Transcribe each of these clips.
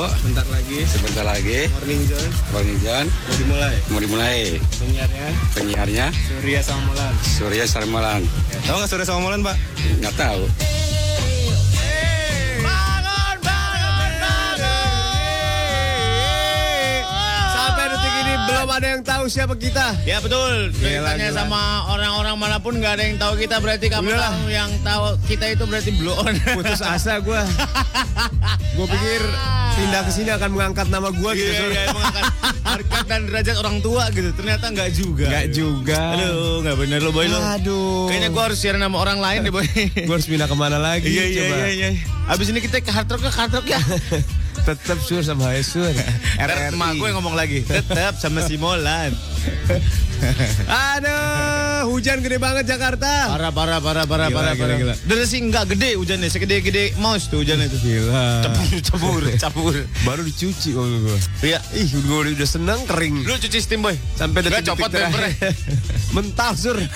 kasih tahu Bentar lagi sebentar lagi Morning John Bang John mau dimulai. mau dimulai Penyiarnya penyiarnya Surya sama Molan. Surya Sarmalan. Tahu nggak Surya sama Molan Pak? Nggak tahu. Sampai detik ini belum ada yang tahu siapa kita. Ya betul. Gila, Tanya gila. sama orang-orang mana pun nggak ada yang tahu kita berarti kamu Udah. tahu yang tahu kita itu berarti blow on. Putus asa gue. Gue pikir pindah ke sini akan mengangkat nama gue gitu. Iya, iya, mengangkat harkat dan derajat orang tua gitu. Ternyata nggak juga. Nggak juga. Aduh, nggak bener lo boy lo. Aduh. Kayaknya gua harus siaran sama orang lain deh boy. Gue harus pindah ke mana lagi? Iya iya coba? iya iya. Abis ini kita ke hard rock ke hard rock ya. Tetap sur sama Hai Sur. Ntar emak gue ngomong lagi. Tetap sama si Molan. Aduh, hujan gede banget Jakarta. Parah parah parah parah Gila, parah gila, parah. gila. Dari sih nggak gede hujannya, segede-gede mouse tuh hujan itu. Gila. Cabur, cabur. Baru dicuci kalau gue. Iya. Ih, gue udah seneng kering. Lu cuci steam boy. Sampai detik-detik copot bempernya. Mental sur.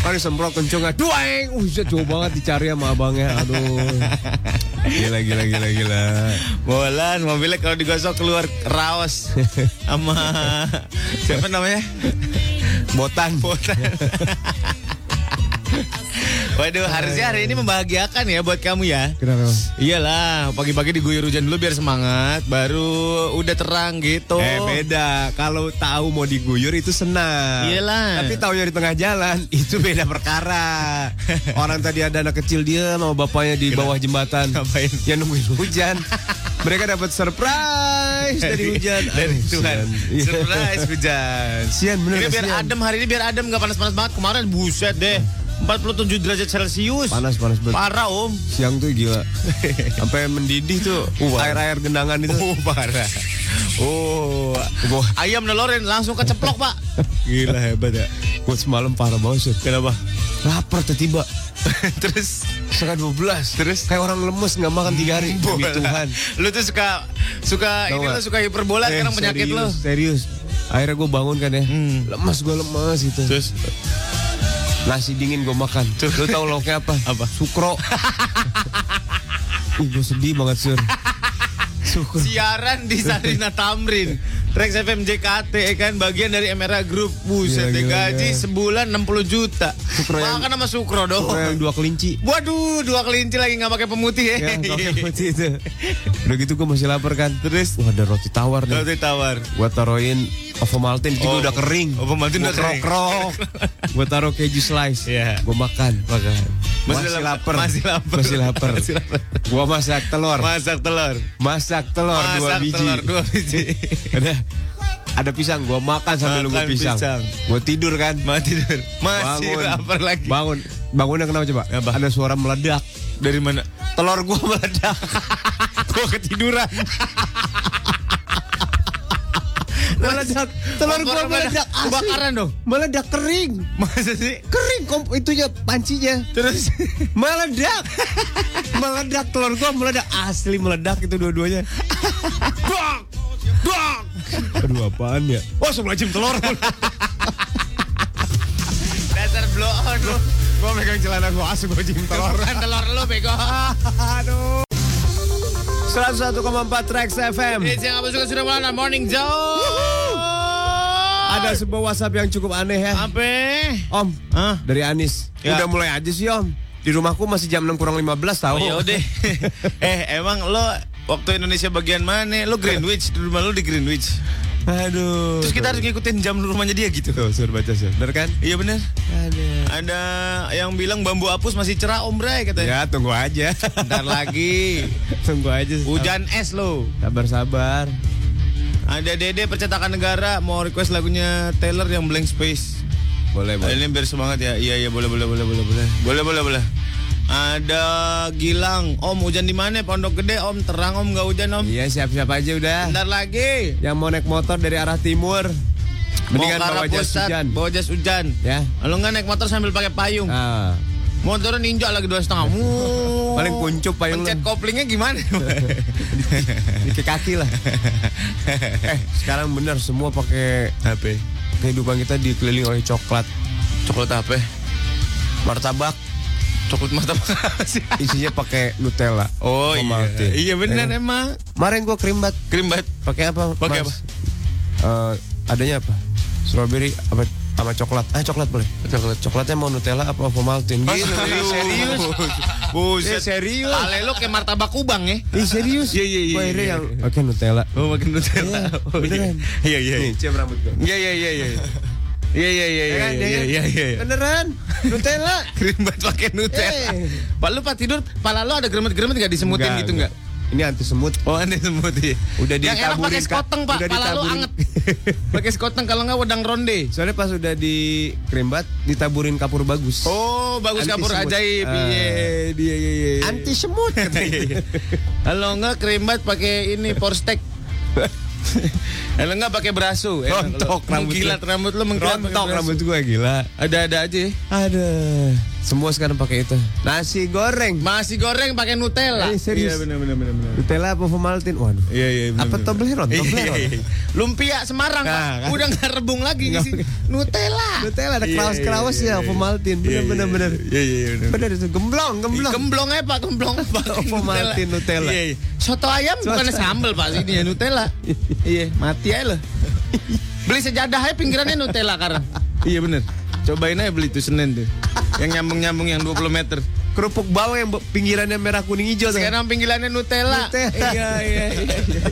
Kan disemprot kenceng Dueng. Uh, jauh banget dicari sama abangnya. Aduh. Gila, gila, gila, gila. Bolan mobilnya kalau digosok keluar raos sama siapa namanya? Botan. Botan. Waduh, harusnya hari ini membahagiakan ya buat kamu ya. Kenapa? Iyalah, pagi-pagi diguyur hujan dulu biar semangat, baru udah terang gitu. Eh beda, kalau tahu mau diguyur itu senang. Iyalah. Tapi tahunya di tengah jalan itu beda perkara. Orang tadi ada anak kecil dia sama bapaknya di bawah jembatan. Ngapain? Ya nungguin hujan. Mereka dapat surprise dari hujan. Dari Aduh, Tuhan. sian. Surprise hujan. Sian bener Ini biar kasian. adem hari ini biar adem nggak panas-panas banget. Kemarin buset deh. 47 derajat Celcius. Panas panas banget. Parah om. Siang tuh gila. Sampai mendidih tuh air-air gendangan itu. Oh parah. Oh. Gua, Ayam nelorin langsung keceplok pak. gila hebat ya. Gua semalam parah banget. Sur. Kenapa? Lapar tiba-tiba. Terus Setengah 12 Terus Kayak orang lemes nggak makan tiga hari Demi Tuhan Lu tuh suka suka Tahu ini lu suka hiperbola Eh, sekarang penyakit serius, lu. Serius Akhirnya gue bangun kan ya Hmm. Lemes gue lemes gitu Terus Nasi dingin gue makan Lu tau lauknya apa? Apa? Sukro Ih gue sedih banget sur Sukro siaran di Sarina Tamrin. Trax FM JKT ya kan bagian dari Emera Group. Buset deh gila, gaji gila. sebulan 60 juta. Sukro yang- Makan sama Sukro dong. Sukro yang dua kelinci Waduh, dua kelinci lagi nggak pakai pemutih ya. Yang pakai putih itu Udah gitu gue masih lapar kan Terus Wah ada roti tawar nih Roti tawar. Gue taruhin Ovomaltine juga Oh, udah kering Ovomaltine udah kering. krok Gue taruh keju slice Iya. Gue makan Makan Masih, dalam- lapar Masih lapar. Masih lapar Masih lapar. Gue masak telur Masak telur. Masak telur dua Masak biji telur dua biji. Ada Ada pisang Gue makan sambil nunggu pisang, pisang. Gue tidur kan Mati tidur. Masih Bangun. lapar lagi. Bangun Bangunnya kenapa coba Apa? Ada suara meledak Dari mana? Telur gue meledak Gua ketiduran. Meledak Telur gue meledak. Kebakaran dong. Meledak kering Masa sih? Kering kom itunya pancinya Terus Meledak Meledak telur gua meledak Asli meledak itu dua-duanya Bang Aduh apaan ya Wah sebelah jam telur dasar blow on lu. Gua megang celana gua asli gua jam telur Bukan telur lu bego. Aduh 101,4 Trax FM Ini yang apa suka sudah mulai morning Joe. Ada sebuah WhatsApp yang cukup aneh ya apa? Om Hah? Dari Anis Ya. Udah mulai aja sih om Di rumahku masih jam 6 kurang 15 tahu Oh ya udah. eh emang lo waktu Indonesia bagian mana? Lo Greenwich, di rumah lo di Greenwich. Aduh Terus kita harus ngikutin jam rumahnya dia gitu. Tuh suruh baca sih Bener kan Iya bener. Aduh Ada yang bilang bambu apus masih cerah om Bray katanya. Ya tunggu aja Bentar lagi. Tunggu aja Hujan es lo. Sabar-sabar Ada Dede percetakan negara mau request lagunya Taylor yang Blank Space. Boleh Ini biar semangat ya. Iya iya boleh boleh boleh boleh boleh. Boleh boleh boleh. Ada Gilang. Om hujan di mana? Pondok Gede. Om terang om nggak hujan om. Iya siap-siap aja udah. Bentar lagi. Yang mau naik motor dari arah timur. Mendingan Mau ke bawa arah jas pusat, hujan. Bawa jas hujan. Ya. Kalau nggak naik motor sambil pakai payung. Ah, Motornya ninja lagi dua setengah. Paling kuncup payung Pencet koplingnya gimana? di kaki lah. eh, sekarang benar semua pakai HP. kehidupan kita dikelilingi oleh coklat. Coklat apa? Martabak Coklat mata sih. isinya pakai Nutella. Oh iya. Ovaltine. Iya benar Ya. emang. Kemarin gua krimbat Krim banget. pakai apa? Pakai Mas? Eh, adanya apa? Strawberry apa sama coklat. Ah, coklat boleh. Coklat. Coklatnya mau Nutella apa Ovaltine? Gitu. serius. Eh, Buset. serius. Ale lo kayak martabak kubang ya. Ih serius? Iya, iya, iya, Gua iya. yang pakai Nutella. Oh makin Nutella. Iya, Oh, beneran. Iya iya. Nih, cium rambut gua. Iya iya iya iya. Iya iya iya iya kan, iya ya kan? iya iya. Beneran? Nutella. Krim banget pakai Nutella. Eh. Pak lu pas tidur, pala lu ada geremet-geremet nggak disemutin Enggak, gitu nggak? Ini anti semut. Oh aneh semut ya. Udah Yang enak pakai skoteng pak, pala lu anget. pakai skoteng kalau nggak wedang ronde. Soalnya pas udah di krimbat ditaburin kapur bagus. Oh bagus Anti kapur semut. ajaib. Ah. Iya dia iya iya. Anti semut. Kalau enggak krimbat pakai ini porstek. Kalau enggak pakai brasu. Enak. Rontok rambut Mengkilat lu. rambut lu mengkilat Rontok rambut gua gila. Ada-ada aja. ya. Semua sekarang pakai itu. Nasi goreng. Masih goreng pakai Nutella. Eh, serius? Iya benar benar benar benar. Nutella apa Ovaltine? Waduh. Iya iya benar. Apa benar. Toblerone? Iya, Toblerone. iya, iya. Lumpia Semarang Nah, Pak. kan. Udah nggak rebung lagi Nggak. isi Nutella. Nutella ada kerawas-kerawas iya, ya iya, Ovaltine. iya, Bener iya, bener bener. Iya benar. Bener itu gemblong, gemblong. Gemblong aja Pak, gemblong pakai Ovaltine Nutella. Iya, iya. Soto ayam Soto- bukannya sambal Pak, ini ya Nutella. iya, mati aja loh. Beli sejadah aja pinggirannya Nutella sekarang. iya bener. Cobain aja beli tuh Senin tuh. Yang nyambung-nyambung yang 20 meter. Kerupuk bawang yang pinggirannya merah kuning hijau tuh. Sekarang pinggirannya Nutella. Nutella. Iya, iya, iya. iya.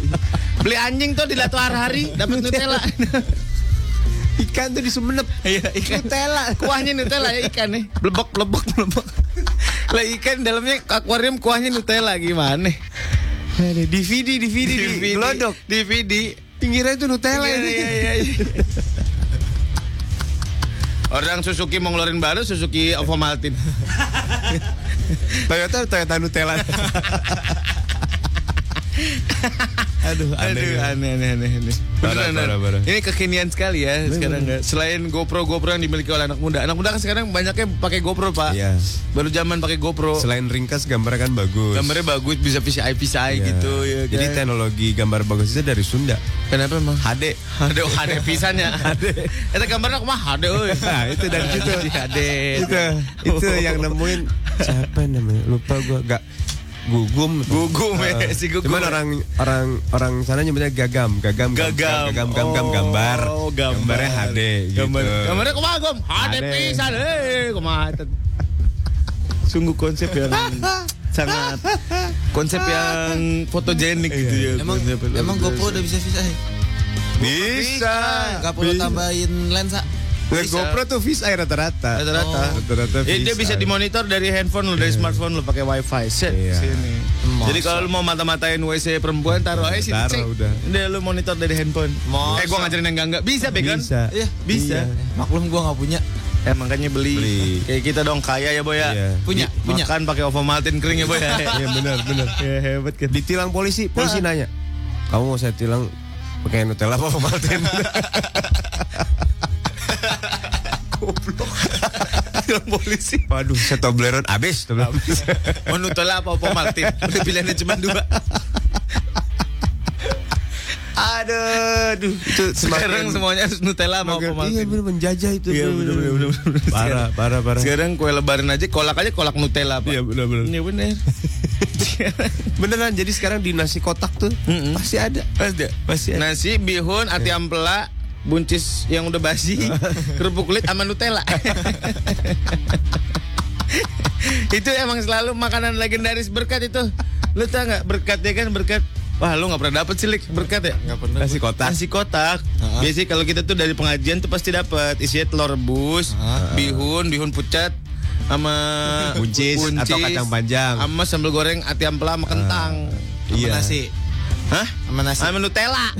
Beli anjing tuh di Latu Hari dapat Nutella. Ikan tuh di Sumenep. Iya, ikan. Nutella. Kuahnya Nutella ya ikan nih. Blebok, blebok, blebok. Lah ikan dalamnya akuarium kuahnya Nutella gimana? DVD, DVD, di Glodok. DVD. Pinggirannya itu Nutella Iya, iya, iya, iya. Orang Suzuki mau ngeluarin baru Suzuki Ovomaltine. Toyota Toyota Nutella. Aduh, Aduh, aneh, aneh, aneh, aneh. Parah, Beneran, parah, parah. Ini kekinian sekali ya sekarang. ya. Selain GoPro, GoPro yang dimiliki oleh anak muda. Anak muda kan sekarang banyaknya pakai GoPro, Pak. Iya. Baru zaman pakai GoPro. Selain ringkas gambarnya kan bagus. Gambarnya bagus, bisa VCI, VCI Iya. gitu ya. Jadi kan? teknologi gambar bagus itu dari Sunda. Kenapa emang? HD. Ada ada pisannya. Itu gambarnya mah euy. Nah, itu dari situ. Ada. itu itu yang nemuin siapa namanya? Lupa gua gak gugum Gugum ya, Eh, si Gugum. Cuman orang orang orang sana nyebutnya gagam, gagam, Gagam. gagam, gagam, gagam, gambar. Oh, gambar. Gambarnya HD gitu. Gambar, gambarnya kumaha gom? HD pisan eh kumaha. Sungguh konsep yang sangat konsep yang fotogenik gitu ya. Emang emang GoPro biasa. udah bisa bisa ya? Bisa. Gak perlu tambahin lensa. Bisa. GoPro tuh fisheye rata-rata. Rata-rata. Rata-rata Eh, dia bisa dimonitor dari handphone lu, dari smartphone lu pakai wifi. Set Iya. sini. Jadi kalau lu mau mata-matain WC perempuan taruh aja sini. Taruh, cek. udah. Udah lu monitor dari handphone. Masa? Eh gua ngajarin yang enggak enggak. Bisa, Began? Bisa. Iya. Bisa. Iya. Maklum gua nggak punya. Eh makanya beli. Beli. Kayak kita dong kaya ya, Boy ya. Iya. Punya, Di- punya. Makan pakai Ovomaltine kering ya, Boy ya. Iya benar, benar. Ya hebat kan. Ditilang polisi, polisi nanya. Kamu mau saya tilang pakai Nutella apa Ovaltine? Yang polisi. Waduh, saya Toblerone habis. Mau Nutella apa Ovomaltine? Udah pilihannya cuma dua. Aduh, aduh. Itu Sekarang semuanya harus Nutella sama Iya Ovomaltine. bener menjajah itu. Iya, bener, bener, bener. Parah, parah, parah. Sekarang kue lebaran aja kolak aja kolak Nutella, Pak. Iya, bener, bener. Iya bener. Beneran, jadi sekarang di nasi kotak tuh Mm-mm. pasti ada. Pasti Pasti ada. Nasi, bihun, ati ampela, buncis yang udah basi, kerupuk kulit sama Nutella. itu emang selalu makanan legendaris berkat itu. Lu tau nggak berkat ya kan berkat Wah lu nggak pernah dapet sih Lik, berkat ya? Nggak pernah. Nasi kotak. Nasi kotak. Ha-ha. Biasanya kalau kita tuh dari pengajian tuh pasti dapat isinya telur rebus, bihun, bihun pucat, sama Buncis atau kacang panjang. sama sambal goreng ati ampela sama kentang. Sama Iya. nasi. Hah? Sama nasi. Sama Nutella.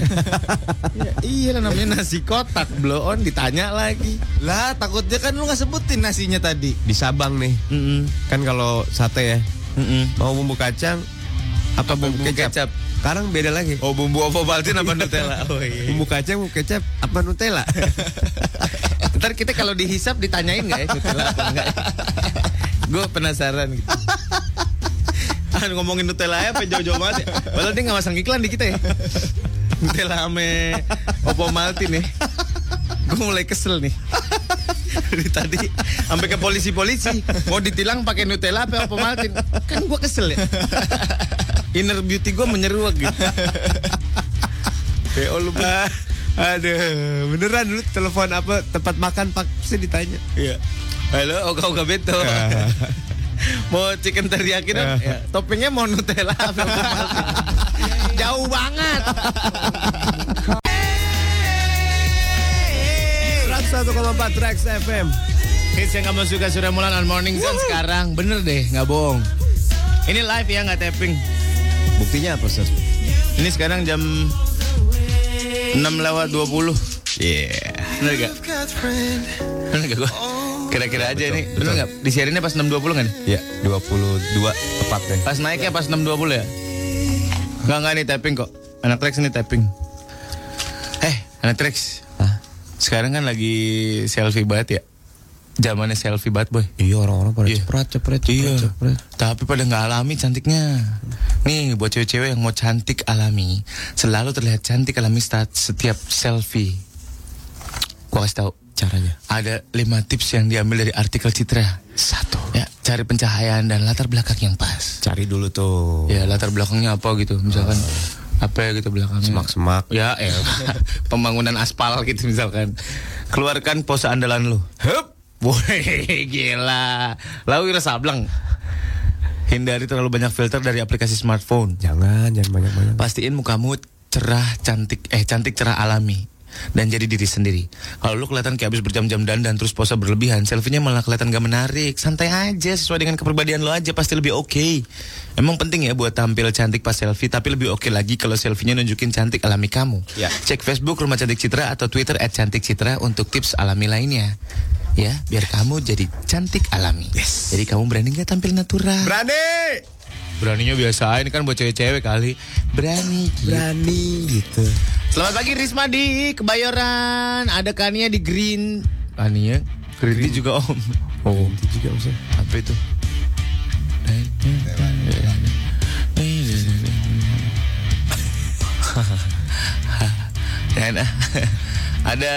ya, iya lah namanya nasi kotak. Blow on ditanya lagi. Lah, takutnya kan lu nggak sebutin nasinya tadi. Di Sabang nih. Mm-mm. Kan kalau sate ya, Mm-mm. mau bumbu kacang apa bumbu, bumbu kecap? kecap? Sekarang beda lagi. Oh bumbu Ovaltine apa Nutella? Oh iya. Bumbu kacang, bumbu kecap, apa Nutella? Ntar kita kalau dihisap ditanyain nggak ya Nutella apa enggak ya? Gue penasaran gitu. Ah, ngomongin Nutella ya, apa jauh-jauh banget ya. Padahal dia nggak masang iklan di kita ya. Nutella ame Oppo Maltin nih. Gue mulai kesel nih. Dari tadi sampai ke polisi-polisi mau ditilang pakai Nutella apa Oppo Maltin. Kan gue kesel ya. Inner beauty gue menyeruak gitu. PO lu. Ah, aduh, beneran dulu telepon apa tempat makan pak pasti ditanya. Iya. Halo, Oka Oka Beto. Mau chicken teriyaki dong? Ya, toppingnya mau Nutella? Jauh banget. 101,4 Trax FM. Hits yang kamu suka sudah mulai on Morning Zone sekarang. Bener deh, nggak bohong. Ini live ya, nggak tapping. Buktinya apa, Sos? Ini sekarang jam 6 lewat 20. Iya. Bener gak? Bener gak gue? Kira-kira aja nih. Bener gak? Disiarinnya pas 6.20 kan? Ya, 22 tepat deh. Pas naiknya pas 6.20 ya? Enggak, enggak nih tapping kok. Anak Trax ini tapping. Eh, anak Trax. Sekarang kan lagi selfie banget ya. Zamannya selfie banget, boy. Iya orang-orang pada Iya. cepret cepret cepret Iya, cepret. tapi pada nggak alami cantiknya. Nih buat cewek-cewek yang mau cantik alami, selalu terlihat cantik alami saat setiap selfie. Gua kasih tahu Caranya. ada lima tips yang diambil dari artikel Citra. Satu. Ya, cari pencahayaan dan latar belakang yang pas. Cari dulu tuh. Ya, latar belakangnya apa gitu, misalkan apa ya gitu belakangnya. Semak-semak. Ya, eh, pembangunan aspal gitu misalkan. Keluarkan pose andalan lu. Hup. Woi, gila. Lalu kira sableng. Hindari terlalu banyak filter dari aplikasi smartphone. Jangan, jangan banyak-banyak. Pastiin mukamu cerah, cantik, eh cantik, cerah alami. Dan jadi diri sendiri. Kalau lu kelihatan kayak habis berjam-jam dandan terus pose berlebihan, selfie-nya malah kelihatan gak menarik. Santai aja, sesuai dengan kepribadian lo aja pasti lebih oke. Emang penting ya buat tampil cantik pas selfie, tapi lebih oke lagi kalau selfie-nya nunjukin cantik alami kamu. Ya. Cek Facebook Rumah Cantik Citra atau Twitter @cantikcitra untuk tips alami lainnya. Ya, biar kamu jadi cantik alami. Jadi kamu berani nggak tampil natural? Berani. Beraninya biasa, ini kan buat cewek-cewek kali. Berani. gitu. Berani gitu. Selamat pagi Risma di Kebayoran. Ada Kania di Green. Kania? Green, Tea juga om. Oh, itu juga bisa. Apa itu? Dan ada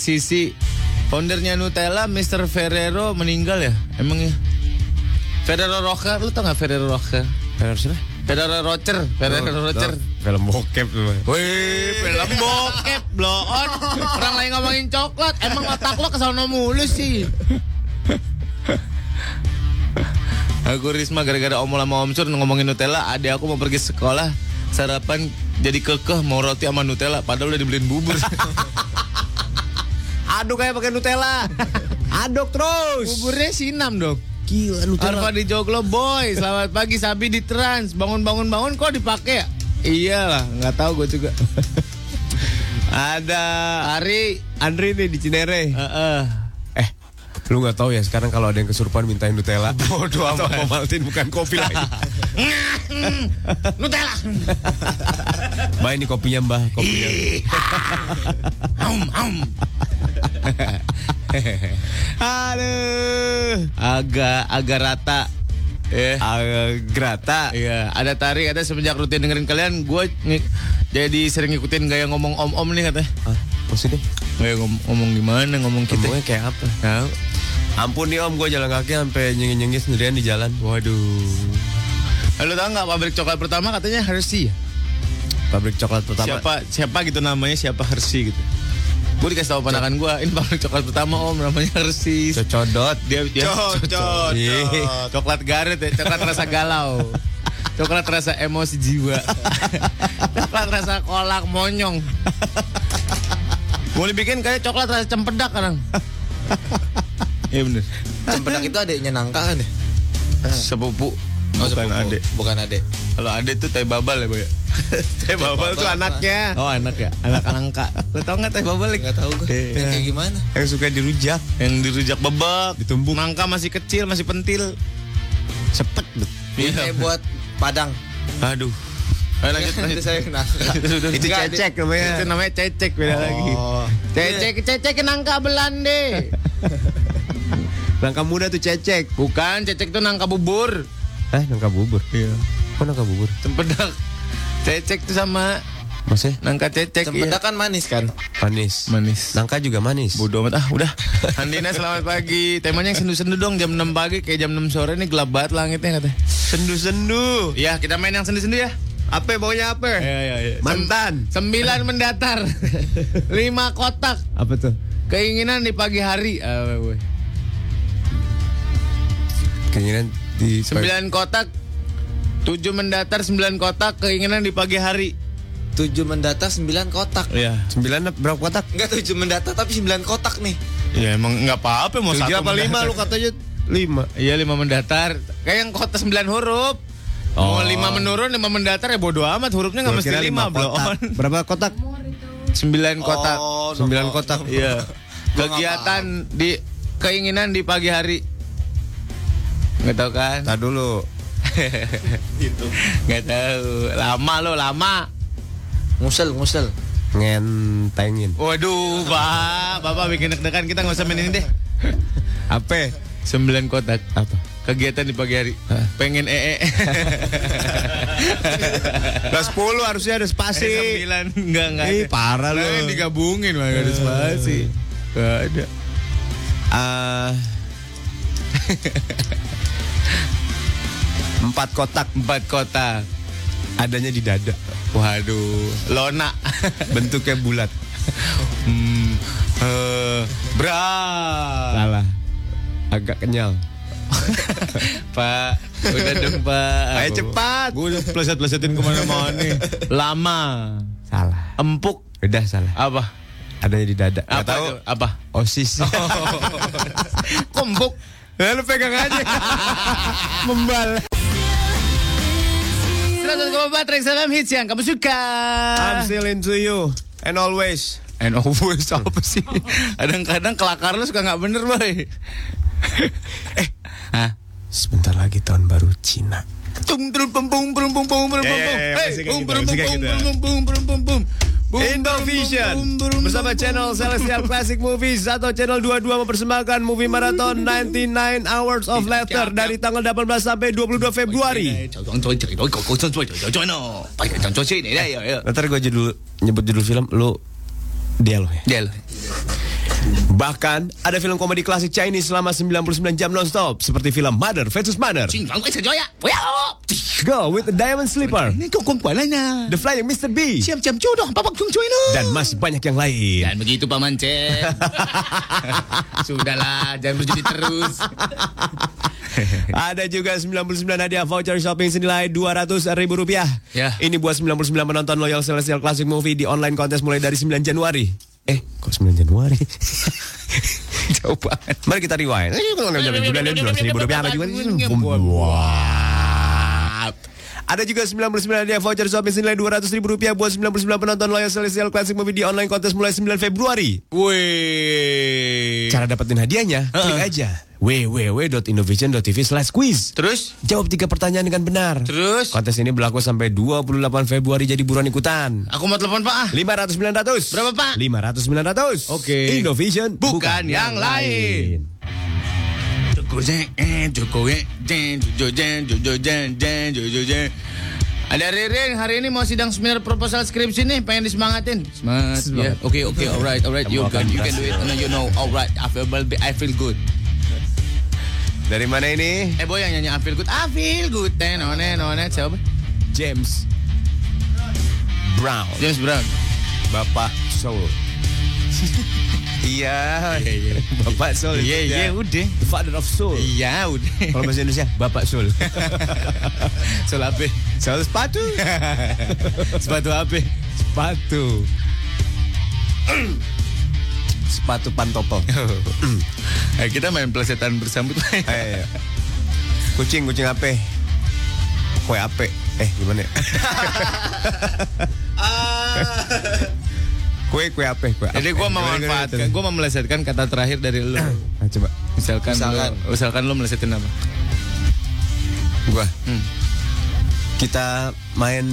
sisi foundernya Nutella, Mr. Ferrero meninggal ya? Emangnya? Ferrero Rocher, lu tau gak Ferrero Rocher? Harus lah. Ferrero Rocher, Ferrero Rocher. Film bokep tuh. Wih, film bokep, blow on. Orang lain ngomongin coklat, emang otak lo ke sana mulu sih. Aku Risma gara-gara omol sama Om Sur ngomongin Nutella, adik aku mau pergi sekolah, sarapan jadi kekeh mau roti sama Nutella, padahal udah dibeliin bubur. Aduk kayak pakai Nutella. Aduk terus. Buburnya sinam dong. Gila Arfa di Joglo Boy, selamat pagi Sabi di Trans, bangun-bangun bangun kok dipakai ya? Iyalah, nggak tahu gue juga. Ada Ari, Andri nih di Cinere. Heeh. Eh, lu nggak tahu ya sekarang kalau ada yang kesurupan mintain Nutella. Bodoh Atau amat. Ovaltine bukan kopi lagi. Nutella. Mbak ini kopinya mbah, kopinya. Aum, aum. Aduh. Agak agak rata. Ya. Agak grata. Iya, ada tarik kata semenjak rutin dengerin kalian, gue jadi sering ngikutin gaya ngomong om-om nih katanya. Ah, maksudnya? Gaya ngom ngomong gimana, ngomong kita. Ngomongnya kayak apa? Tahu. Ampun nih om, gue jalan kaki sampai nyengis-nyengis sendirian di jalan. Waduh. Lalu tau nggak pabrik coklat pertama katanya Hershey ya? Pabrik coklat pertama. Siapa siapa gitu namanya siapa Hershey gitu. Gue dikasih tahu ponakan gue, ini pabrik coklat pertama om namanya Hershey. Cocodot. Dia dia Cocot. Iya. Coklat garet ya, coklat rasa galau. Coklat rasa emosi jiwa. coklat rasa kolak monyong. Mau dibikin kayak coklat rasa cempedak kan? Iya bener. Cempedak itu adiknya nangka kan ya? Sepupu Oh, bukan sepupu. adek. Bukan adek. Kalau adek tuh teh babal ya, Boy. teh babal tuh anaknya. Oh, anak ya. Anak nangka. Lo tau nggak teh babal? Enggak tahu gue. Iya. Kayak gimana? Yang suka dirujak. Yang dirujak bebek, ditumbuk. Nangka masih kecil, masih pentil. Cepet. bet. Ini kayak buat Padang. Aduh. Ayo lanjut, lanjut. Nanti saya nangka. Itu cecek Itu namanya. namanya cecek beda lagi. Oh. Cecek, cecek nangka belande. Nangka muda tuh cecek. Bukan, cecek tuh nangka bubur. Eh, nangka bubur. Iya. Kok nangka bubur? Cempedak. Cecek tuh sama Maksudnya? nangka cecek. Cempedak kan manis kan? Manis. Manis. Nangka juga manis. Bodoh amat ah udah. Andina selamat pagi. Temanya yang sendu-sendu dong jam 6 pagi kayak jam 6 sore ini gelap banget langitnya katanya. Sendu-sendu. Ya kita main yang sendu-sendu ya. Apa baunya apa? Ya ya ya. Mantan. Sembilan mendatar. Lima kotak. Apa tuh? Keinginan di pagi hari. Ah, boy. Keinginan di Sembilan kotak. Tujuh mendatar, sembilan kotak. Keinginan di pagi hari. Tujuh mendata sembilan kotak. Iya. Sembilan berapa kotak? Enggak tujuh mendata tapi sembilan kotak nih. Ya emang nggak apa-apa mau Tujuh satu apa lima mendatar. lu katanya lima. Iya lima mendatar. Kayak yang kota sembilan huruf. Mau Oh. lima menurun, lima mendatar ya bodo amat. Hurufnya nggak mesti lima, bro. kotak. Berapa kotak? Sembilan kotak. Oh, Sembilan kotak. Iya. Kegiatan di keinginan di pagi hari. Nggak tahu kan? Tar dulu. Nggak tahu. Lama lo, lama. Ngusel, ngusel. Ngentengin. Waduh, Pak. Bapak bikin deg-degan kita nggak usah main ini deh. Apa? Sembilan kotak. Apa? Kegiatan di pagi hari. Pengen ee. Kelas 10 harusnya ada Eh, spasi. sembilan enggak enggak. Ih, parah lu. Nah, yang digabungin mah enggak ada spasi. Enggak ada. Ah. Empat kotak Empat kotak. adanya di dada. Waduh, lona. Bentuknya bulat. hmm, eh, berat. Salah. Agak kenyal. Pak, udah dong Pak. Ayo cepat. Gue udah pleset-plesetin ke mana-mana nih. Lama. Salah. Empuk. Udah salah. Apa? Adanya di dada. Apa tahu. Apa? Osis. Kok empuk? Ya, lu pegang aja. Membal. 100,4 Trax FM hits yang kamu suka. I'm still into you. And always. And always apa sih? Kadang-kadang kelakar lu suka nggak bener, boy. eh, Hah? Sebentar lagi tahun baru Cina. Ya, ya, ya, Hey, gitu, pum gitu. pum pum pum pum pum. Boom, Indovision bersama channel. Celestial Classic Movies atau channel 22 mempersembahkan movie marathon 99 Hours of Laughter dari tanggal 18 sampai 22 Februari. Ntar gue judul nyebut judul film lu dia lo ya. Bahkan ada film komedi klasik Chinese selama 99 jam nonstop seperti film Mother versus Mother, Go with the Diamond na. The Flying Mr. B, dan masih banyak yang lain. Dan begitu Pak Mancen. Sudahlah, jangan berjudi terus. Ada juga 99 hadiah voucher shopping senilai 200 ribu rupiah. Ya. Ini buat 99 penonton loyal Celestial Classic Movie di online kontes mulai dari 9 Januari. Eh, kok 9 Januari? Jauh banget. Mari kita rewind. Eh, Ada juga 99 hadiah voucher shopping senilai 200 ribu rupiah buat 99 penonton loyal Celestial Classic Movie di online kontes mulai 9 Februari. Wih. Cara dapetin hadiahnya, klik aja www.innovation.tv slash quiz. Terus? Jawab tiga pertanyaan dengan benar. Terus? Kontes ini berlaku sampai 28 Februari jadi buruan ikutan. Aku mau telepon Pak ah. 500 900. Berapa, Pak? 500 900. Oke. Innovation Bukan yang lain. Joko Ada Ririn, hari ini mau sidang seminar proposal skripsi nih, pengen disemangatin. Semangat, ya. Oke, oke, alright, alright, you can, you can do it. No, you know, alright, I feel, I feel good. Dari mana ini? Eh, boy yang nyanyi I feel good, I feel good. Eh, none, none, siapa? James Brown. James Brown. Bapak Soul. Iya, Bapak Soul. Iya, iya, udah. The Father of Soul. Iya, udah. Kalau bahasa Indonesia, Bapak Soul. Soal apa? Soul sepatu. Sepatu apa? sepatu. sepatu pantopel. Eh, kita main pelesetan bersambut. Ayo. Kucing, kucing apa? kue ape. Eh gimana ya? Kue kue ape kue Jadi gue gimana, memanfaatkan, gue melesetkan kata terakhir dari lu. Nah, coba Misalkan, Misalkan. Lu, misalkan lu melesetin apa? gua. Hmm. Kita main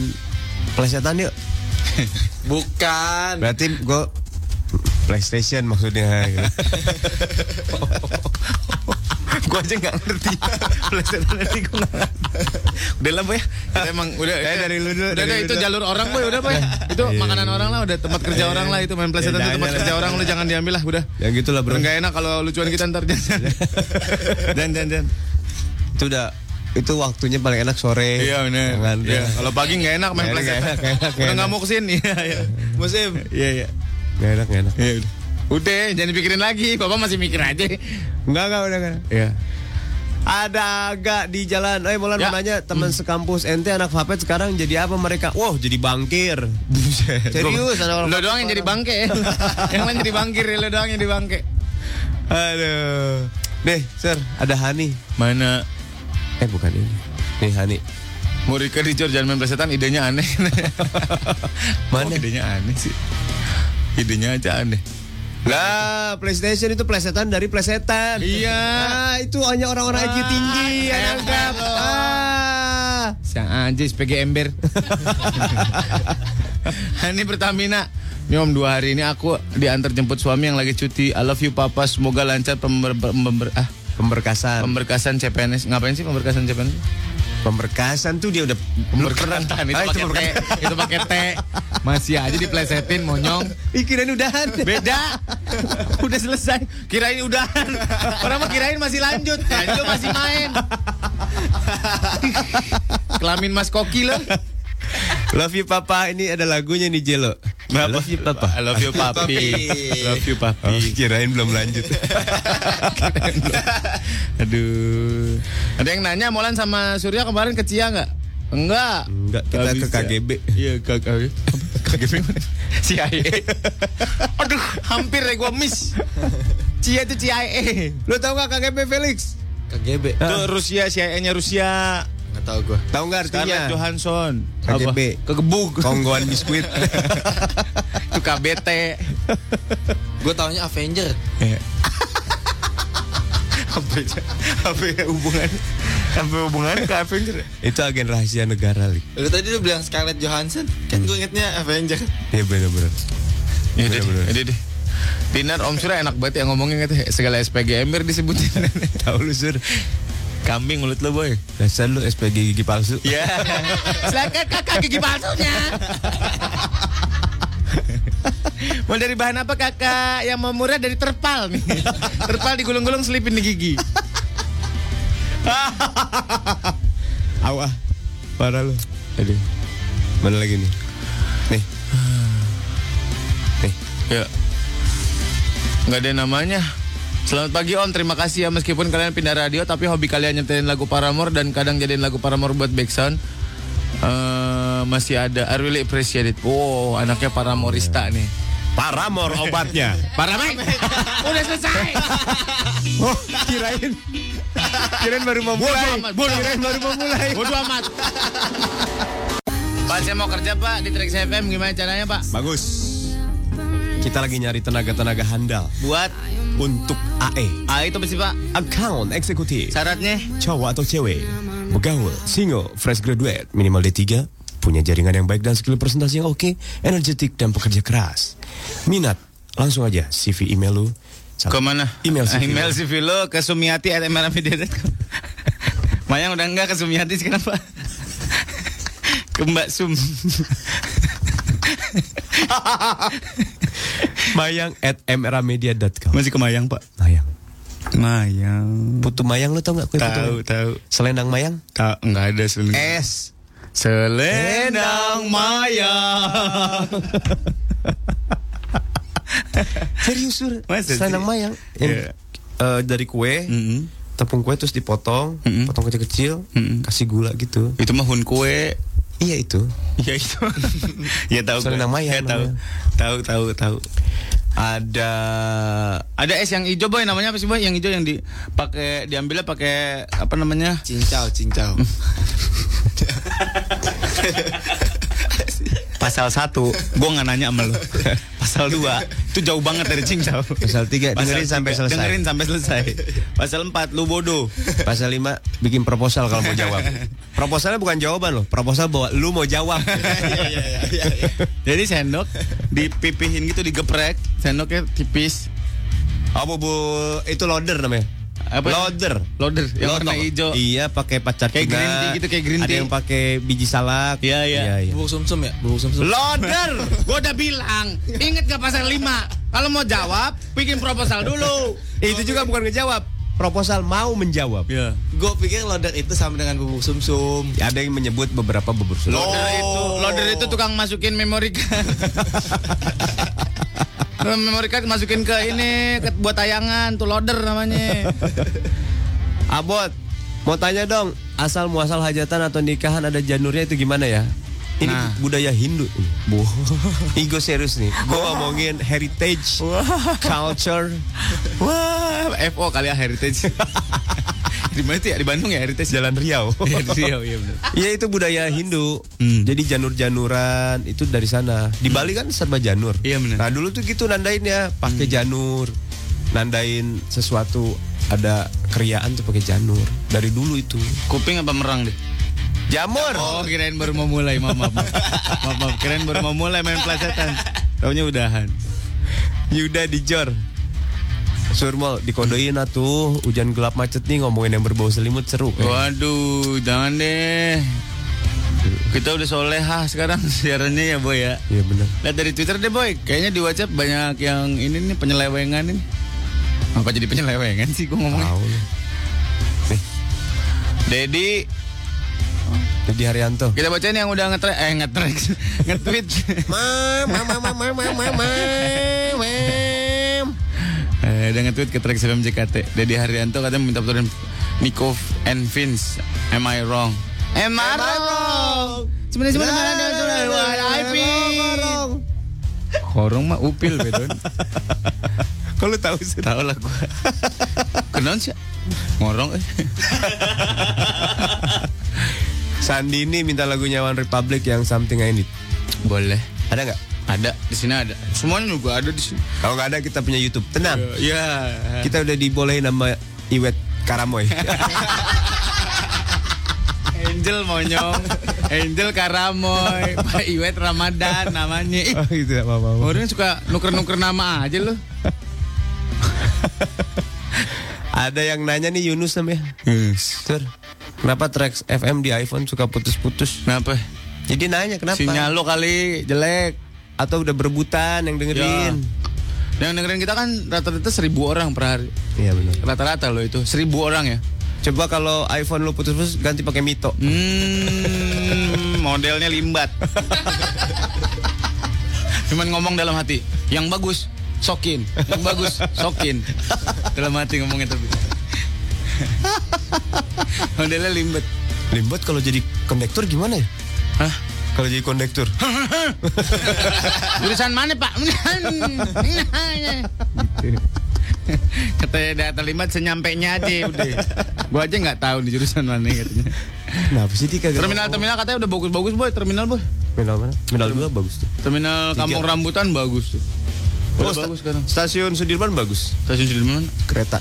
plesetan yuk. Bukan. Berarti gua PlayStation maksudnya. gitu. gue aja nggak ngerti. Plesetan nanti gue nggak ngerti. Udah lah boy. Kita emang udah. Itu- dari lu dulu, Udah, dari itu jalur orang boy. Udah boy. Itu Iya. makanan orang lah. Udah tempat kerja Iya. orang lah. Itu main Ya, itu tempat kerja orang. Lu jangan diambil lah. Udah. ya gitulah bro. Udah nggak enak kalau lucuan kita ntar. Dan dan dan. Itu udah itu waktunya paling enak sore. Iya benar. Iya. ya. Kalau pagi nggak enak main enak, Udah nggak mau ke sini. Iya iya. Musim. Iya iya. Nggak enak, nggak enak. Iya udah. Udah, jangan dipikirin lagi. Bapak masih mikir aja. Enggak, enggak, udah, enggak. Iya. Ada agak di jalan. Eh, Molan Ya. mau nanya teman sekampus ente anak Vapet sekarang jadi apa mereka? Wow, jadi bangkir. Serius ada orang Lo doang yang jadi bangke. yang lain jadi bangkir, lo doang yang jadi bangke. Aduh. Nih, Sir, ada Hani. Mana Eh, bukan ini. Nih Hani. mau Rika di Jor jangan main plesetan idenya aneh. Mana? Oh, idenya aneh sih. Idenya aja aneh. Lah, PlayStation itu plesetan dari plesetan. Iya. Ah, itu hanya orang-orang IQ tinggi yang anggap. Ah. Siang aja SPG ember. ini Pertamina. Ini om dua hari ini aku diantar jemput suami yang lagi cuti. I love you papa. Semoga lancar pember, pember- ah, Pemberkasan. pemberkasan CPNS. Ngapain sih pemberkasan CPNS? Pemberkasan tuh dia udah Pemberkasan itu Ah, pakai T, itu pakai T. Masih aja diplesetin monyong. Ih, kirain udahan. Beda. Udah selesai. Kirain udahan. Orang mah kirain masih lanjut. Lanjut masih main. Kelamin Mas Koki loh. Love you papa ini ada lagunya nih Jelo. I love you papa. I love you papi. love you Oh, papi. kirain belum lanjut. Aduh. Ada yang nanya Molan sama Surya kemarin ke Cia nggak? Enggak. Enggak, kita Nggak ke bisa. KGB. Iya ke KGB. KGB mana? CIA. Aduh, hampir ya gua miss. Cia itu CIA. Lu tahu nggak KGB Felix? KGB. Itu Rusia, CIA-nya Rusia. Nggak tahu gue. Tahu nggak Scarlett artinya? Johansson. KGB. Apa? Kegebuk. Konggoan biskuit. itu KBT. Gue taunya Avenger. apa aja? Apa ya hubungan? Apa hubungan ke Avenger? Itu agen rahasia negara, Lik. Lu tadi lu bilang Scarlett Johansson. Kan gue ingetnya Avenger. Iya bener-bener. Ya deh, Bener-bener. ya deh. Dinar Om Surya enak banget ya ngomongin gitu segala SPG ember disebutin. Tahu lu sur. Kambing mulut lo boy. Dasar lu SPG gigi palsu. Ya. Silakan kakak gigi palsunya. Mau dari bahan apa kakak? Yang mau murah dari terpal nih. terpal digulung-gulung selipin di gigi. Awah. Parah lu. Aduh. Mana lagi nih? Nih. Nih. Ya. Nggak ada namanya. Selamat pagi Om, terima kasih ya meskipun kalian pindah radio tapi hobi kalian nyetelin lagu Paramore dan kadang jadiin lagu Paramore buat background. Eh masih ada. I really appreciate it. Wow, anaknya Paramorista nih. Paramor obatnya. Paramore. Udah selesai. Oh, kirain. Kirain baru mau mulai. Bodoh amat, bodoh. Kirain baru mau mulai. Bodoh amat. Pak, saya mau kerja Pak di Trax FM gimana caranya Pak? Bagus. Kita lagi nyari tenaga-tenaga handal Buat untuk AE. ah itu mesti Pak. Account eksekutif. Syaratnya Cowok atau cewek. Bergaul, single, fresh graduate, minimal D3, punya jaringan yang baik dan skill presentasi yang oke, energetik dan pekerja keras. Minat, langsung aja CV email lu. Ke mana? Email CV. Email CV lo ke sumiati at mrmedia.com. Mayang udah enggak ke sumiati sekarang Pak. ke Mbak Sum. Mayang at mramedia.com. Masih ke Mayang Pak. Mayang. Mayang. Putu Mayang lu tau gak kue putu? Tahu. Selendang Mayang? Tahu enggak ada selendang. S. Selendang Mayang. Serius sur? Selendang Mayang. Yang, Iya. eh, dari kue, Mm-mm. tepung kue terus dipotong, Mm-mm. potong kecil-kecil, Mm-mm. kasih gula gitu. Itu mah hun kue. Iya itu. Ya itu. ya tahu. Selendang gue. Mayang Ya, tahu. Tahu tahu tahu. Ada Ada es yang hijau boy namanya apa sih boy? Yang hijau yang dipakai diambilnya pakai apa namanya? Cincau, cincau. Pasal 1, gua nggak nanya sama lu. Pasal 2, itu jauh banget dari cincau. Pasal tiga, dengerin sampai tiga, selesai. Dengerin sampai selesai. Pasal 4, lu bodoh. Pasal 5 bikin proposal kalau mau jawab. Proposalnya bukan jawaban loh, proposal bahwa lu mau jawab. Jadi sendok dipipihin gitu digeprek, sendoknya tipis. Oh, bu, itu loader namanya. Apa? Loader. Loader yang warna hijau. Iya, pakai pacar Kayak green tea gitu, kayak green Ada tea. yang pakai biji salak. Iya, iya. Bubuk sumsum ya? Bubuk sumsum. Loader, gua udah bilang. Ingat gak pasal 5? Kalau mau jawab, bikin proposal dulu. Itu juga bukan ngejawab. Proposal mau menjawab. Ya. Gue pikir loader itu sama dengan bubuk sumsum. Ada yang menyebut beberapa bubur susu. Loader itu, loader itu tukang masukin memory card. memory card masukin ke ini ke, buat tayangan tuh loader namanya. Abot, mau tanya dong, asal muasal hajatan atau nikahan ada janurnya itu gimana ya? Ini Nah. budaya Hindu. Bu. Ego serius nih. Gue ngomongin heritage, culture. Wah, FO kali ya heritage. di mana tuh ya? Di Bandung ya heritage Jalan Riau. Iya, di Riau, iya benar. Iya itu budaya Hindu. Hmm. Jadi janur-januran itu dari sana. Di Bali kan serba janur. Iya, benar. Nah dulu tuh gitu nandainnya pakai janur, nandain sesuatu ada keriaan tuh pakai janur. Dari dulu itu. Kuping apa merang deh? Jamur. Oh, kirain baru mau mulai, maaf, maaf. Maaf, maaf, maaf. kirain baru mau mulai main pelacetan. Taunya udahan. Yuda di Jor. Surmol dikodoin atuh hujan gelap macet nih ngomongin yang berbau selimut seru. Waduh, jangan deh. Kita udah solehah sekarang siarannya ya, Boy ya. Iya benar. Lihat dari Twitter deh, Boy. Kayaknya di WhatsApp banyak yang ini nih penyelewengan ini. Apa jadi penyelewengan sih gua ngomongnya? Tahu lu. Dedi, Dedi Haryanto. kita bacain yang udah ngetrek eh ngetrek nge-tweet. Eh, udah nge-tweet ke Trax FM JKT. Dedi Haryanto katanya minta pertolongan Nico and Vince. Am I wrong? Am I wrong? Sebenarnya sebenarnya mana ada suara IP. Korong mah upil. Kok lu tahu sih? Tahu lah gua. Kenaon sih? Ngorong eh. Sandini minta lagunya One Republic yang Something I Need. Boleh. Ada nggak? Ada di sini ada. Semuanya juga ada di sini. Kalau nggak ada kita punya YouTube. Tenang. Ya. Kita udah dibolehin sama Iwet Karamoy. Angel Monyong, Angel Karamoy, Pak Iwet Ramadan namanya. Ih, oh gitu apa-apa. orang suka nuker-nuker nama aja loh. Ada yang nanya nih Yunus namanya. Tur, kenapa tracks FM di iPhone suka putus-putus? Kenapa? Jadi nanya kenapa? Sinyal lo kali jelek. Atau udah berebutan yang dengerin? Yang dengerin kita kan rata-rata seribu orang per hari. Iya benar. Rata-rata loh itu seribu orang ya. Coba kalau iPhone lu putus-putus ganti pakai Mito. Hmm, modelnya limbat. Cuman ngomong dalam hati, yang bagus sokin, yang bagus sokin. Dalam hati ngomongnya tapi. modelnya limbat. Limbat kalau jadi kondektur gimana ya? Hah? Kalau jadi kondektur. Jurusan mana pak? gitu. Katanya data limbat senyampainya aja udah. Gua aja nggak tahu di jurusan mana katanya. Kenapa sih kagak Terminal terminal katanya udah bagus-bagus boy, terminal boy. Terminal mana? Terminal 2 bagus tuh. Terminal Kampung Rambutan bagus tuh. Udah Oh, bagus sekarang. Stasiun Sudirman bagus. Stasiun Sudirman. Kereta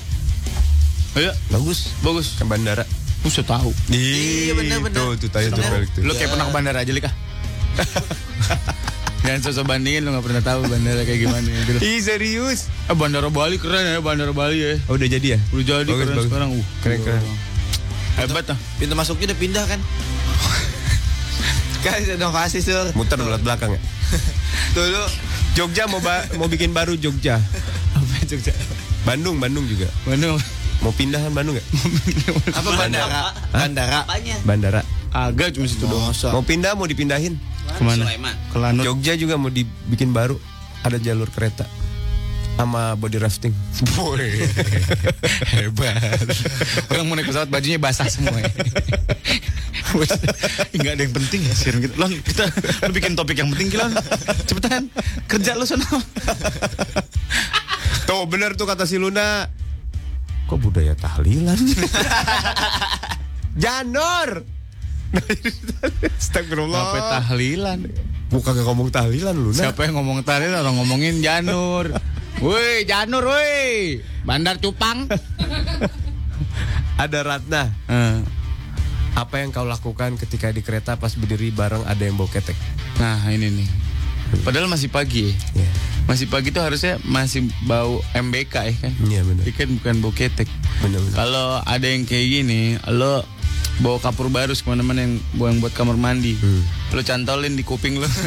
Ayo, bagus. bagus. Ke bandara. Bisa tahu. Iya, bener-bener. Tuh, tuh tanya tuh balik tuh. Lu kayak pernah ke bandara aja Lika. Jangan sosok bandingin lu gak pernah tahu bandara kayak gimana gitu. Ih serius. Eh bandara Bali keren ya bandara Bali ya. Oh, udah jadi ya? Udah jadi Bagus, keren bagus. sekarang. Uh, Keren, keren. Hebat ah. Pintu masuknya udah pindah kan? Guys, inovasi sur. Muter belakang belakang ya. Tuh lu. Jogja mau ba- mau bikin baru Jogja. Apa Jogja? Bandung, Bandung juga. Bandung. Mau pindahan Bandung ya? Apa bandara? Bandara. Bandara. Agak cuma situ doang. Masa. Mau pindah mau dipindahin. Ke mana? Ke Lanut. Jogja juga mau dibikin baru. Ada jalur kereta. Sama body rafting. Hebat. Orang mau naik pesawat bajunya basah semua. ya. Enggak ada yang penting ya siaran kita. Lon, kita lu bikin topik yang penting Kilon. Cepetan. Kerja lu sono. Tuh bener tuh kata si Luna. Kok budaya tahlilan? Janur. Astagfirullah. Sampai tahlilan. Bukan ngomong tahlilan lu, nah. Siapa yang ngomong tahlilan orang ngomongin Janur. Woi, Janur woi. Bandar Cupang. Ada Ratna. Eh, Apa yang kau lakukan ketika di kereta pas berdiri bareng ada yang bau ketek? Nah, ini nih. Padahal masih pagi. Iya. Masih pagi tuh harusnya masih bau MBK ya kan. Iya benar. Ikan bukan bau ketek. Benar benar. Kalau ada yang kayak gini, lo bawa kapur barus ke mana-mana yang buang buat kamar mandi, Hmm. lo cantolin di kuping lo.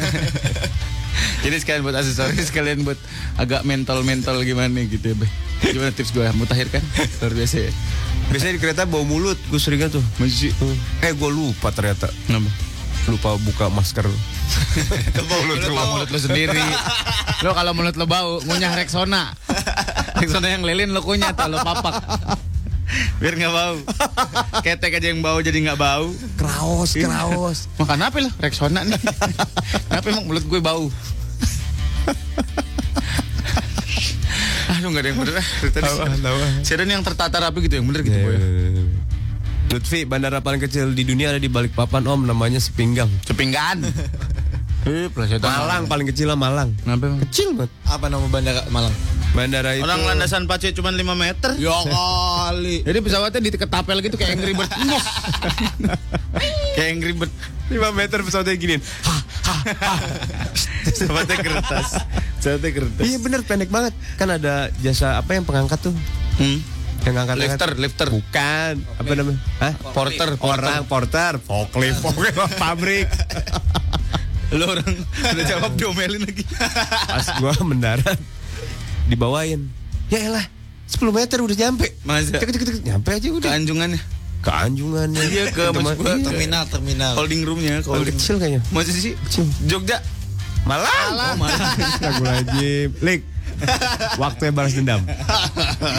Jadi sekalian buat aksesoris, sekalian buat agak mental-mental gimana gitu ya, Bay. Gimana tips gue? Mutakhir kan? Luar biasa ya. Biasanya di kereta bau mulut, gue sering tuh. Masih Eh gue lupa ternyata. Kenapa? Lupa buka masker. bau mulut Lu mulut lo sendiri. lo kalau mulut lo bau, ngunyah Rexona. Rexona yang lilin lo kunyah tuh, lo papak. Biar nggak bau. Ketek aja yang bau jadi nggak bau. Kraos, kraos. Makan apa lo? Rexona nih. Kenapa emang mulut gue bau? Aduh nggak ada yang bener ah. tadi. Ah, ah. Yang tertata rapi gitu yang bener gitu Iya, boy. iya, iya. Lutfi, bandara paling kecil di dunia ada di Balikpapan om, namanya Sepinggang. Cepinggan. Eh. Malang paling kecil lah Malang. Kenapa? Kecil banget. Apa nama bandara Malang? Bandara itu. Orang landasan pace cuma 5 meter. Ya kali. Jadi pesawatnya di ketapel gitu kayak Angry Bird. Kayak Angry Bird. 5 meter pesawatnya giniin. Pesawatnya kertas. Pesawatnya kertas. Iya bener pendek banget. Kan ada jasa apa yang pengangkat tuh? Hmm. Yang ngangkat Lifter, lifter. Bukan. Apa namanya? Hah? Porter, Orang porter, forklift, forklift pabrik. Lu orang udah jawab diomelin lagi. Pas gua mendarat dibawain. Ya elah, 10 meter udah nyampe. Masa? Cek, cek, cek, nyampe aja udah. Keanjungannya. Ke anjungannya. Iya, ke Teman- gua, iya. Terminal, terminal. Holding roomnya. Holding kecil kayaknya. Masa sih? Kecil. Jogja. Malang. Oh, Malang. Astagfirullahaladzim. Lik. Waktunya balas dendam.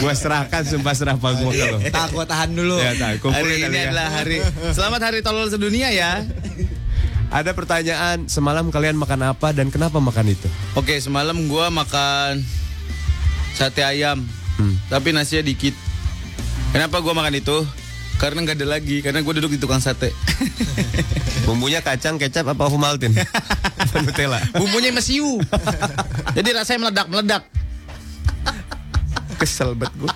Gua serahkan sumpah serah pak gua kalau. Tak gua tahan dulu. Ya, kumpulin Hari ini ya. adalah hari Selamat hari tolol sedunia ya. Ada pertanyaan, semalam kalian makan apa dan kenapa makan itu? Oke, semalam gua makan sate ayam. Hmm. Tapi nasinya dikit. Kenapa gua makan itu? Karena nggak ada lagi, karena gue duduk di tukang sate. Bumbunya kacang, kecap, apa? Apa Nutella? Bumbunya mesiu. Jadi rasanya meledak-meledak. Kesel banget gue.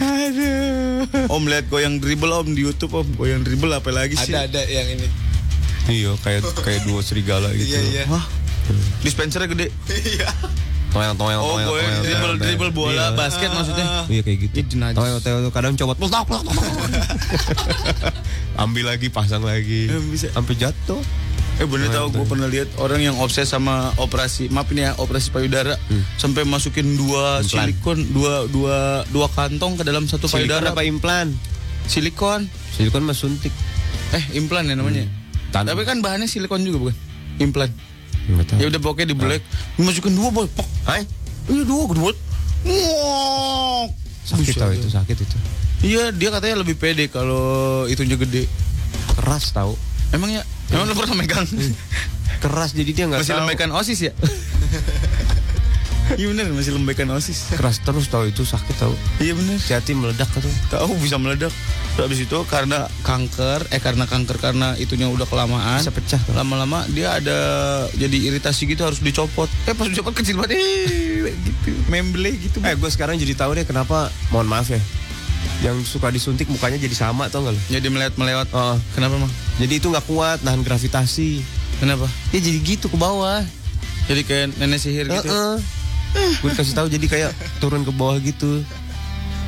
Aduh. Om lihat goyang dribble om di YouTube om. Goyang dribble apa lagi sih? Ada ada yang ini. iya, kayak kayak duo serigala gitu. Iya iya. Wah. Dispensernya gede. Toel, toel, Oh, toel, goyang toel, dribble toel. dribble bola Iya. basket maksudnya. Iya kayak gitu. Toel, toel tuh kadang copot. Plok, plok. Ambil lagi, pasang lagi. Eh, bisa. Sampai jatuh. Eh bener tau gue pernah lihat orang yang obses sama operasi maaf ini ya operasi payudara sampai masukin dua Implan. silikon dua dua dua kantong ke dalam satu Silikon payudara apa implan? silikon Silikon mah suntik. eh implan ya namanya Tanam. tapi kan bahannya silikon juga bukan implan. Ya udah pokoknya di black masukin dua boy pok Hai? iya dua banget Ngok. Sakit tau itu, sakit itu. iya dia katanya lebih pede kalau itunya gede Keras tahu. emang ya emang lu pernah megang Keras jadi dia nggak masih tahu. lembaikan osis ya iya bener masih lembaikan osis Keras terus tahu itu sakit tahu. iya bener. Hati meledak tuh. tahu bisa meledak. Terus habis itu karena kanker eh karena kanker karena itunya udah kelamaan. Bisa pecah lama-lama dia ada jadi iritasi gitu harus dicopot. Eh pas dicopot kecil banget. Eh, gitu. Memble gitu. Eh gue sekarang jadi tahu deh kenapa mohon maaf ya. Yang suka disuntik mukanya jadi sama tau gak lo? jadi melewat melewat. Oh, kenapa mah jadi itu nggak kuat nahan gravitasi. kenapa? Ya jadi gitu ke bawah. jadi kayak nenek sihir gitu Gue dikasih tahu jadi kayak turun ke bawah gitu.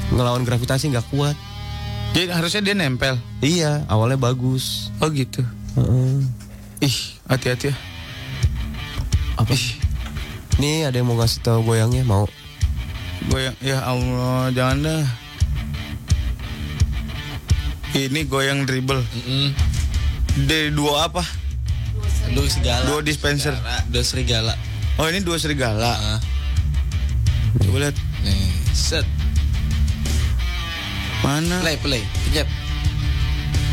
Ngelawan gravitasi nggak kuat. jadi harusnya dia nempel Iya, awalnya bagus. oh gitu Heeh. ih hati-hati ya Apa? Nih ada yang mau ngasih tahu goyangnya mau? goyang ya Allah jangan dah ini goyang dribble Mm-mm. dari dua apa Dua serigala. Dua dispenser. Serigala. Dua serigala. oh ini dua serigala Ah, coba lihat nih, set. mana Play, play. Pencet.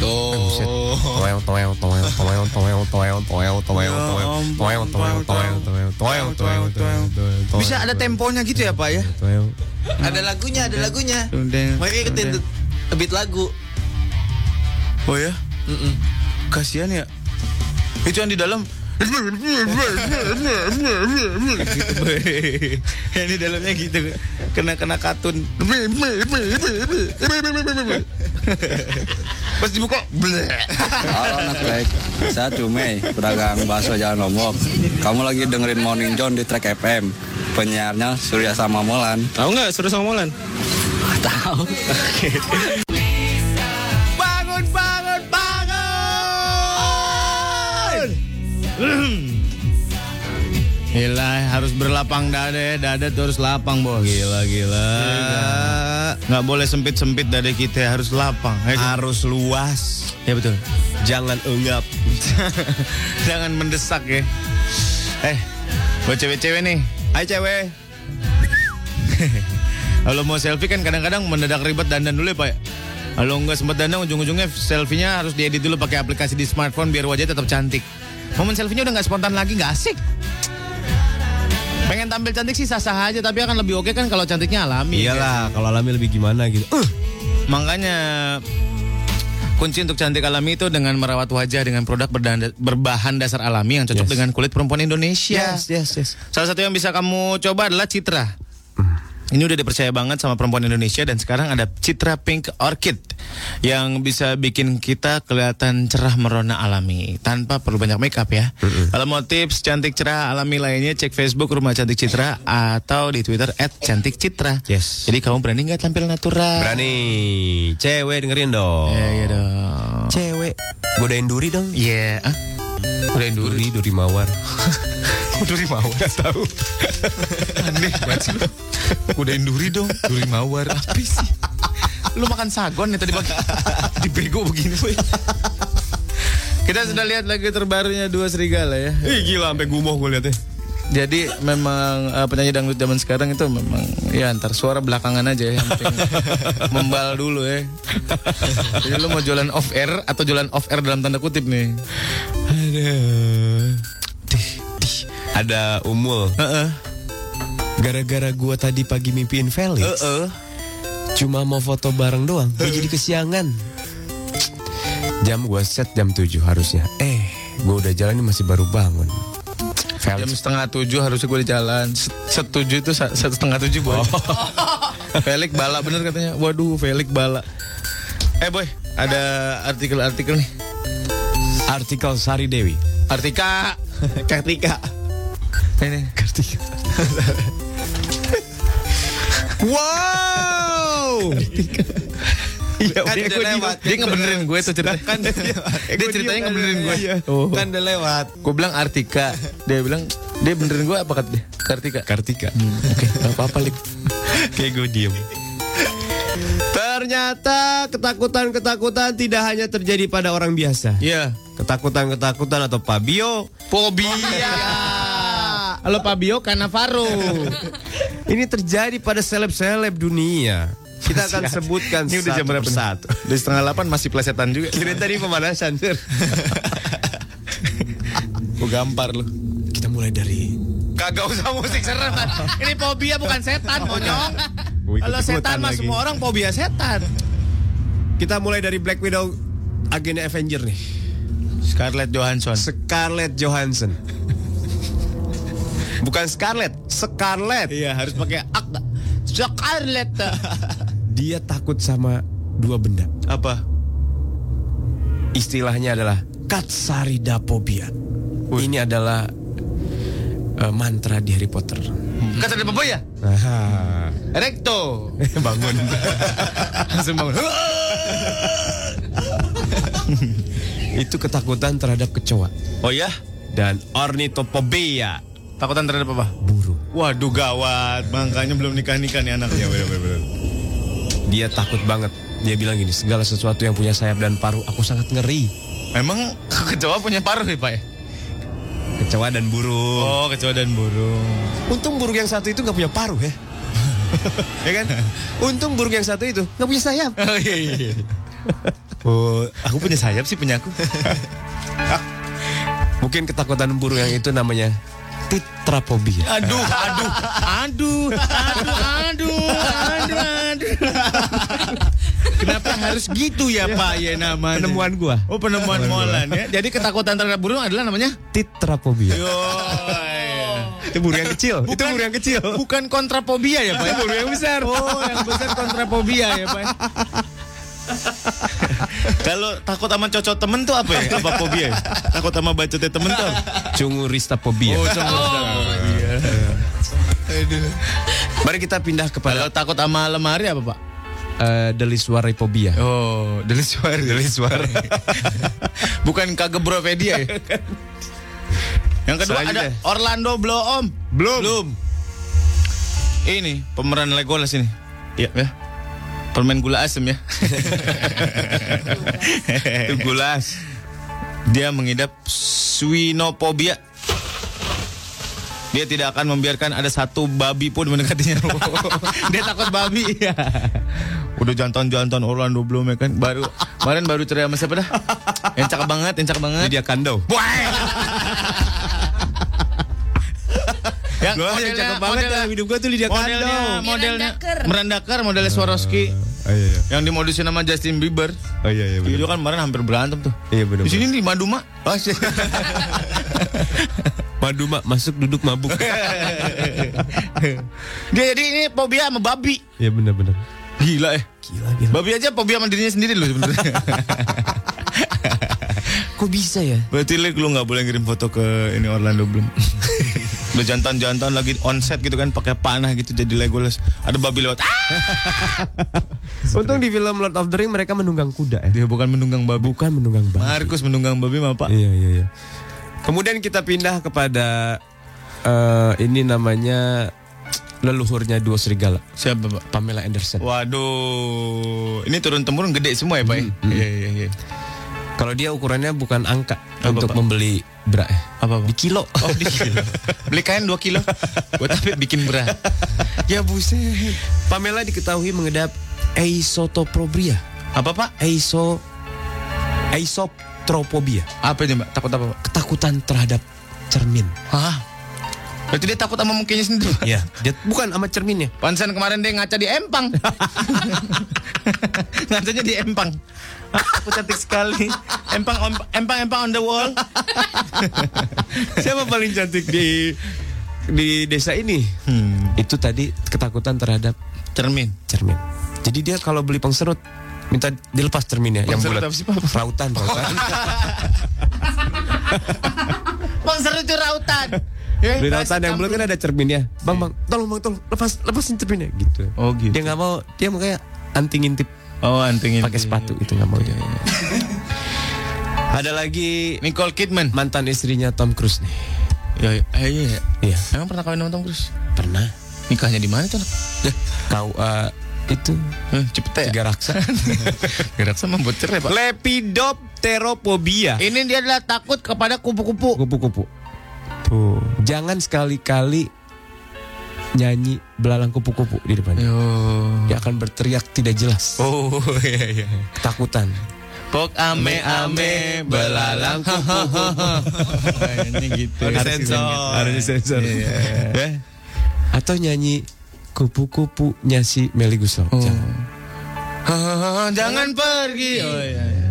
Tuh. Toel, toel, toel, toel, toel, toel, toel, toel, Ya toel, toel, toel, toel, toel, toel, toel, toel, toel, toel, Bisa ada temponya gitu ya Pak ya? toel. Ada lagunya, ada lagunya. Makanya ikutin beat lagu. Oh ya? Kasihan ya. Itu yang di dalam gitu, yang di dalamnya gitu kena kena katun pas dibuka bleh. Halo anak baik, saya Cumei, pedagang bakso Jalan Lombok. Kamu lagi dengerin Morning John di Track FM. Penyiarnya Surya sama Molan. Tahu nggak suruh sama Molan? Tahu. bangun bangun bangun Gila, harus berlapang dada ya. Dada tuh harus lapang, Bos. Gila, gila. Nggak boleh sempit-sempit dada kita, harus lapang. Ya, kan? Harus luas. ya betul. Jangan enggap. Jangan mendesak ya. Eh, buat cewek-cewek nih. Hai cewek. Kalau mau selfie kan kadang-kadang mendadak ribet dandan dulu ya Pak. ya? Kalau nggak sempat dandan ujung-ujungnya selfie-nya harus diedit dulu pakai aplikasi di smartphone biar wajahnya tetap cantik. Momen selfie-nya udah nggak spontan lagi, nggak asik. Pengen tampil cantik sih sah-sah aja, tapi akan lebih oke kan kalau cantiknya alami. Iyalah, kalau alami lebih gimana gitu. Uh, Makanya kunci untuk cantik alami itu dengan merawat wajah dengan produk berbahan dasar alami yang cocok Yes. dengan kulit perempuan Indonesia. yes, yes, yes. Salah satu yang bisa kamu coba adalah Citra. Ini udah dipercaya banget sama perempuan Indonesia dan sekarang ada Citra Pink Orchid yang bisa bikin kita kelihatan cerah merona alami tanpa perlu banyak makeup ya. Kalau mau tips cantik cerah alami lainnya cek Facebook Rumah Cantik Citra atau di Twitter @cantikcitra. Yes. Jadi kamu berani nggak tampil natural? Berani. Cewek dengerin dong. Ya, iya dong. Cewek. Godain duri dong. Iya. ah? Udah duri. Duri, duri mawar. Duri mawar. Gak tahu. Aneh banget sih lu. Kudain duri dong. Duri mawar. Apa sih? Lu makan sagon ya tadi pagi. Dibego begini. Boy. Kita sudah lihat lagi terbarunya dua serigala ya. Ih gila sampai gumoh gue liatnya. Jadi memang eh, penyanyi dangdut zaman sekarang itu memang ya antar suara belakangan aja ya. Yang penting membal dulu ya. Jadi lu mau jualan off air atau jualan off air dalam tanda kutip nih? Aduh. Ada umul. Heeh. Gara-gara gua tadi pagi mimpiin Felix. Heeh. Cuma mau foto bareng doang. Dia jadi kesiangan. Jam gua set jam 7 harusnya. Eh, gua udah jalan ini masih baru bangun. Jam Felix. setengah tujuh harusnya gue di jalan. Set- Setuju itu satu setengah tujuh boy. Felix bala bener katanya. Waduh, Felix bala. Eh boy, ada artikel-artikel nih. Artikel Sari Dewi. Artika, Kartika. Ini. Kartika. wow. Iya, Kan gua lewat. Dia ngebenerin gue tuh cerita. Kan dia ceritanya ngebenerin gue. Iya. Oh. kan udah lewat. Gue bilang Artika. Dia bilang dia benerin gue apa kata dia? Kartika. Kartika. Oke, gak apa-apa Lik. Kayak gue diem. Ternyata ketakutan-ketakutan tidak hanya terjadi pada orang biasa. Iya. Ketakutan-ketakutan atau Fabio. Fobia. Halo Fabio Cannavaro. Ini terjadi pada seleb-seleb dunia. Kita akan sebutkan Ini udah jam satu berapa? persatu. Udah setengah delapan masih plesetan juga. Kira tadi pemanasan, Sir. Gue gampar lu. Kita mulai dari Kagak usah musik serem kan. Ini fobia bukan setan, monyong. Kalau setan mah semua orang fobia setan. kita mulai dari Black Widow agen Avenger nih. Scarlett Johansson. Scarlett Johansson. Bukan Scarlett, Scarlett. Iya, harus pakai ak. Scarlett. Dia takut sama dua benda. Apa? Istilahnya adalah katsaridaphobia. Ini adalah eh, mantra di Harry Potter. Apa ya? Aha. Recto. Bangun. Langsung bangun. Itu ketakutan terhadap kecoa Oh ya? dan ornitophobia, Takutan terhadap apa? burung. Waduh gawat, makanya belum nikah-nikah nih anaknya. Bener, bener, bener. Dia takut banget. Dia bilang gini, segala sesuatu yang punya sayap dan paruh aku sangat ngeri. Memang kecoa punya paruh ya Pak ya? Kecoa dan burung. Oh kecoa dan burung. Untung burung yang satu itu nggak punya paruh ya. ya kan? Untung burung yang satu itu nggak punya sayap. Oh iya iya. iya. Oh, aku punya sayap sih punya aku. Mungkin ketakutan burung yang itu namanya titraphobia. Aduh, aduh, aduh, aduh, aduh, aduh, aduh. Kenapa harus gitu ya Pak ya namanya? Penemuan gua. Oh penemuan molan ya. Jadi ketakutan terhadap burung adalah namanya Titrapobia. Yo. iya. Itu burung yang kecil. itu Bukan- burung yang kecil. Bukan kontrafobia ya Pak? ya? burung yang besar. Oh yang besar kontrafobia ya Pak. Kalau takut sama cocok temen tuh apa ya? Apa fobia ya? Takut sama bacotnya temen tuh apa? Cunguristapobia. Oh, iya. Mari kita pindah Kalau kepada takut sama lemari apa Pak? uh, deliswaripobia. Oh, deliswar, deliswar. Bukan kagebropedia ya? Yang kedua Selanjutnya. ada Orlando Bloom. Belum. Belum. Ini pemeran Legolas ini. Iya. Ya. Permen gula asem ya. Itu gulas. Dia mengidap swinopobia. Dia tidak akan membiarkan ada satu babi pun mendekatinya. Dia takut babi. Udah jantan-jantan Orlando Bloom ya kan. Baru kemarin baru cerai sama siapa dah? Yang cakep banget, yang cakep banget. Lydia Kando. Yang Gua yang cakep banget dalam hidup gua tuh Lydia modelnya, Kando. modelnya Miranda Kerr. Miranda Kerr, modelnya Swarovski. Oh iya iya. Yang dimodusin sama Justin Bieber. Oh iya iya kan kemarin hampir berantem tuh. Iya benar. Di sini di Maduma. Oh, shit. Madu mak masuk duduk mabuk. Dia jadi ini fobia sama babi. Iya benar benar. Gila eh. Gila gila. Babi aja fobia sama dirinya sendiri loh sebenarnya. Kok bisa ya? Berarti lu nggak boleh ngirim foto ke ini Orlando Bloom. Udah jantan-jantan lagi on set gitu kan pakai panah gitu jadi Legolas. Ada babi lewat. Untung di film Lord of the Ring mereka menunggang kuda ya. Dia bukan menunggang babi. Bukan menunggang babi. Markus menunggang babi mah Pak. Iya iya iya. Kemudian kita pindah kepada eh, ini namanya leluhurnya dua serigala, Siapa Pak? Pamela Anderson. Waduh, ini turun temurun gede semua ya Pak? ya? Iya iya iya. Kalau dia ukurannya bukan angka Apa, untuk Pak? membeli bra. Apa Pak? Di kilo. Oh di kilo. Beli kain 2 kilo. Buat apa bikin bra? ya buset. Pamela diketahui mengidap eisotopobia. Apa Pak? Eiso eisotropobia. Apa ini Mbak? Takut apa Pak? Ketakutan terhadap cermin. Hah? Berarti dia takut sama mukanya sendiri? Iya, dia bukan sama cerminnya. Pansan kemarin dia ngaca di empang. Ngacanya di empang. Aku cantik sekali. Empang on, empang empang on the wall. Siapa paling cantik di di desa ini? Hmm. Itu tadi ketakutan terhadap Cermin. cermin. Jadi dia kalau beli pengserut minta dilepas cerminnya yang Pengserut bulat. Rautan, rautan. Bang seru itu rautan. Beli rautan yang bulat kan ada cerminnya. Bang, bang, tolong bang, tolong lepas lepasin cerminnya gitu. Oh gitu. Dia nggak mau, dia makanya anti ngintip Oh antingin. pakai sepatu itu nggak mau dia. Ada lagi Nicole Kidman. mantan istrinya Tom Cruise nih. Ya, ya, eh, iya, iya. Iya, Emang pernah kawin sama Tom Cruise? pernah. Nikahnya di mana tuh? anak? Kau eh, itu Eh, cepet ya. tiga raksa. Gerak sama buat cerai pak. Lepidopterophobia. Ini dia adalah takut kepada kupu-kupu. Kupu-kupu. Tuh, jangan sekali-kali nyanyi belalang kupu-kupu di depan. Yo. Dia akan berteriak tidak jelas. Oh iya iya. Ketakutan. Pok ame ame belalang kupu-kupu. Kayaknya gitu. Harus sensor. Harus sensor. Iya. Ya. Atau nyanyi kupu-kupunya si Meli Guslo. Oh. Jangan. Jangan pergi. Oh iya. iya.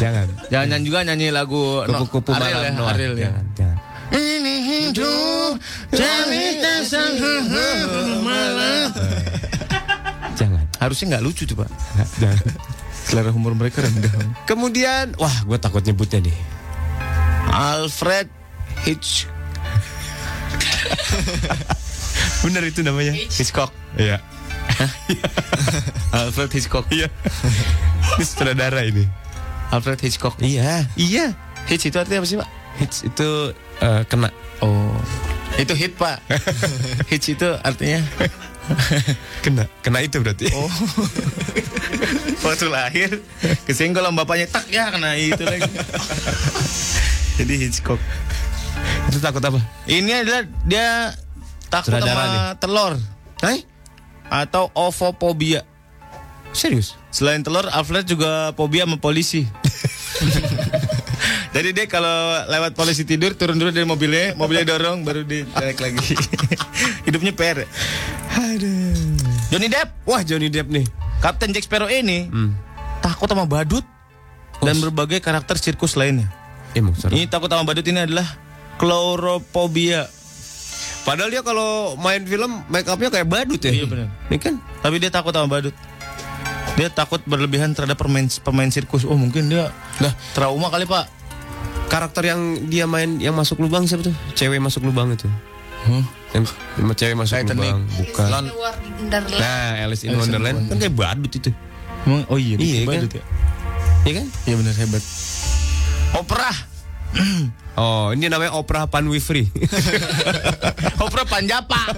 Jangan. Jangan juga nyanyi lagu no, Kupu-kupu malam ya, Noah. Ariel ya. Jangan, jangan. Ini hidup cerita malam. Jangan. Harusnya nggak lucu tuh pak. jangan. Selera humor mereka rendah. Kemudian, wah, gue takut nyebutnya nih. Alfred Hitch Bener itu namanya. Hitchcock. Iya. Alfred Hitchcock. Iya. Ini sutradara ini. Alfred Hitchcock. Iya. Iya. Hitch itu artinya apa sih pak? Hits itu eh, kena. Oh. Itu hit pak. Hitch itu artinya. Kena. Kena itu berarti. Oh. Waktu lahir kesenggol sama bapaknya tak ya kena itu lagi. Jadi Hitchcock. Itu takut apa? Ini adalah dia takut sama nih. telur Hai? atau ovophobia. Serius? Selain telur, Alfred juga fobia sama polisi. Jadi dia kalau lewat polisi tidur turun dulu dari mobilnya, mobilnya dorong baru ditarik lagi. Hidupnya per. Aduh. Johnny Depp, Wah Johnny Depp nih. Kapten Jack Sparrow ini takut sama badut dan berbagai karakter sirkus lainnya. Emang serem. Ini takut sama badut ini adalah klaurophobia. Padahal dia kalau main film make upnya kayak badut ya. Iya, benar. Ini kan Tapi dia takut sama badut. Dia takut berlebihan terhadap pemain pemain sirkus. Oh mungkin dia Lah. trauma kali pak. Karakter yang dia main yang masuk lubang siapa tuh? Cewek masuk lubang itu. Yang yang cewek masuk Titanic. lubang, bukan. Di luar Wonderland. Nah, Alice in Alice in Wonderland kan kayak badut itu. Emang, oh iya, Iya, kan? badut ya. Iya kan? Iya benar hebat. Opera. Oh, ini namanya Oprah Panwifri. Opera Panjapa.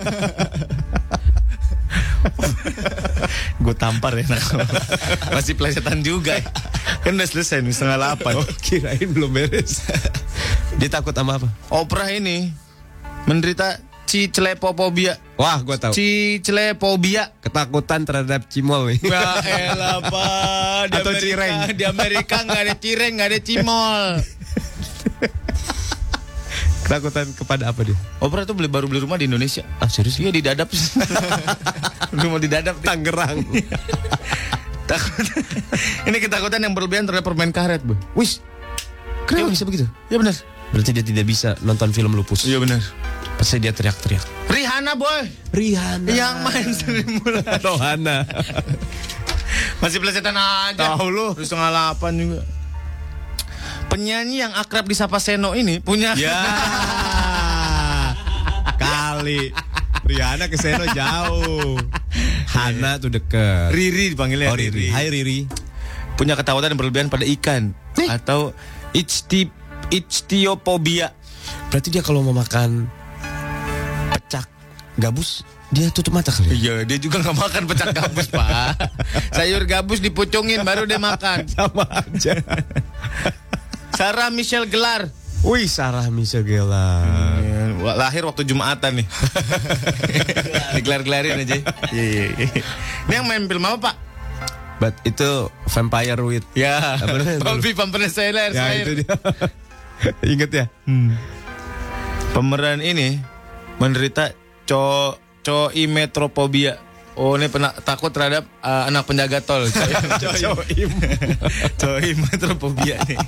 Gue tampar ya nak. Masih pelesetan juga ya. Kan udah selesai nih setengah delapan. oh, kirain belum beres. dia takut sama apa? Opera ini menderita ciclepopobia. Wah, gua tahu. Ciclepobia. Ketakutan terhadap cimol nih. Ya elah pak Di Atau Amerika, cireng. Di Amerika nggak ada cireng nggak ada cimol Ketakutan kepada apa dia? Opera tuh beli baru beli rumah di Indonesia Ah, serius? Iya di dadap Rumah di dadap Tangerang. Takut Ini ketakutan yang berlebihan terhadap permain karet bu Wis. Kenapa bisa begitu? Ya benar Berarti dia tidak bisa nonton film lupus. Iya benar Pasti dia teriak-teriak. Rihanna boy Rihanna. Yang main Sri Mulyani Rohana. Masih pelesetan aja Tahu lu. Terus setengah delapan juga Penyanyi yang akrab disapa Seno ini punya Ya. Kali. Rihanna ke Seno jauh. Hana tuh deket. Riri dipanggilnya Oh Riri. Hai Riri. punya ketakutan yang berlebihan pada ikan atau ichti ichthyophobia. Berarti dia kalau mau makan pecak gabus, dia tutup mata kali. ya? Iya, dia juga nggak makan pecak gabus, Pak. Sayur gabus dipucungin baru dia makan. Sama aja. Sarah Michelle Gelar. Wih, Sarah Michelle Gellar. Wah, lahir waktu Jumatan nih. Digelar-gelarin aja. Iya, iya, iya. Ini yang main film apa, Pak? But itu Vampire with Ya? Bobby Vampire Slayer. Ya itu dia. Ingat ya? Pemeran ini menderita co coimetropobia. Oh, ini pernah takut terhadap uh, anak penjaga tol. Coim. Coimetropobia nih.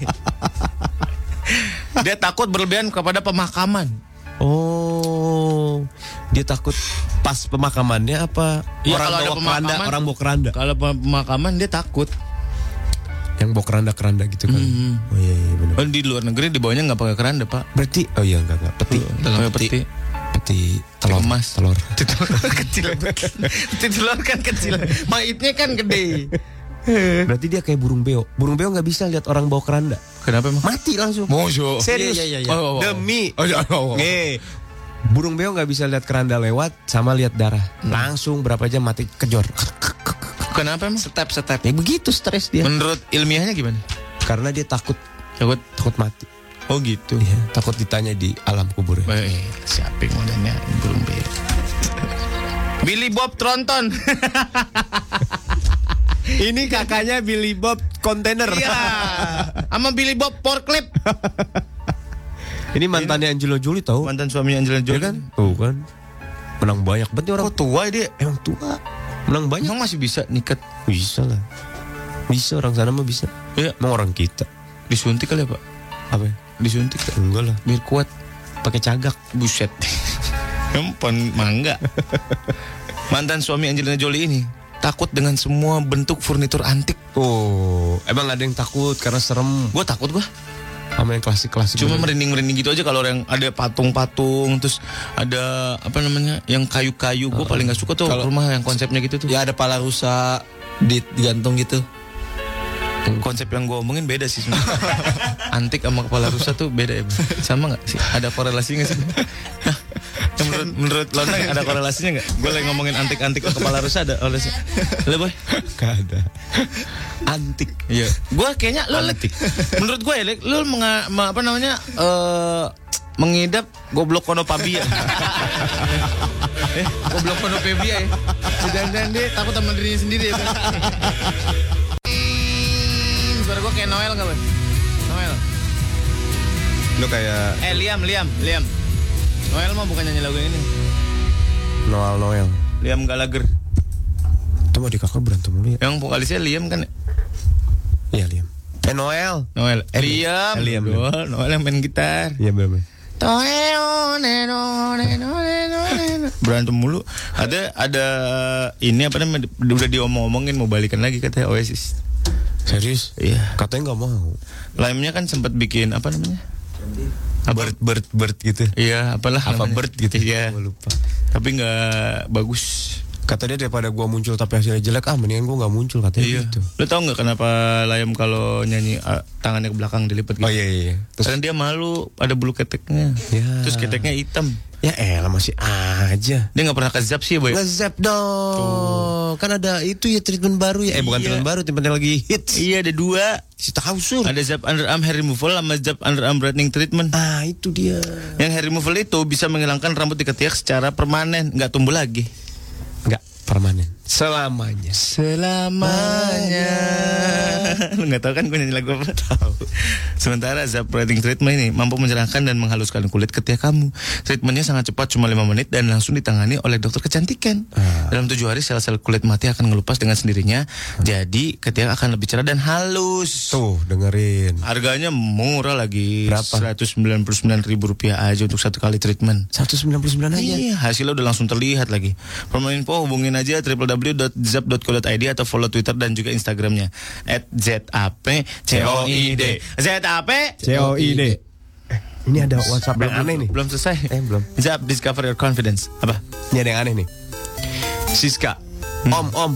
Dia takut berlebihan kepada pemakaman. Oh, dia takut pas pemakamannya apa? Iya, orang kalau ada bawa keranda, pemakaman- orang bawa keranda. Kalau pemakaman dia takut. Yang bawa keranda-keranda gitu kan. Mhm. Oh iya, iya benar. Oh, di luar negeri dibawanya nggak pakai keranda, Pak. Berarti oh iya enggak enggak peti. Dalam peti. Peti telur. emas. Telur. Peti telur kecil. Peti telur kan kecil. Maitnya kan gede. Berarti dia kayak burung beo. Burung beo nggak bisa lihat orang bawa keranda. Kenapa emang? Mati langsung. Mojo. Serius. Iya, iya, iya. Oh, oh, oh. Demi. Oh, iya, oh, oh. Nih. Burung beo nggak bisa lihat keranda lewat sama lihat darah. Langsung berapa jam mati kejor. Kenapa emang? Step step. Ya begitu stres dia. Menurut ilmiahnya gimana? Karena dia takut Takut. takut mati. Oh gitu. Iya, takut ditanya di alam kubur. Eh, siapa yang modalnya burung beo? Billy Bob Tronton. Ini kakaknya Billy Bob kontainer. Iya. Sama Billy Bob Porklip. Ini mantannya Angelo Jolie tahu? Mantan suaminya Angelina Ya Jolie kan? Tuh kan. Menang banyak. Berarti orang Oh tua dia. emang tua. Menang banyak. Emang masih bisa niket? Bisa lah. Bisa orang sana mah bisa. Iya. Emang orang kita. Disuntik kali ya pak? Apa? ya? Disuntik. Enggak lah. Biar kuat. Pakai cagak. Buset. Empon mangga. Mantan suami Angelina Jolie ini takut dengan semua bentuk furnitur antik. Oh, emang ada yang takut karena serem Gue takut gue. sama yang klasik-klasik. Cuma bener. merinding-merinding gitu aja kalau yang ada patung-patung terus ada apa namanya yang kayu-kayu gue paling gak suka tuh Kalau- rumah yang konsepnya gitu tuh. Ya ada pala rusa di- digantung gitu. Konsep yang gue omongin beda sih sebenarnya. Antik sama kepala rusa tuh beda ya. Sama nggak sih? Ada korelasinya sih? Menurut menurut Lona ada korelasinya nggak? Gue lagi ngomongin antik-antik sama kepala rusa ada korelasi. Lo boy? Gak ada. Antik. Iya. Gue kayaknya lo Antik. menurut gue ya, lo menga, ma- apa namanya eh mengidap goblok konopabia. eh, goblok konopabia ya. Dan dia takut sama dirinya sendiri ya. Gue kayak Noel gak, Bang? Noel. Lu kayak Eh, Liam, Liam, Liam. Noel mah bukan nyanyi lagu ini. Noel Noel. Liam Gallagher. Itu mah di kakak berantem mulu ya. Yang vokalisnya Liam kan? ya? Iya Liam. Eh Noel. Noel. Eh, Liam. eh, Liam, Noel, Noel yang main gitar. Iya benar. Berantem mulu. Ada ada ini apa namanya udah diomong-omongin mau balikan lagi katanya Oasis. Serius? Iya. Katanya nggak mau. Lime-nya kan sempat bikin apa namanya? Bird, bird, bird gitu. Iya, apalah Apa namanya. bird gitu? Iya. Lupa. Tapi nggak bagus. Kata dia daripada gua muncul tapi hasilnya jelek, ah mendingan gua nggak muncul katanya Iya. gitu. Lo tau nggak kenapa Layam kalau nyanyi ah, tangannya ke belakang dilipat gitu? Oh iya iya. Terus Karena dia malu ada bulu keteknya. Ya. Terus keteknya hitam. ya elah masih aja. Dia nggak pernah ke zap sih, boy. Nge-zap dong. Kan ada itu ya treatment baru ya. Eh bukan Iya. treatment baru, treatment lagi hits. Iya ada dua. Si tahu sur. Ada zap underarm hair removal sama zap underarm brightening treatment. Ah itu dia. Yang hair removal itu bisa menghilangkan rambut di ketiak secara permanen, nggak tumbuh lagi. Enggak permanen. Selamanya. Selamanya. Lu nggak tahu kan gue nyanyi lagu apa? Tahu. Sementara Zap Brightening Treatment ini mampu mencerahkan dan menghaluskan kulit ketiak kamu. Treatmentnya sangat cepat, cuma 5 menit dan langsung ditangani oleh dokter kecantikan. Dalam tujuh hari sel-sel kulit mati akan ngelupas dengan sendirinya. Jadi ketiak akan lebih cerah dan halus. Tuh dengerin. Harganya murah lagi. Berapa? 199 ribu rupiah aja untuk satu kali treatment. 199 aja. Iya, hasilnya udah langsung terlihat lagi. Permen info hubungin aja www.zap.co.id atau follow Twitter dan juga Instagramnya @zapcoid. Zap COID. Eh, ini ada WhatsApp yang aneh nih. Belum selesai. Eh, belum. Zap discover your confidence. Apa? Ini ada yang aneh nih. Siska. Om, om.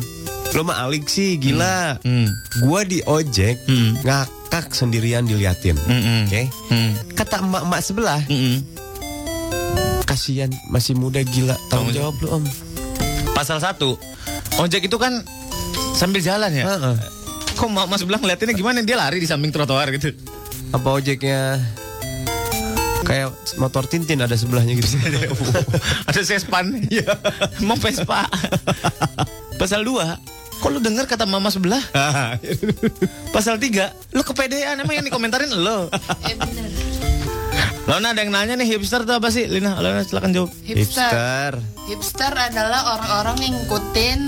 Lo mah alik sih, gila. Hmm. Gua di ojek Hmm. ngakak sendirian diliatin. Mm-mm. Oke. Hmm. Kata emak-emak sebelah, Mm-mm. kasihan masih muda gila. Tanggung Tanggung jawab lu, Om. Pasal satu, ojek itu kan sambil jalan ya. Heeh. Kok mak mas bilang ngeliatinnya gimana? Dia lari di samping trotoar gitu. Apa ojeknya kayak motor Tintin ada sebelahnya gitu. Ada sespan. Iya. Emang Vespa. Pasal 2 Kok lu denger kata mama sebelah? Pasal 3 Lu kepedean emang yang dikomentarin lo. Eh bener. Lona ada yang nanya nih hipster tuh apa sih? Lina, Lona silakan jawab. Hipster. Hipster adalah orang-orang yang ngikutin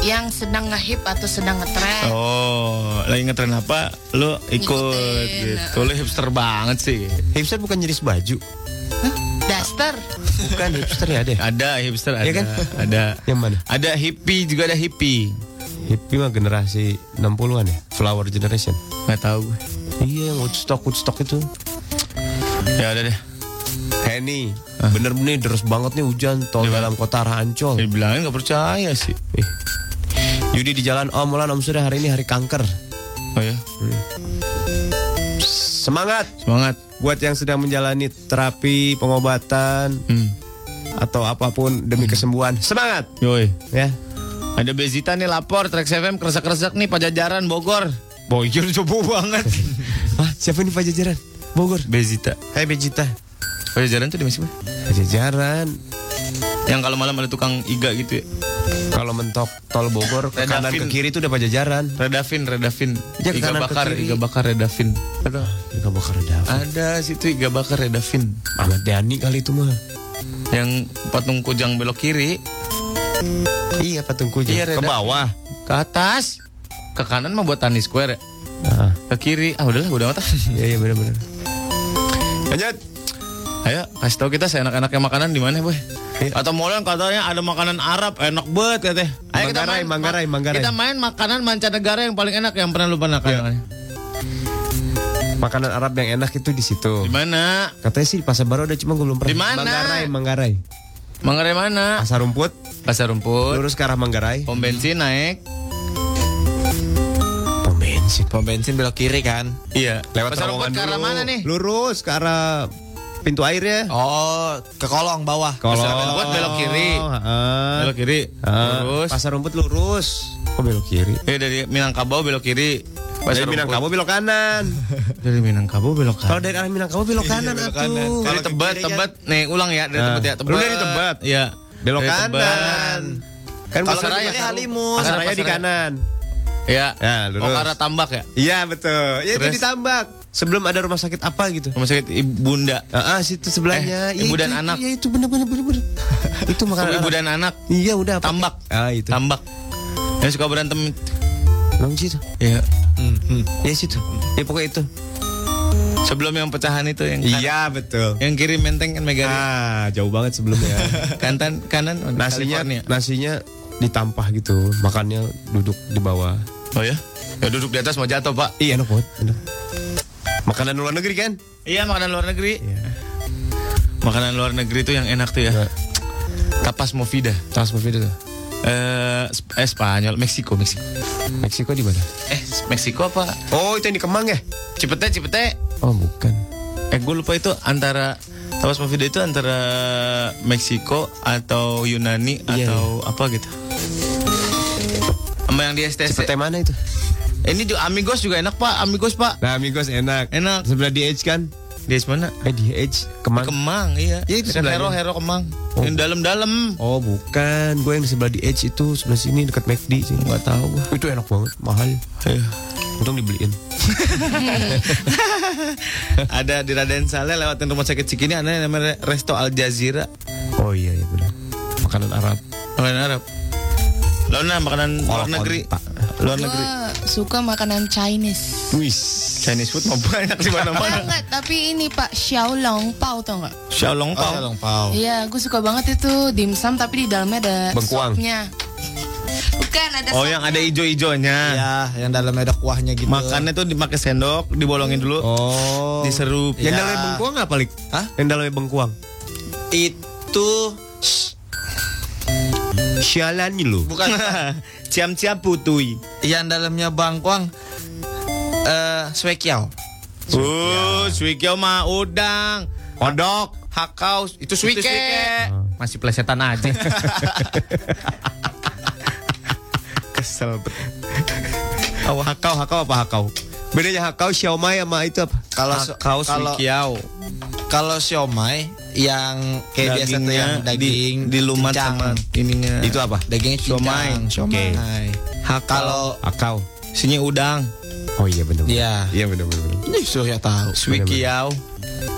yang sedang ngehip atau sedang ngetren. Oh, lagi ngetren apa? Lu ikut Ngikutin. gitu. Lu hipster banget sih. Hipster bukan jenis baju. Daster. Bukan hipster ya deh. Ada hipster ada. Iya kan? Ada. Yang mana? Ada hippie juga ada hippie. Hippie mah generasi 60-an ya. Flower generation. Nggak tahu gue. Iya, Woodstock Woodstock itu. Ya udah deh. Henny, bener-bener deres banget nih hujan tol dalam kota arah Ancol. Dibilangin nggak percaya sih. Eh. Yudi di jalan Om Mulan Om Sudah hari ini hari kanker. Oh ya. Semangat Semangat. buat yang sedang menjalani terapi, pengobatan Hmm. atau apa pun demi kesembuhan. Semangat Yoi. ya. Ada Bezita nih lapor Trax FM keresak-keresak nih Pajajaran Bogor. Bogor coba banget. Wah, siapa nih Pajajaran? Bogor. Bezita. Hai Bejita. Pajajaran tuh di mana? Pajajaran. Yang kalau malam ada tukang iga gitu ya. Kalau mentok tol Bogor ke Redafin. kanan ke kiri itu udah Pajajaran. Redavin, Redavin. Ya, iga bakar, iga bakar Redavin. Aduh, Iga bakar ada. Ada situ iga bakar Redavin. Ahmad Dhani kali itu mah. Yang patung kujang belok kiri, Iya patung kujang. Iya, ke bawah. ke atas. Ke kanan mah buat Tani Square ya. Ah, Ke kiri, ah udahlah udah mata. iya iya benar-benar. Lanjut. Ayo, kasih tahu kita seenak-enaknya makanan di mana, boy? Iya. Atau Molan katanya ada makanan Arab enak banget katanya. Ayo kita main, Manggarai, Manggarai. Kita main makanan mancanegara yang paling enak yang pernah lu pernah makan. Makanan Arab yang enak itu di situ. Di mana? Katanya sih di Pasar Baru ada cuma gue belum pernah. Di mana? Manggarai, Manggarai. Manggarai mana? Pasar rumput, Pasar rumput. lurus ke arah Manggarai. Pom bensin naik. Bensin. Pom bensin belok kiri kan? Iya. Lewat Pasar rumput terowongan ke arah dulu. mana nih? Lurus ke arah pintu airnya. Oh, ke kolong bawah. Pasar rumput belok kiri. Heeh. Belok kiri. Heeh. Terus. Pasar rumput lurus. Kok belok kiri? Eh dari Minangkabau belok kiri. Dari Minangkabau belok kanan. Dari Minangkabau belok kanan. Kalau dari arah Minangkabau belok kanan belok atuh. Dari Tebet, kan- Tebet. Nih, ulang ya dari Nah. Tebet ya. Lu dari Tebet? Iya. Belok Dari kanan. Tebet. Kan Pasaraya Halimus. Pasaraya di kanan. Iya. Ya, lurus. Oh, arah Tambak ya? Iya betul. Ya itu Terus? ditambak. Sebelum ada rumah sakit apa gitu. Rumah sakit Ibu Bunda. Ah, ah, situ sebelahnya. Eh, ibu itu, dan itu, anak. Ya itu bener bener. itu makanan Ibu Arab. dan anak. Iya udah apa? Tambak. Ah itu. Tambak. Yang suka berantem. Nong situ. Iya. Ya situ. Ya pokoknya itu. Sebelum yang pecahan itu yang kanan. Iya betul. yang kiri menteng kan Megari. Ah, jauh banget sebelumnya. Kanan kanan oh, nasinya California. nasinya ditampah gitu, makannya duduk di bawah. Oh ya? Ya duduk di atas mau jatuh, Pak. Iya enak banget. enak. Makanan luar negeri kan? Iya, makanan luar negeri. Iya. Makanan luar negeri itu yang enak tuh ya. Iya. Tapas movida. Tas movie itu. Eh, eh, Spanyol, Meksiko, Meksiko. Meksiko di mana? Eh, Meksiko apa? Oh, itu yang di Kemang ya? Cipete, Cipete. Oh, bukan. Eh, gue lupa itu antara Tapas movida itu antara Meksiko atau Yunani Iya, atau apa gitu. Sama yang di STC. Cipete mana itu? Ini juga Amigos juga enak, Pak. Amigos, Pak. Nah, Amigos enak. Enak. Sebelah di Edge kan? Di mana? Eh, di Edge Kemang. Kemang, iya. Iya, itu sebelahnya. Hero, Hero Kemang. Oh. Yang dalam-dalam. Oh, bukan. Gue yang sebelah di Edge itu sebelah sini dekat McD sih. Nggak tahu. Itu enak banget, mahal. Iya. Untung dibeliin. ada di Raden Saleh lewatin rumah sakit Cikini ada yang namanya Resto Al Jazeera Oh iya, iya benar. Makanan Arab. makanan Arab Lona makanan luar negeri kontak. luar Gue negeri suka makanan Chinese. Wis. Chinese food mau banyak di Enggak, mana-mana enggak, tapi ini Pak Xiaolong Pao tau nggak? Xiaolong Pao Long pau. Iya, gue suka banget itu dimsum tapi di dalamnya ada Bengkuang. sopnya. Bukan ada oh yang ada ijo-ijonya Ya, yang dalamnya ada kuahnya gitu. makannya tuh dipakai sendok dibolongin dulu Oh. diserup Yang Ya. dalamnya bengkuang apa, Lik? Hah? Yang dalamnya bengkuang. itu Sialan lu. bukan ciam-ciam putui yang dalamnya bangkuang eh swekiao. Oh, suikiao mah udang, kodok, hakau, itu suike. Masih plesetan aja. Kesel. Oh, hakau, hakau apa hakau? Bedanya hakau siomay sama itu apa? Kalau Hakau kalau kalau siomay yang kayak biasa tuh yang daging di, dilumat cincang. sama ininya. Itu apa? dagingnya Siomay. Siomay. Hakau. Kalau Akau. Sini udang, Oh iya benar. Iya. Iya benar benar. ini Surya tahu. suikiao.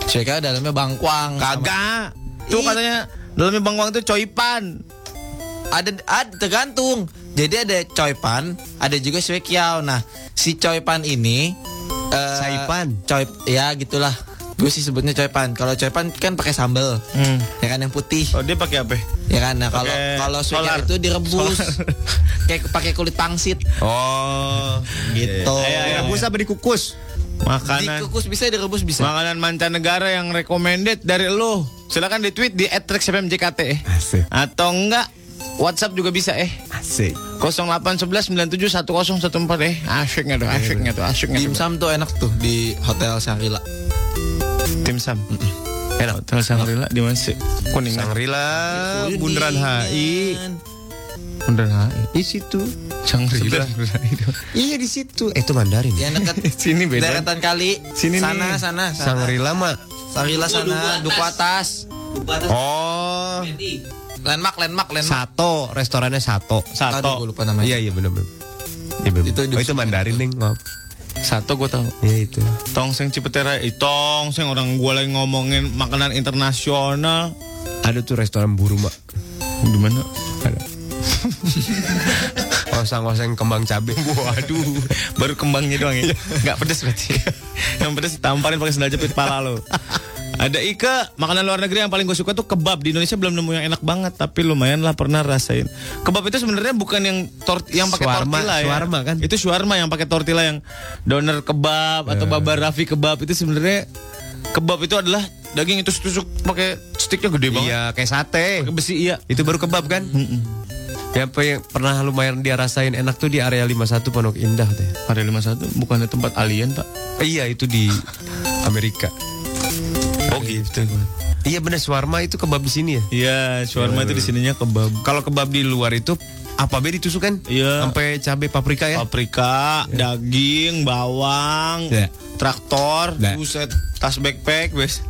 Swekiao dalamnya bangkuang. Kagak. Tuh katanya dalamnya bangkuang itu coipan. ada ada tergantung. Jadi ada coipan, ada juga swekiao. Nah, si coipan ini eh, Saipan. Coip ya gitulah. Gue sih sebutnya coipan. Kalau coipan kan pakai sambel. Hmm. Ya kan yang putih. Oh, dia pakai apa? Ya kan. Nah, kalau kalau swekiao solar. itu direbus. Kayak pakai kulit pangsit Oh. gitu. Iya, iya, Rebus apa dikukus? Makanan Dikukus bisa, direbus bisa. Makanan mancanegara yang recommended dari lo. Silakan di tweet di @rexfmjkt eh. Asik. Atau enggak WhatsApp juga bisa eh. Asik. 0811971614 eh. Asyiknya tuh, asyiknya tuh, asyiknya tuh. Dimsum tuh enak tuh di Hotel Shangri-La. Dimsum. Enak. Hotel Shangri-La di mana sih? Kuningan. Sangrila Bundaran HI. Bundaran HI. Di situ. Shangri-La. Iya di situ. Eh, itu Mandarin. ya? Yang dekat Sini beda. deretan kali. Sini sana, nih. sana, sana. Sangrila mah. Shangri-La sana, Duku atas. Oh. Landmark, landmark, landmark. Sato, restorannya Sato. Aduh, Satu. gue lupa namanya. Iya iya benar benar. Iya benar. Itu oh, itu Mandarin nih, maaf. Satu gue tahu. Iya itu. Tongseng Cipetera, eh, tongseng orang gue lagi ngomongin makanan internasional. Ada tuh restoran Buruma. Di mana? Ada. Osang-oseng kembang cabe. Waduh, baru kembangnya doang ya. Enggak pedes berarti. yang pedes ditamparin pakai sendal jepit pala lo. Ada Ika, makanan luar negeri yang paling gue suka tuh kebab. Di Indonesia belum nemu yang enak banget, tapi lumayan lah pernah rasain. Kebab itu sebenarnya bukan yang tort yang pakai tortilla ya. shawarma kan? Itu shawarma yang pakai tortilla yang doner kebab atau babar rafi kebab itu sebenarnya kebab itu adalah daging itu tusuk pakai sticknya gede banget. Iya, kayak sate. Pakai besi iya. Itu baru kebab kan? Yang apa yang pernah lumayan dia rasain enak tuh di area 51 Pondok Indah teh. Area 51 bukannya tempat alien, Pak. Eh, iya itu di Amerika. Oh gitu. Iya bener shawarma itu kebab di sini ya. Iya, shawarma itu di sininya kebab. Kalau kebab di luar itu apa be ditusuk kan? Iya. Sampai cabai paprika ya. Paprika, daging, bawang, Ya. traktor, Ya. buset, tas backpack, wes.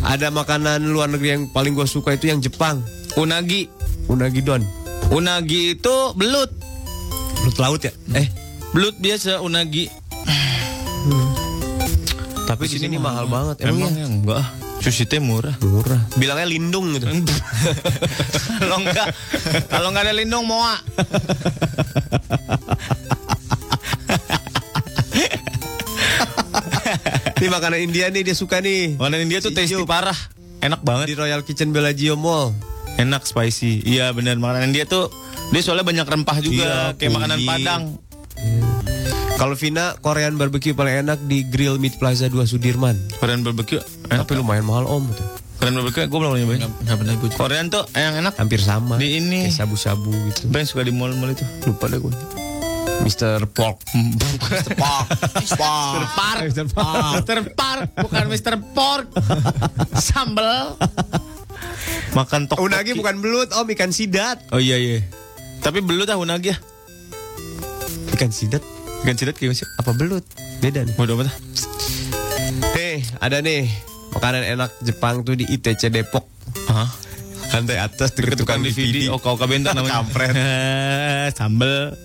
Ada makanan luar negeri yang paling gua suka itu yang Jepang. Unagi. Unagi don. Unagi itu belut. Belut laut ya? Eh, Belut biasa unagi. Tapi di sini mahal banget. Emang Emang ya enggak. Sushi teh murah. murah. Bilangnya lindung gitu. kalau enggak, kalau enggak ada lindung moa. Nih makanan India nih dia suka nih. Makanan India tuh tasty parah. Enak Di banget. Royal Kitchen Bellagio Mall. Enak spicy. Iya bener makanan India tuh dia soalnya banyak rempah juga Iya, kayak makanan. Padang. Kalau Vina Korean barbecue paling enak di Grill Meat Plaza 2 Sudirman. Korean barbecue. Enak. Tapi lumayan mahal om. tuh. Korean barbecue gue belum nyobain. Nggak pernah gue. Korean tuh yang enak. Hampir sama. Di ini. Kayak sabu-sabu gitu. Yang suka di mall-mall itu? Lupa deh gue. Mr. Pork. Mr. Park. Park. Park. Mr. Pork. Mr. Park, bukan Mr. Pork. Sambel. Makan tok. Unagi bukan belut om ikan sidat. Oh iya iya. Tapi belut ah unagi ya. Ikan sidat Ikan cidat kayak sih. apa belut? Beda nih. Waduh apa? Nih ada nih makanan enak Jepang tuh di ITC Depok. Hah? Lantai atas deket tukang DVD. Oh kau kabenta namanya. Kampret. Sambel.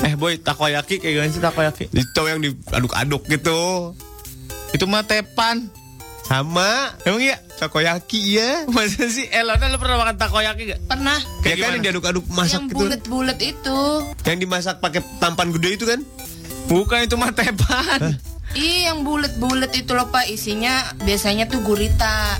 Eh boy, takoyaki kayak gimana sih takoyaki? Itu yang diaduk-aduk gitu. Itu mah tepan. Sama Emang iya? takoyaki ya. Masa sih? Eh, Lona lu pernah makan takoyaki gak? Pernah. Ya Kayak kan gimana? yang diaduk-aduk masak yang gitu. bulat-bulat itu. Yang dimasak pakai tampan gede itu kan? Bukan itu mah tepan. Ih, yang bulat-bulat itu loh Pak, isinya biasanya tuh gurita.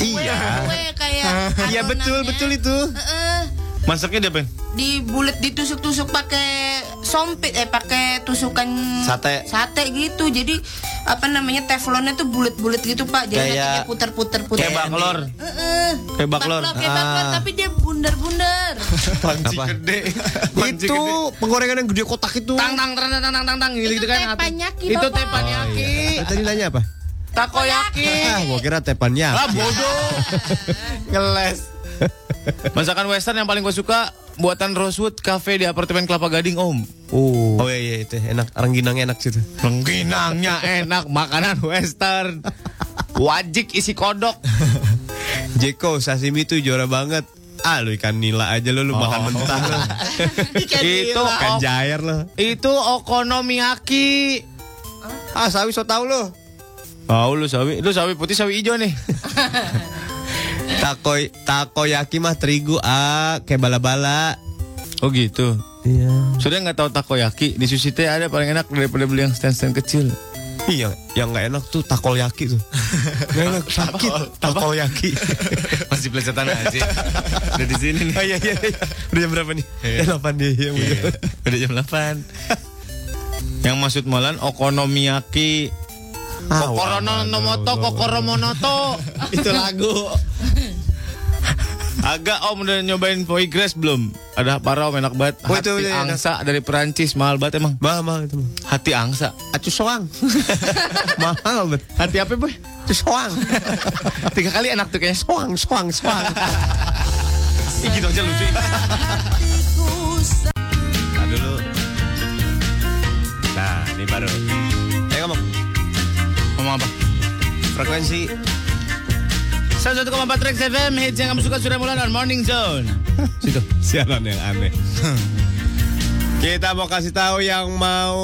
Iya. Kue kayak Iya betul adonannya. betul itu. Heeh. Masaknya dia pen? di bulat ditusuk-tusuk pakai sompit eh pakai tusukan Sate. sate gitu jadi apa namanya teflonnya tuh bulat-bulat gitu pak jadi Kayak- putar-putar putar Kayak baklor. Heeh. Kayak baklor. kayak baklor Ah. tapi dia bundar-bundar Panci Apa? gede. itu penggorengan yang gede kotak itu. Tang tang tang tang tang tang tang gitu, Itu kan. Itu Bapak. teppanyaki. Eh, Tadi nanya apa? Takoyaki. Ah, gua kira tepannya. Ah bodoh. Ngeles. Masakan western yang paling gue suka buatan Rosewood Cafe di apartemen Kelapa Gading Om. Oh. Oh iya iya itu enak. Rengginangnya enak situ. Rengginangnya enak, makanan western. Wajik isi kodok. Jeko sashimi tuh juara banget. Ah lu ikan nila aja lu, lu makan mentah lu. itu Ikan ok- jair lu. itu okonomiyaki. Ah sawi so tau lu. Tahu lu sawi, lu sawi putih sawi hijau nih. Takoy takoyaki mah terigu ah kayak bala-bala. Oh gitu. Iya. Sudah nggak tahu takoyaki di sushi teh ada paling enak daripada beli yang stand-stand kecil. Iya, yang nggak enak tuh takoyaki tuh. Nggak enak sakit takoyaki. Masih pelesetan aja. Udah di sini nih. Oh iya iya. iya. Udah jam berapa nih? Jam 8 nih. Iya, Iya, Udah jam 8. yang maksud malan okonomiyaki. Ah, Kokoronomoto, kokoromonoto. Itu lagu. Agak om udah nyobain foie gras belum? Ada para om enak banget. Oh, itu Hati udah enak. angsa dari Perancis mahal banget emang. Mahal mahal itu. Hati angsa. Acu soang. mahal bet. Hati apa boy? Acu soang. Tiga kali enak tuh kayaknya. Soang soang soang. Ih, gitu aja lucu. Nah dulu. Nah, ini baru. Ayo ngomong. Ngomong apa? Frekuensi 101,4 Trax FM Hits yang kamu suka sudah mulai on Morning Zone situ. Siaran yang aneh. Kita mau kasih tahu yang mau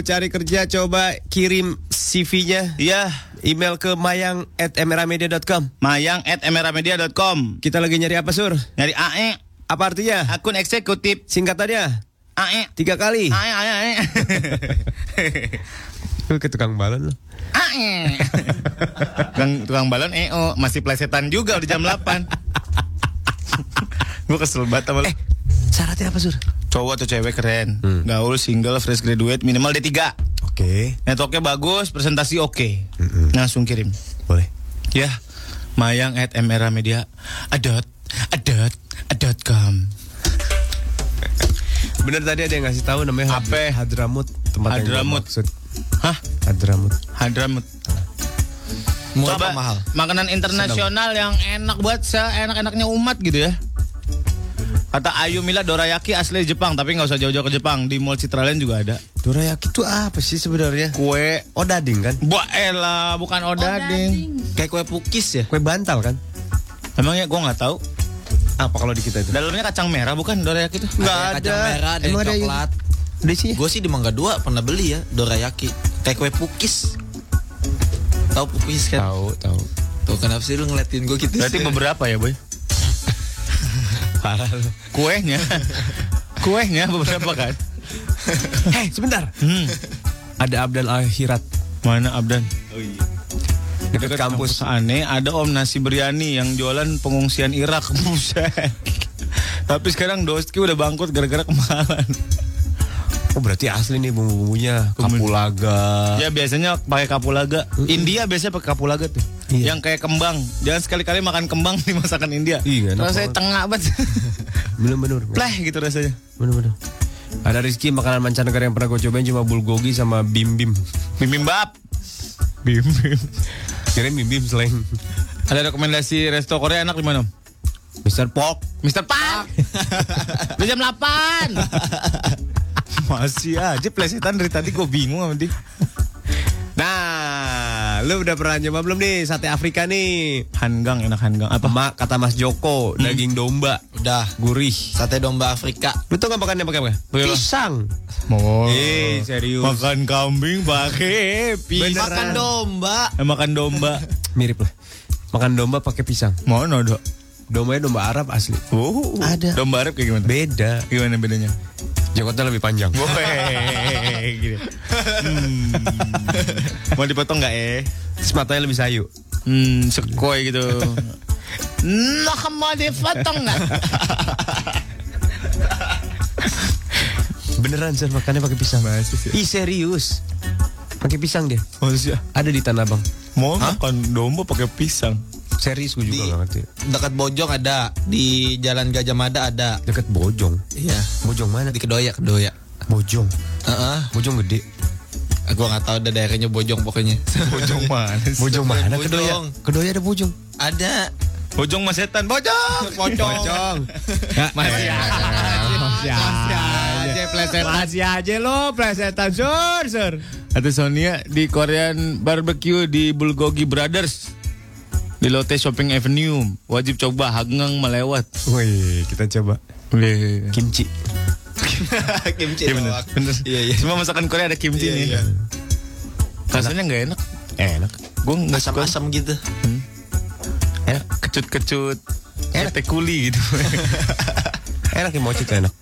cari kerja coba kirim CV-nya Iya email ke mayang@mramedia.com. Mayang at emeramendia.com Kita lagi nyari apa sur? Nyari AE Apa artinya? Akun eksekutif Singkatannya AE tiga kali. AE AE AE Lu ke tukang balon lu. Tukang, tukang balon EO Masih plesetan juga udah jam 8 Gue kesel banget sama lu Syaratnya apa sur? Cowok atau cewek keren Gaul, single, fresh graduate Minimal D3 Oke, Networknya bagus, presentasi oke Langsung kirim boleh. Ya, mayang at MRA Media adot adot adot com. Bener tadi ada yang ngasih tahu namanya Apa? Hadramut tempat yang Hadramut. maksud. Hah? Hadramut. Hadramut. Murah Coba apa mahal? makanan internasional yang enak buat seenak-enaknya umat gitu ya. Kata Ayu Mila dorayaki asli Jepang tapi nggak usah jauh-jauh ke Jepang di Mall Citraland juga ada. Dorayaki itu apa sih sebenarnya? Kue Oh dading kan? Buah elah bukan odading. Kayak kue pukis ya? Kue bantal kan? Emangnya gue nggak tahu. Apa kalau di kita itu? Dalamnya kacang merah bukan dorayaki itu? Nggak Ada kacang ada. merah, ada Emang yang ada coklat. Ada sih. Gue sih di Mangga 2 pernah beli ya, dorayaki. Kayak kue pukis. Tahu pukis kan? Tahu, tahu. Tuh kenapa sih lu ngeliatin gue gitu? Berarti sih? beberapa ya boy? Parah lu. Kuehnya, kuehnya beberapa kan? Hei, sebentar. Hmm. Ada Abdal Akhirat. Mana Abdan? Dekat kampus. aneh ada om nasi biryani yang jualan pengungsian Irak. Buset. Tapi sekarang Doski udah bangkrut gara-gara kemahalan. Oh berarti asli nih bumbu-bumbunya kapulaga. Ya biasanya pakai kapulaga. India biasanya pakai kapulaga tuh. Iya. Yang kayak kembang. Jangan sekali-kali makan kembang di masakan India. Iya, Rasanya banget. tengah banget. Bener-bener. Pleh gitu rasanya. Bener-bener. Ada Rizky makanan mancanegara yang pernah gue cobain cuma bulgogi sama bim bim. Bibimbap. Bim bim. Kirain bim bim selain Ada rekomendasi resto Korea enak di mana? Pork. Mr. Park. Udah jam 8. Masih aja plesetan dari tadi gue bingung sama dia. Nah, lu udah pernah nyoba belum nih sate Afrika nih? Hanggang enak hanggang apa? Mak kata Mas Joko, daging domba, Udah. gurih. Sate domba Afrika. Lu tau gak makannya pakai apa? Pisang. Oh. Eh, serius. Makan kambing pakai pisang. Makan domba. Eh, makan domba. Mirip lah. Makan domba pakai pisang. Mana dok? Dombanya domba Arab asli. Oh, Ada. Domba Arab kayak gimana? Beda. Gimana bedanya? Jengkotnya lebih panjang. Woi, gini. Hmm. Mau dipotong nggak eh? Terus matanya lebih sayu. Hmm, sekoi gitu. Nah, mau dipotong nggak? Beneran sih makannya pakai pisang. Masa sih? Ih serius. Pakai pisang dia. Maksudnya Ada di Tanah Abang. mau makan domba pakai pisang? Serius gue juga Di- gak ngerti. Dekat Bojong ada. Di Jalan Gajah Mada ada. Deket Bojong. Iya. Bojong mana? Di Kedoya, Kedoya. Bojong. Heeh. Bojong gede. Aku nggak tahu ada daerahnya Bojong pokoknya. Bojong mana? Bojong mana? Bojong. Kedoya. Kedoya ada Bojong. ada. Bojong mas setan, bojong, Bojong. Masih aja, masih aja, plesetan. Masih aja lo, plesetan, sur, sur. Atau Sonia di Korean Barbecue di Bulgogi Brothers di Lotte Shopping Avenue. Wajib coba, hanggang melewat. Wih, kita coba. Iya, Kimchi. Kimchi bener, bener. Iya, iya. Semua masakan Korea ada kimchi Iya, nih. iya. Rasanya nggak enak. Enak. Gue nggak suka. Asam-asam gitu. Enak. Kecut-kecut. Kayak teh kuli gitu. Enak ya mochi enak.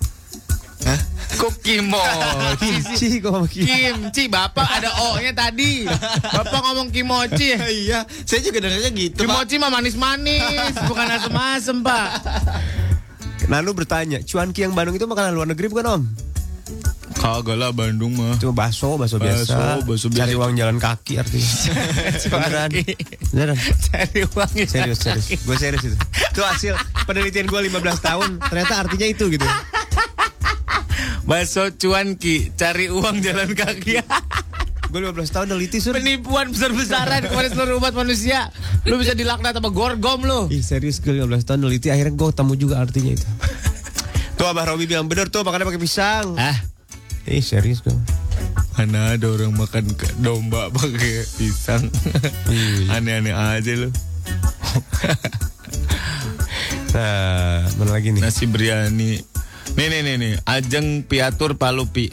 Kimochi sih? Kimchi kok kimchi. Kimchi, Bapak ada O-nya tadi. Bapak ngomong kimochi. iya, saya juga dengarnya gitu, Pak. Kimochi mah manis-manis, bukan asem-asem, Pak. Nah lu bertanya, cuanki yang Bandung itu makanan luar negeri bukan om? Kagak lah Bandung mah. Cuma bakso, bakso biasa. Bakso, bakso biasa. Cari uang jalan kaki artinya. Beneran. Beneran. Cari uang ya. Serius, serius. Gue serius itu. Itu hasil penelitian gue 15 tahun. Ternyata artinya itu gitu. Bakso cuanki, cari uang jalan kaki. Gue 15 tahun neliti sur. Penipuan besar-besaran kepada seluruh umat manusia. Lu bisa dilaknat sama gorgom lu. Ih serius gue 15 tahun neliti akhirnya gue ketemu juga artinya itu. Tuh Abah Robi bilang bener tuh makannya pakai pisang. Ah, Ih serius gue. mana ada orang makan domba pakai pisang. Aneh-aneh aja lu. Nah, mana lagi nih? Nasi biryani. Nih nih nih nih, Ajeng Piatur Palupi.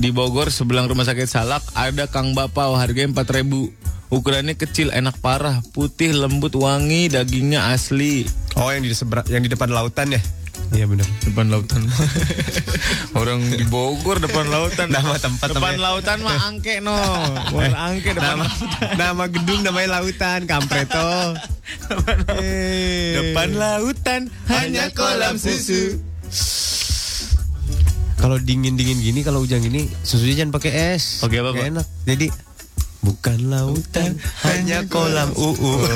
Di Bogor sebelah rumah sakit Salak ada Kang Bapau harganya 4000 Ukurannya kecil, enak parah, putih, lembut, wangi, dagingnya asli. Oh yang di seberang, yang di depan lautan ya? Iya benar. Depan lautan. Orang di Bogor depan lautan. Nama tempat Depan namanya. lautan mah angke no. Bukan angke depan Nama, nama gedung namanya lautan, Kampreto. Eh. Depan lautan hanya kolam susu. Kalau dingin dingin gini, kalau hujan gini, susunya jangan pakai es. Pakai apa, Nggak Pak? enak. Jadi bukan lautan, hanya kolam uu.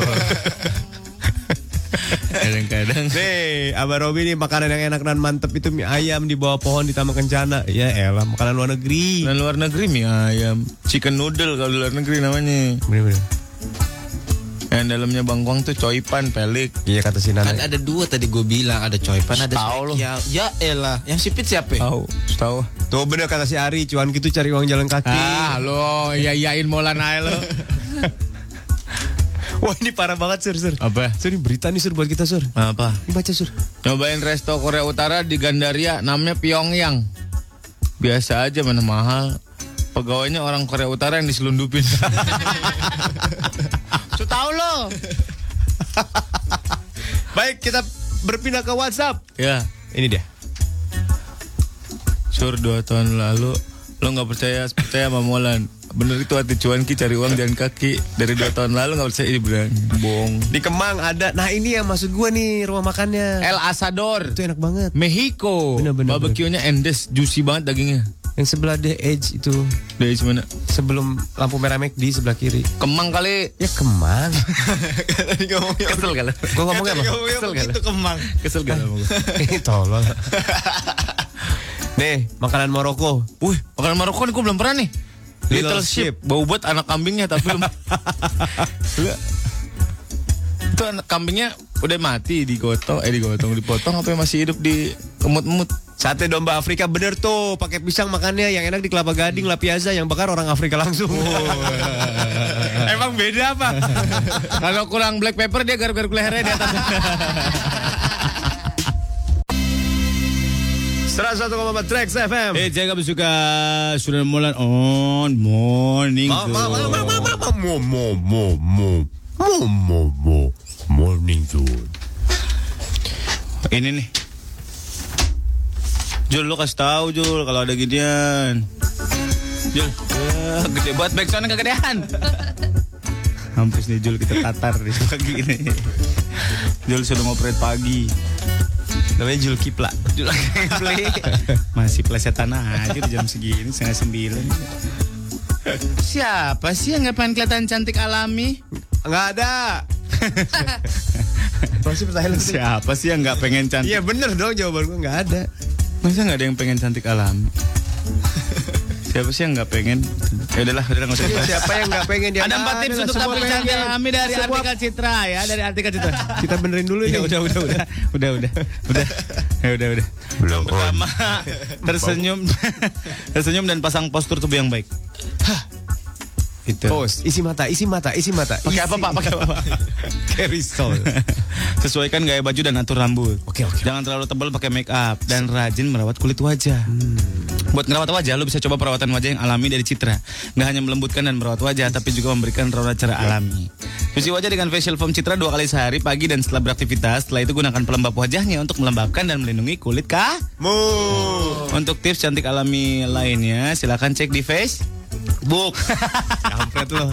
Kadang-kadang Nih, Abah Robi nih makanan yang enak dan mantep itu mie ayam di bawah pohon di Taman Kencana. Ya elah, makanan luar negeri. Dan luar negeri mie ayam, chicken noodle kalau di luar negeri namanya. Bener-bener. Yang dalamnya bangkuang tuh coipan, pelik. Iya kata si Kan Nana. ada dua tadi gue bilang ada coipan ada Tahu lu. spesial. Ya elah, yang sipit siapa? ya? Tahu, tahu. Tuh bener kata si Ari, cuan gitu cari uang jalan kaki. Ah, lo ya yain molan aja lo. Wah ini parah banget sur sur. Apa? Sur ini berita nih sur buat kita sur. Apa? Ini baca sur. Nyobain resto Korea Utara di Gandaria, namanya Pyongyang. Biasa aja mana mahal. Pegawainya orang Korea Utara yang diselundupin. Su tahu lo. Baik kita berpindah ke WhatsApp. Ya, Ini dia. sur dua tahun lalu lo nggak percaya percaya sama Molan. Bener itu hati cuanki cari uang jalan kaki dari dua tahun lalu nggak percaya ini beneran bohong. Di Kemang ada. Nah ini yang maksud gua nih rumah makannya. El Asador, Itu enak banget. Mexico. Bener, bener, Barbecue-nya endes, juicy banget dagingnya. Yang sebelah The Edge itu. Dari mana? Sebelum lampu merah McD di sebelah kiri. Kemang kali. Ya Kemang. Kesel kali. Gua ngomongnya apa? Kesel kali. Itu kemang. Kesel kali tolol. Nih, makanan Maroko. Wih, makanan Maroko nih gue belum pernah nih. Little Little, sheep. Bau buat anak kambingnya tapi itu anak kambingnya udah mati digotong, eh digotong, dipotong apa yang masih hidup di emut-emut. Sate domba Afrika bener tuh, pakai pisang makannya yang enak di Kelapa Gading, La Piazza yang bakar orang Afrika langsung. Emang beda apa? Kalau kurang black pepper dia garuk-garuk lehernya di atas. 101,4 Trax FM. eh, jaga bersuka sudah mulai on morning. Mo- mo- mo- mo- mo- mo- mo- Morning zone. Ini nih. Jul lu kasih tahu Jul kalau ada ginian. Jul, ya, gede banget backsoundnya kegedean. Hampus nih Jul kita tatar di pagi ini. Jul sudah ngoperate pagi. Namanya Jul Kipla. Jul gameplay. Masih plesetan aja di jam segini setengah sembilan. Siapa sih yang nggak pengen kelihatan cantik alami? Nggak ada. Masih pertanyaan lu. Siapa sih yang nggak pengen cantik? Iya bener dong jawaban gua nggak ada. Masa nggak ada yang pengen cantik alami? Siapa sih yang nggak pengen? Ya udahlah, udah nggak usah dibahas. Siapa yang nggak pengen dia? Ada empat tips untuk tampil cantik alami dari Semua- artikel Citra ya, dari artikel Citra. Kita benerin dulu Ya udah, udah, udah, udah, udah, udah, ya udah, udah. Belum Pertama, tersenyum, tersenyum dan pasang postur tubuh yang baik. Itu. Pose, isi mata, isi mata, isi mata. Pakai apa pak? Pakai apa pak? Carisol. Sesuaikan gaya baju dan atur rambut. Oke, oke. Jangan terlalu tebal pakai make up dan rajin merawat kulit wajah. Buat ngerawat wajah, lo bisa coba perawatan wajah yang alami dari Citra. Nggak hanya melembutkan dan merawat wajah, tapi juga memberikan rawat cara alami. Cuci wajah dengan facial foam Citra dua kali sehari, pagi dan setelah beraktivitas. Setelah itu gunakan pelembab wajahnya untuk melembabkan dan melindungi kulit kah? Mu. Untuk tips cantik alami lainnya, silakan cek di face. Book. Kampret lo.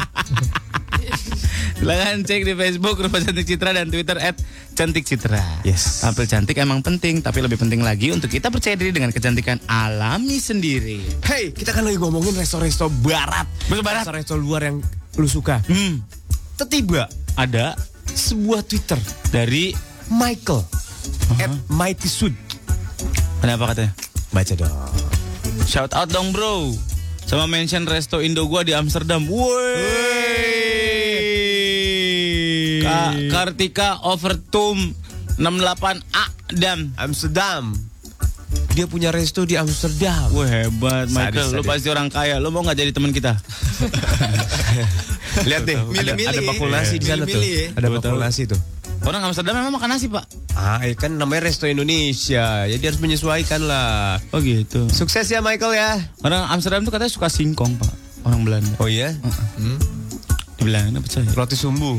Silakan cek di Facebook Rupa Cantik Citra dan Twitter at Cantik Citra. Yes. Tampil cantik emang penting, tapi lebih penting lagi untuk kita percaya diri dengan kecantikan alami sendiri. Hey, kita kan lagi ngomongin resto-resto barat. Resto barat? Resto-resto luar yang lu suka. Hmm, Tiba ada sebuah Twitter dari Michael at Mighty Sud. ada apa katanya? Baca dong. Shout out dong bro. Sama mention resto Indo gua di Amsterdam. Woi. Kak Kartika Overtum 68A dan Amsterdam. Dia punya resto di Amsterdam. Wah hebat Michael, Sadis, lu sadis. pasti orang kaya. Lu mau nggak jadi teman kita? Lihat deh, ada, ada ya. bakul nasi di sana tuh. Milih-milih ya. Ada Gua bakul tahu. nasi tuh. Orang Amsterdam memang makan nasi pak. Ah, ya kan namanya resto Indonesia. Jadi harus menyesuaikan lah. Oh gitu. Sukses ya Michael ya. Orang Amsterdam tuh katanya suka singkong pak. Orang Belanda. Oh iya? Di Belanda percaya. Roti sumbu.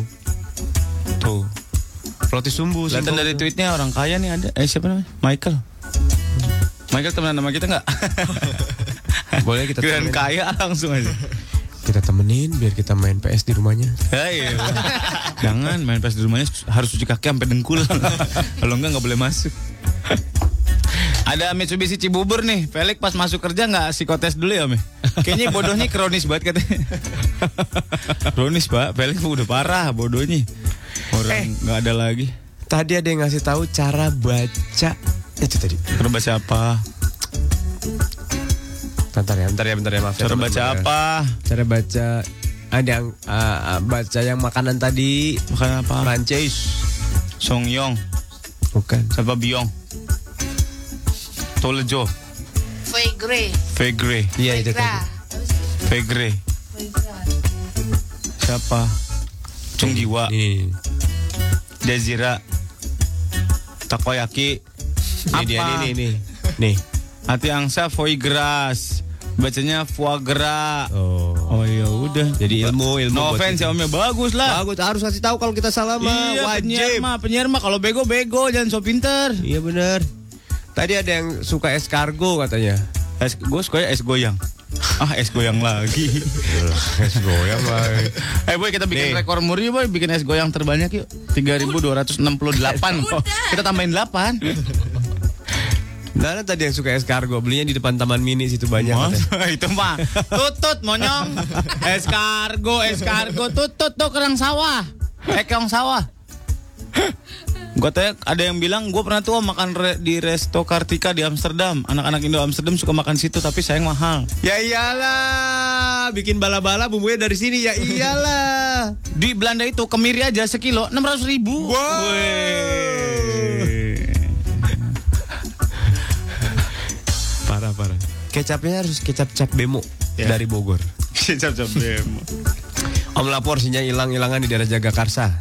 Tuh. Roti sumbu. Singkong. dari tweetnya orang kaya nih ada. Eh siapa namanya? Michael. Michael temenan sama kita nggak? Boleh kita temenin. kaya langsung aja. Kita temenin biar kita main PS di rumahnya. Hei, jangan main pas di rumahnya harus cuci kaki sampai dengkul. Kalau enggak nggak boleh masuk. Ada Mitsubishi Cibubur nih. Felix pas masuk kerja nggak psikotes dulu ya, Me? Kayaknya bodohnya kronis banget katanya. kronis, Pak. Felix udah parah bodohnya. Orang nggak ada lagi. Tadi ada yang ngasih tahu cara baca itu tadi. Cara baca apa? Bentar ya, bentar ya, bentar ya maaf. ya, Cara baca teman-teman ya. apa? Cara baca ada yang ah, ah, baca yang makanan tadi Makan apa? Prancis. Songyong. Bukan. Siapa Biong? Tolejo. Fegre. Fegre. Iya itu tadi. Fegre. Siapa? Cung Jiwa. Nih. Jazira. Takoyaki. Ini dia nih nih nih. Nih. Hati angsa foie gras. Bacanya foie gras. Oh. Oh ya udah. Jadi ilmu ilmu. No offense ya. Om ya bagus lah. Bagus harus kasih tahu kalau kita salah mah Iya, penyiar wajib. mah, penyiar mah kalau bego bego jangan so pinter. Iya benar. Tadi ada yang suka escargot katanya. Es, gue suka es goyang. Ah, es goyang lagi. Es goyang lah. Eh boy, kita bikin Nih. rekor muri boy, bikin es goyang terbanyak yuk. 3268. kita tambahin 8. Nah, tadi yang suka escargot belinya di depan Taman Mini situ banyak. itu mah tutut monyong. Eskargo, eskargo tutut tuh kerang sawah. Eh kerang sawah. Gue tanya ada yang bilang gue pernah tuh makan re- di resto Kartika di Amsterdam. Anak-anak Indo Amsterdam suka makan situ tapi sayang mahal. Ya iyalah, bikin bala-bala bumbunya dari sini ya iyalah. Di Belanda itu kemiri aja sekilo 600 ribu. Wow. Parah Kecapnya harus kecap cap bemo Ya. dari Bogor. Kecap-cap demo. Om lapor sinyal hilang-hilangan di daerah Jagakarsa.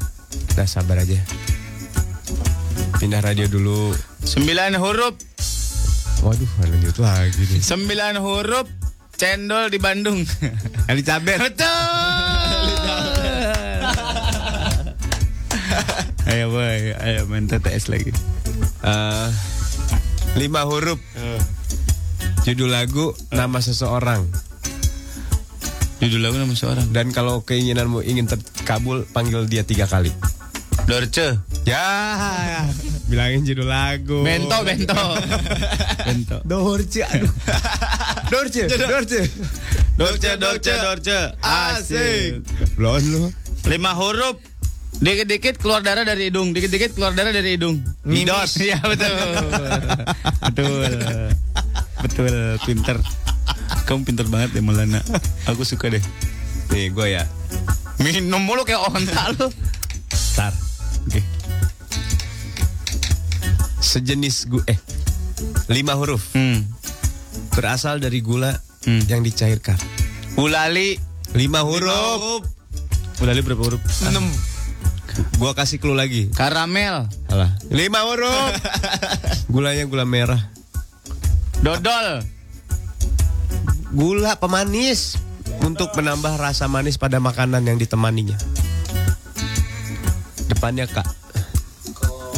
Udah sabar aja. Pindah radio dulu. Sembilan huruf, Waduh, lanjut lagi nih. sembilan huruf cendol di Bandung. Elizabeth. Betul. ayo boy, ayo main TTS lagi. Eh, lima huruf. Judul lagu, nama seseorang. Judul lagu nama seorang. Dan kalau keinginanmu ingin terkabul, panggil dia tiga kali. Dorce. Ya, bilangin judul lagu. Bento, bento. bento. Dorce, aduh. Dorce, Dorce. Dorce, Dorce, Dorce. Asik. Belum lu. Lima huruf. Dikit-dikit keluar darah dari hidung, dikit-dikit keluar darah dari hidung. Midos. Iya betul. betul. Betul, pinter. Kamu pinter banget ya Maulana. Aku suka deh. Nih, gue ya. Minum mulu kayak onta lu. Tar. Oke. Sejenis gu eh lima huruf Hmm. berasal dari gula Hmm. yang dicairkan. Ulali. Lima huruf. Ulali berapa huruf? Enam. Gua kasih clue lagi. Karamel. Alah. Lima huruf. Gulanya gula merah. Dodol. Gula pemanis untuk menambah rasa manis pada makanan yang ditemaninya. Depannya kak.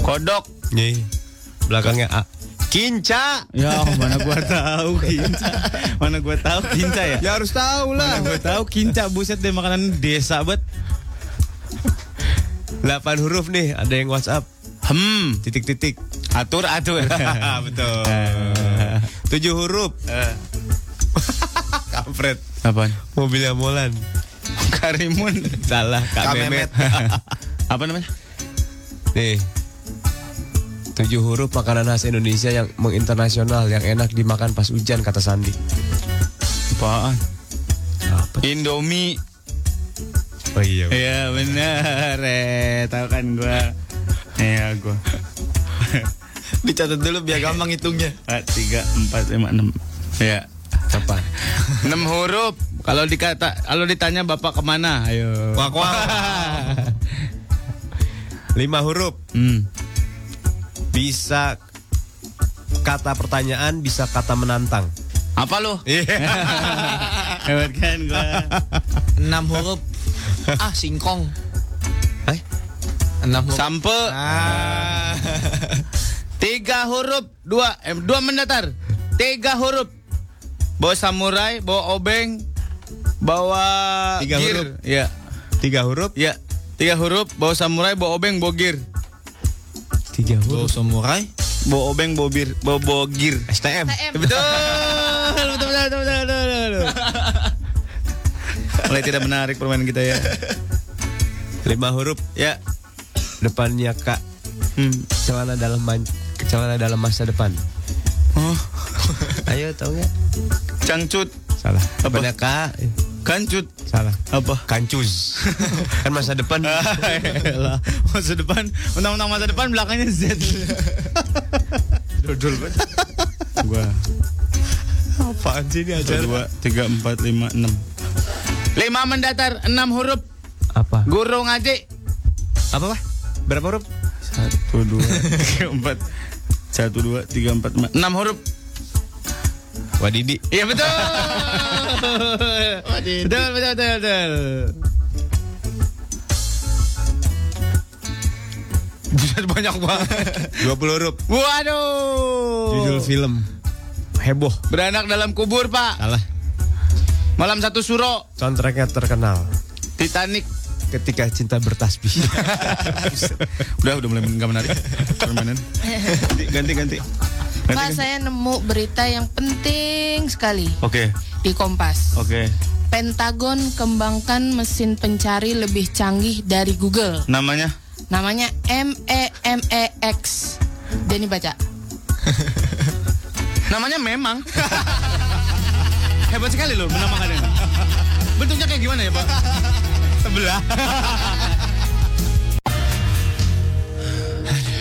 Kodok. Nih. Belakangnya A. Kinca. Ya, mana gua tahu kinca. Mana gua tahu kinca ya? Ya harus tahu Mana lah. gua tahu kinca buset deh makanan desa bet. 8 huruf nih, ada yang WhatsApp. Hmm. Titik-titik. Atur atur. Betul. Tujuh huruf. Kampret. Apaan? Mobilnya Molan. Karimun. Salah, Kak, Kak Memet. Memet. Apa namanya? Nih. Tujuh huruf makanan khas Indonesia yang menginternasional yang enak dimakan pas hujan kata Sandi. Apaan? Apa? Indomie. Oh iya. Iya benar, eh tahu kan gua. Iya gua. Dicatat dulu biar gampang hitungnya. Ah, Tiga, empat, lima, enam. Ya. Apa? Enam huruf. Kalau dikata, kalau ditanya bapak ke mana? Ayo. Wak wak. Lima huruf. Hmm. Bisa kata pertanyaan, bisa kata menantang. Apa lu? Iya. Hebat kan gua. Enam huruf. ah, singkong. Hai? Enam huruf. Sampe. Ah. Tiga huruf, dua, eh, dua mendatar. Tiga huruf. Bawa samurai, bawa obeng, bawa Tiga gear. huruf. Ya, Tiga huruf. ya. Tiga huruf, bawa samurai, bawa obeng, bawa gear. Tiga Bawa samurai. Bawa obeng, bawa bir, bawa, bawa gear. STM. TM. Betul. betul, betul, betul, betul, betul, betul. Mulai tidak menarik permainan kita ya. Lima huruf. Ya. Depannya kak. Hmm. Celana dalam man- celana dalam masa depan. Oh, Ayo tahu nggak? cangcut, Salah. Apa? Kak. kancut. Salah. Apa? Kancus. kan masa depan. Elah, masa depan, undang-undang masa depan belakangnya Z. Dodol banget. Gua Apaan sih ini acara? dua, tiga, empat, lima, enam. Lima mendatar, enam huruf. Apa? Guru ngaji. Apa pak? Berapa huruf? Satu, dua, tiga, empat. Satu, dua, tiga, empat, lima. Enam huruf. Wadidi. Iya betul. betul, betul, betul, betul. Buset banyak banget. 20 huruf. Waduh. Judul film. Heboh. Beranak dalam kubur, Pak. Salah. Malam satu suro. Soundtracknya terkenal. Titanic. Ketika cinta bertasbih. Udah, udah mulai nggak menarik permainan. Ganti, ganti, ganti. Pak, saya nemu berita yang penting sekali Oke, di Kompas. oke. Pentagon kembangkan mesin pencari lebih canggih dari Google. Namanya? Namanya E MEMEX. Denny baca. Namanya memang. Hebat sekali loh menamakannya. Bentuknya kayak gimana ya, Pak? Sebelah.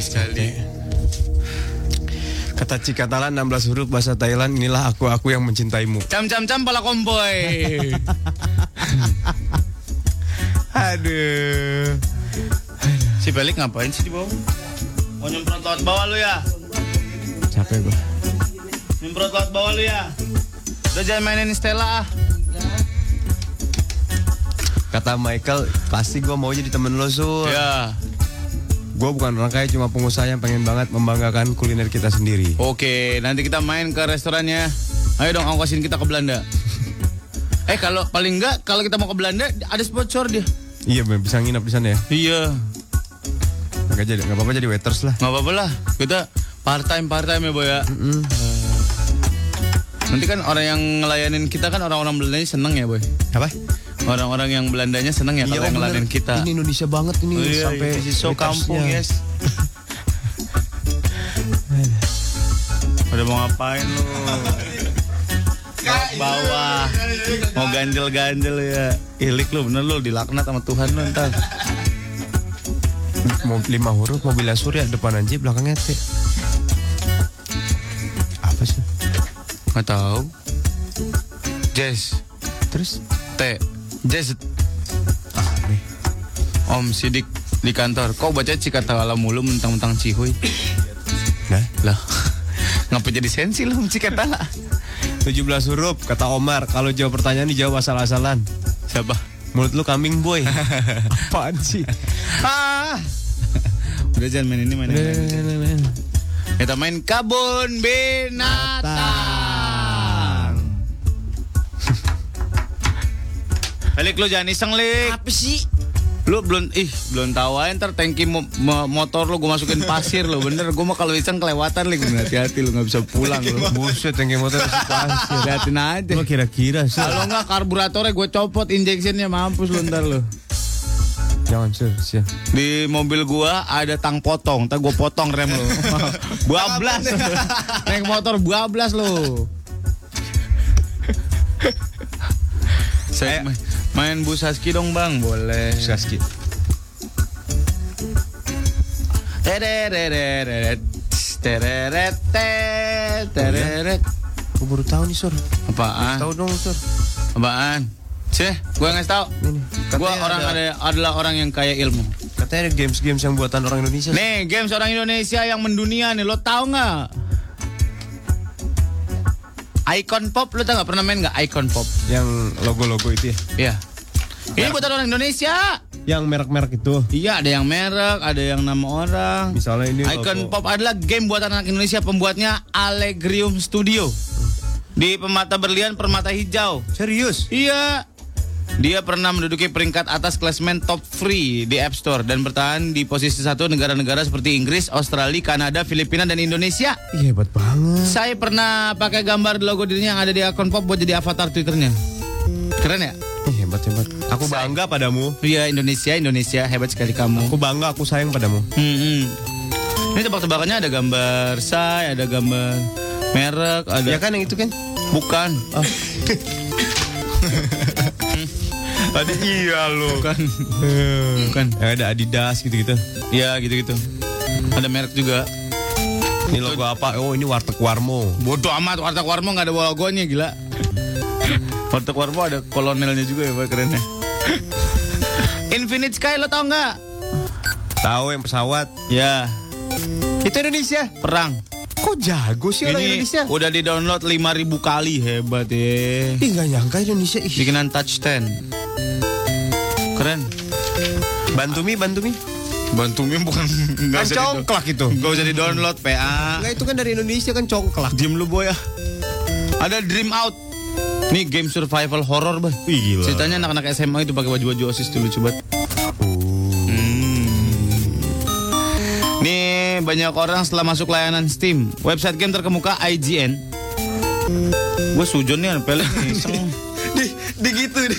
sekali. Kata Cikatalan 16 huruf bahasa Thailand inilah aku aku yang mencintaimu. Cam cam cam pala komboy. Aduh. si Pelik ngapain sih di bawah? Mau nyemprot lewat bawah lu ya? Capek gua. Nyemprot lewat bawah lu ya? Udah jangan mainin Stella ah. Kata Michael, pasti gua mau jadi temen lo, Sur. Ya. Gua bukan orang kaya, cuma pengusaha yang pengen banget membanggakan kuliner kita sendiri. Oke, nanti kita main ke restorannya. Ayo dong ongkosin kita ke Belanda. eh kalau paling enggak kalau kita mau ke Belanda ada sponsor dia. Iya, bisa nginap di sana ya. Iya, Nggak jadi, nggak apa-apa jadi waiters lah. nggak apa-apa lah. Kita part time part time ya boy ya. Eh, Nanti kan orang yang ngelayanin kita kan orang-orang Belandanya seneng ya boy. Apa? Orang-orang yang Belandanya seneng ya kalau yang ngelayanin kita. Ini Indonesia banget ini Oh, iya, sampai iya, so kampung yes. Udah mau ngapain lu? Bawah Mau ganjel-ganjel ya Ilik lu bener lu dilaknat sama Tuhan lu ntar Mau lima huruf, mobilnya surya depan aja belakangnya T. Apa sih? Nggak tahu Jazz Terus? T Jazz Aneh. Om Sidik di kantor Kok baca Cikatawala mulu mentang-mentang Cihuy Nah, Lah Ngapa jadi sensi lu Cikatala 17 huruf kata Omar. Kalau jawab pertanyaan dijawab asal-asalan. Siapa? Mulut lu kambing boy. Apaan sih? Ah Udah jangan main ini main ini Kita main kabun binatang. Balik lu jangan iseng lik. Apa sih? Lu belum ih belum tahu aja ntar tangki mo- mo- motor lu gue masukin pasir lu bener gue mah kalau iseng kelewatan lik hati-hati lu nggak bisa pulang lu. Buset yang motor masih pasir. Liatin aja. Lu kira-kira sih. Kalau nggak karburatornya gue copot injectionnya mampus lu ntar lu. Jangan sur, sih. Di mobil gua ada tang potong, ntar gua potong rem lu. Buablas. Naik motor buablas lu. Saya main, bus husky dong bang, boleh. Saski. Tereret, tereret, tereret. Gue baru tahu nih sur. Apaan? Tahu dong sur. Apaan? Sih, gua ngasih tahu. Ini. Gua Katanya orang ada- ada, adalah orang yang kaya ilmu. Katanya ada games-games yang buatan orang Indonesia. Nih, games orang Indonesia yang mendunia nih, lo tahu nggak? Icon Pop, lo tau nggak pernah main nggak Icon Pop? Yang logo-logo itu ya. Iya. Ini buatan orang Indonesia. Yang merek-merek itu. Iya, ada yang merek, ada yang nama orang. Misalnya ini Icon logo. Pop adalah game buatan anak Indonesia, pembuatnya Allegrium Studio. Di Permata Berlian, Permata Hijau. Serius? Iya. Dia pernah menduduki peringkat atas klasemen top free di App Store dan bertahan di posisi satu negara-negara seperti Inggris, Australia, Kanada, Filipina, dan Indonesia. Iya hebat banget. Saya pernah pakai gambar logo dirinya yang ada di akun pop buat jadi avatar Twitternya. Keren ya? Ih, hebat hebat. Aku bangga padamu. Iya Indonesia, Indonesia hebat sekali kamu. Aku bangga, aku sayang padamu. Hmm, hmm. Ini tebak-tebakannya ada gambar saya, ada gambar merek, ada Ya kan yang itu kan? bukan. Tadi iya lo. Bukan. bukan. Yang ada Adidas gitu-gitu. Ya gitu-gitu. Ada merek juga. Ini logo apa? Oh ini warteg Warmo. Bodoh amat Warteg Warmo nggak ada logonya gila. Warteg Warmo ada kolonelnya juga ya Pak kerennya. Infinite Sky lo tau nggak? Tahu yang pesawat? Ya, Itu Indonesia. perang. Kok jago sih orang Ini Indonesia? udah di download 5000 kali hebat ya. Ih nggak nyangka Indonesia. Ih. Bikinan touch 10. Keren. Bantu mi, bantu mi. Bukan Kan nggak usah di- congklak itu. Gak usah di download PA. Enggak itu kan dari Indonesia kan congklak. Diem lu boy ya. Ada Dream Out. Ini game survival horror, bah. Ih, gila. Ceritanya anak-anak SMA itu pakai baju-baju OSIS lucu banget. Hmm. Nih banyak orang setelah masuk layanan Steam, website game terkemuka IGN. Gue sujon nih, nih. iseng. Di, di gitu di.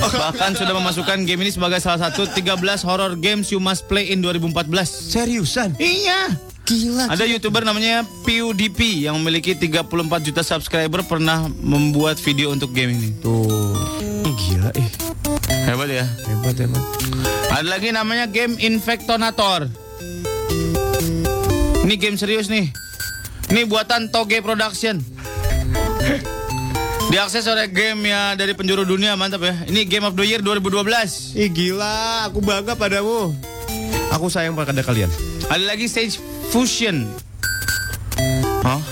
Bahkan sudah memasukkan game ini sebagai salah satu 13 horror games you must play in 2014. Seriusan? Iya. Gila. Ada YouTuber namanya PewDiePie yang memiliki 34 juta subscriber pernah membuat video untuk game ini. Tuh. Gila eh. Hebat ya. Hebat emang. Ada lagi namanya game Infectonator. Ini game serius nih. Ini buatan Toge Production. Diakses oleh game ya dari penjuru dunia, mantap ya. Ini Game of the Year 2012. Ih gila, aku bangga padamu. Aku sayang pada kalian. Ada lagi Sage Fusion. Hah?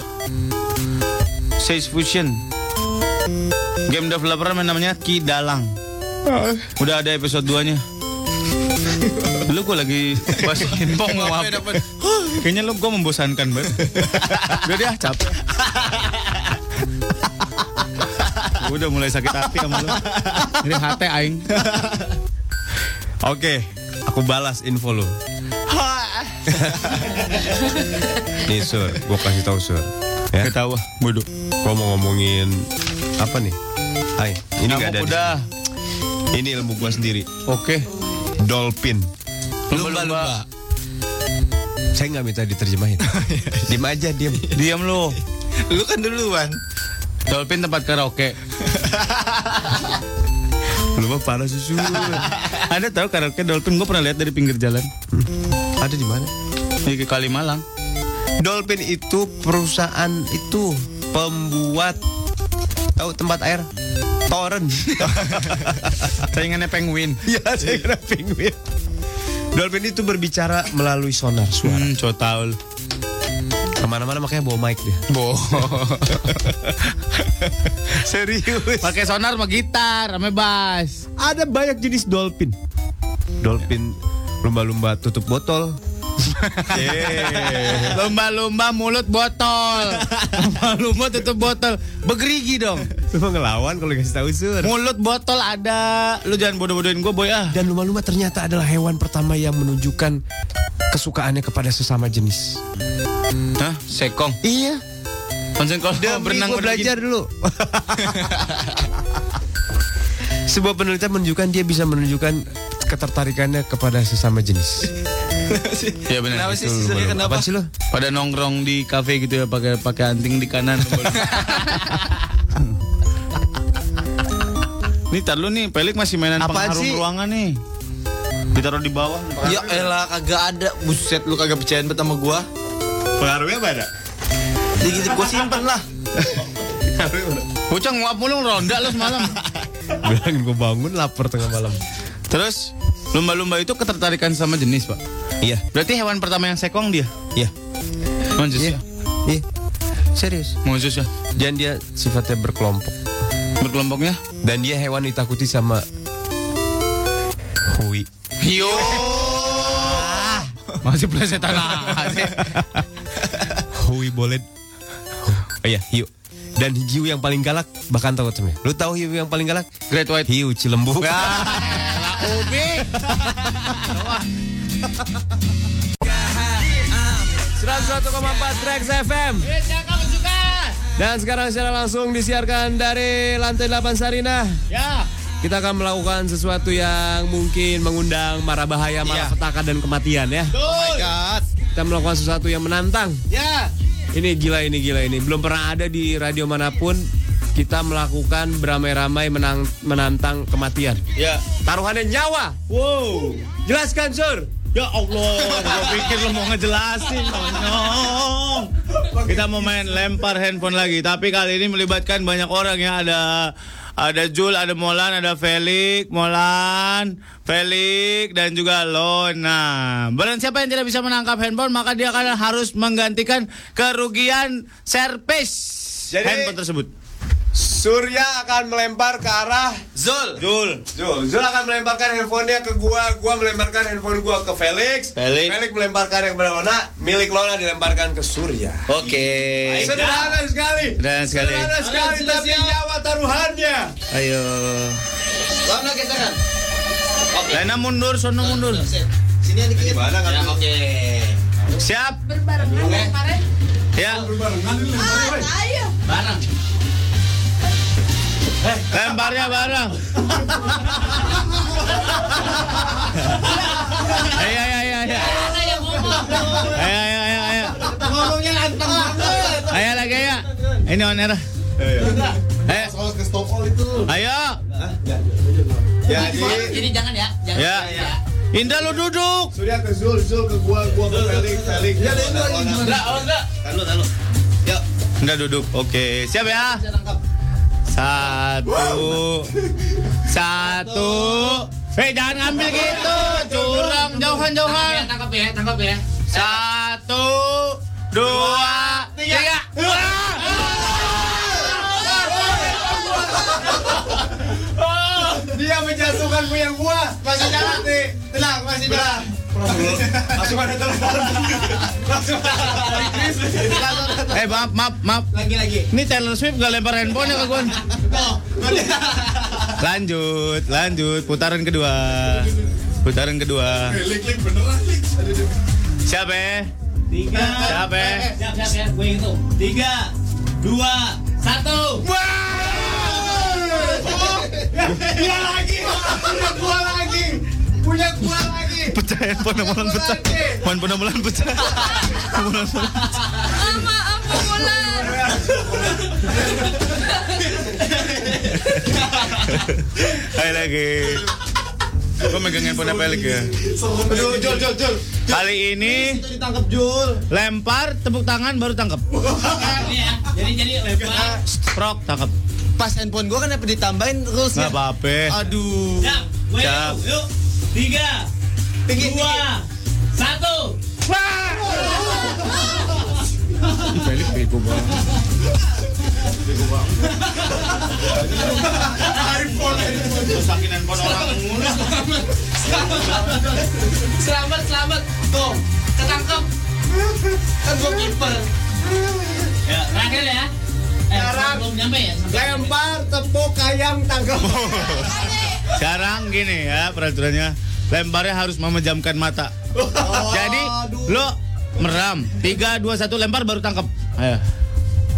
Sage Fusion. Game developer namanya Ki Dalang. Udah ada episode 2-nya. Lu gue lagi bahas info mau apa? Kayaknya lu gue membosankan banget. Udah deh, ah, capek. Gua udah mulai sakit hati sama lu. Ini hati aing. Oke, aku balas info lu. Nih Sur, gua kasih tahu Sur. Ya, Ketawa, bodoh. gua mau ngomongin apa nih? Hai, ini nggak ada. Udah. Ini ilmu gua sendiri. Oke. Dolphin. Lumba-lumba. Saya nggak minta diterjemahin. Diam aja, diam. Diam lu. Lu kan duluan. Dolphin tempat karaoke. Lu mah parah susu. Ada tahu karaoke Dolphin gue pernah lihat dari pinggir jalan. Ada di mana? Di Kalimalang. Dolphin itu perusahaan itu pembuat tahu tempat air torrent. Saingannya penguin. ya, saya kira penguin. Dolphin itu berbicara melalui sonar suara. Hmm, so lu. Ke mana-mana makanya bawa mic dia. Bo. Serius. Pakai sonar sama gitar, sama bass. Ada banyak jenis dolphin. Dolphin lumba-lumba tutup botol. Lumba-lumba mulut botol. Lumba-lumba tutup botol. Begerigi dong. Lu ngelawan kalau kasih tahu sur. Mulut botol ada. Lu jangan bodoh-bodohin gue boy ah. Dan lumba-lumba ternyata adalah hewan pertama yang menunjukkan kesukaannya kepada sesama jenis. Hah? Sekong. Iya. Konsen kalau berenang gua belajar dulu. Sebuah penelitian menunjukkan dia bisa menunjukkan ketertarikannya kepada sesama jenis. Ya benar. Kenapa sih sisanya kenapa? Apaan sih lo? Pada nongkrong di kafe gitu ya pakai pakai anting di kanan. nih tar lu nih, Pelik masih mainan Apaan pengharum sih? ruangan nih. Ditaruh di bawah. Ya elah kagak ada. Buset lu kagak percayaan bet sama gua. Pengaruhnya apa ada? Jadi gitu gua simpen lah. Bocah nguap mulu ronda lu semalam. Bilangin gue bangun lapar tengah malam. Terus lumba-lumba itu ketertarikan sama jenis, Pak. Iya, Berarti hewan pertama yang sekong dia. iya, Monjus ya. iya. Serius. Monjus ya. Dan dia sifatnya berkelompok. Berkelompoknya. Dan dia hewan ditakuti sama Hui. Hiu. Masih plesetan aja. Hui boleh. Oh iya, hiu. Dan hiu yang paling galak bahkan takut sama. Lu tahu hiu yang paling galak? Great White. Hiu Cilembu. Ubi. 101,4 Trax FM. Dan sekarang secara langsung disiarkan dari lantai 8 Sarinah. Ya. Kita akan melakukan sesuatu yang mungkin mengundang marah bahaya, marah petaka dan kematian ya. God. Kita melakukan sesuatu yang menantang. Ya. Ini gila ini gila ini. Belum pernah ada di radio mana pun kita melakukan beramai-ramai menang, menantang kematian. Ya. Taruhannya nyawa. Wow. Jelaskan, Sur. Ya Allah, gue pikir lo mau ngejelasin, nonyong. Kita mau main lempar handphone lagi, tapi kali ini melibatkan banyak orang ya. Ada ada Jul, ada Molan, ada Felix, Molan, Felix, dan juga Lona. Barang siapa yang tidak bisa menangkap handphone, maka dia akan harus menggantikan kerugian servis Jadi- handphone tersebut. Surya akan melempar ke arah Zul. Zul. Zul. Zul akan melemparkan handphonenya ke gua, gua melemparkan handphone gua ke Felix. Felix. Felix melemparkan yang Lona, milik Lona dilemparkan ke Surya. Oke. Sederhana sekali. Sederhana sekali. Sederhana sekali tapi nyawa taruhannya. Ayo. Lona gesekan. Lena mundur, sono mundur. Sini ada dikit. Gimana kan? Oke. Siap. Berbarengan kemarin. Ya. Ayo. Barang. Lemparnya bareng. Ayo, ayo, ayo, ayo. Ayo, ayo, ayo, ayo. Ngomongnya anteng banget. Ayo lagi ya. Ini on air. Ayo. Ayo. Jadi Jadi jangan ya. Jangan Ya. Indra lu duduk. Surya ke Zul, Zul ke gua, gua ke Felix, Felix. Ya, Enggak, oh enggak. Tahu, tahu. Yuk. Indra duduk. Oke, siap ya. Satu. Satu. Eh, jangan ngambil gitu. Curang, jauhan-jauhan. Tangkap ya, tangkap ya. Satu, dua, tiga. Dia menjatuhkan punya gua. Masih jalan nih. Tenang, masih jalan. Langsung ada telepon. Langsung Eh, maaf, maaf, maaf. Lagi lagi. Ini Taylor Swift gak lempar handphonenya ke gue. Lanjut, lanjut. Putaran kedua. Putaran kedua. Siapa ya? Tiga. Siapa ya? Siap, siap ya. Gue hitung. Tiga, dua, satu. Dia lagi. Punya gua lagi. Punya gua lagi. Pecah handphone amalan pecah. Handphone amalan pecah. Pecah. Ama, ama bulan. Ayo lagi. Gue megang handphone Felix ya. Aduh, Jul, Jul, Jul. Kali ini Ditangkap Jul. lempar, tepuk tangan baru tangkap. Iya. Jadi jadi lempar. Prok tangkap. Pas handphone gua kan apa ditambahin Nggak rulesnya? apa-apa. Aduh. Siap. Gue Siap. hitung. Yuk. Tiga, Tinggi, dua, satu. Felix bego banget. Rusakin handphone orang mulu. Selamat, selamat. Tuh, ketangkep. Kan gua kiper. Ya, terakhir ya. Sekarang. ya? Lempar tepuk ayam tangkap. Sekarang gini ya peraturannya. Lemparnya harus memejamkan mata. Jadi lo meram. 3 2 1 lempar baru tangkap. Ayo.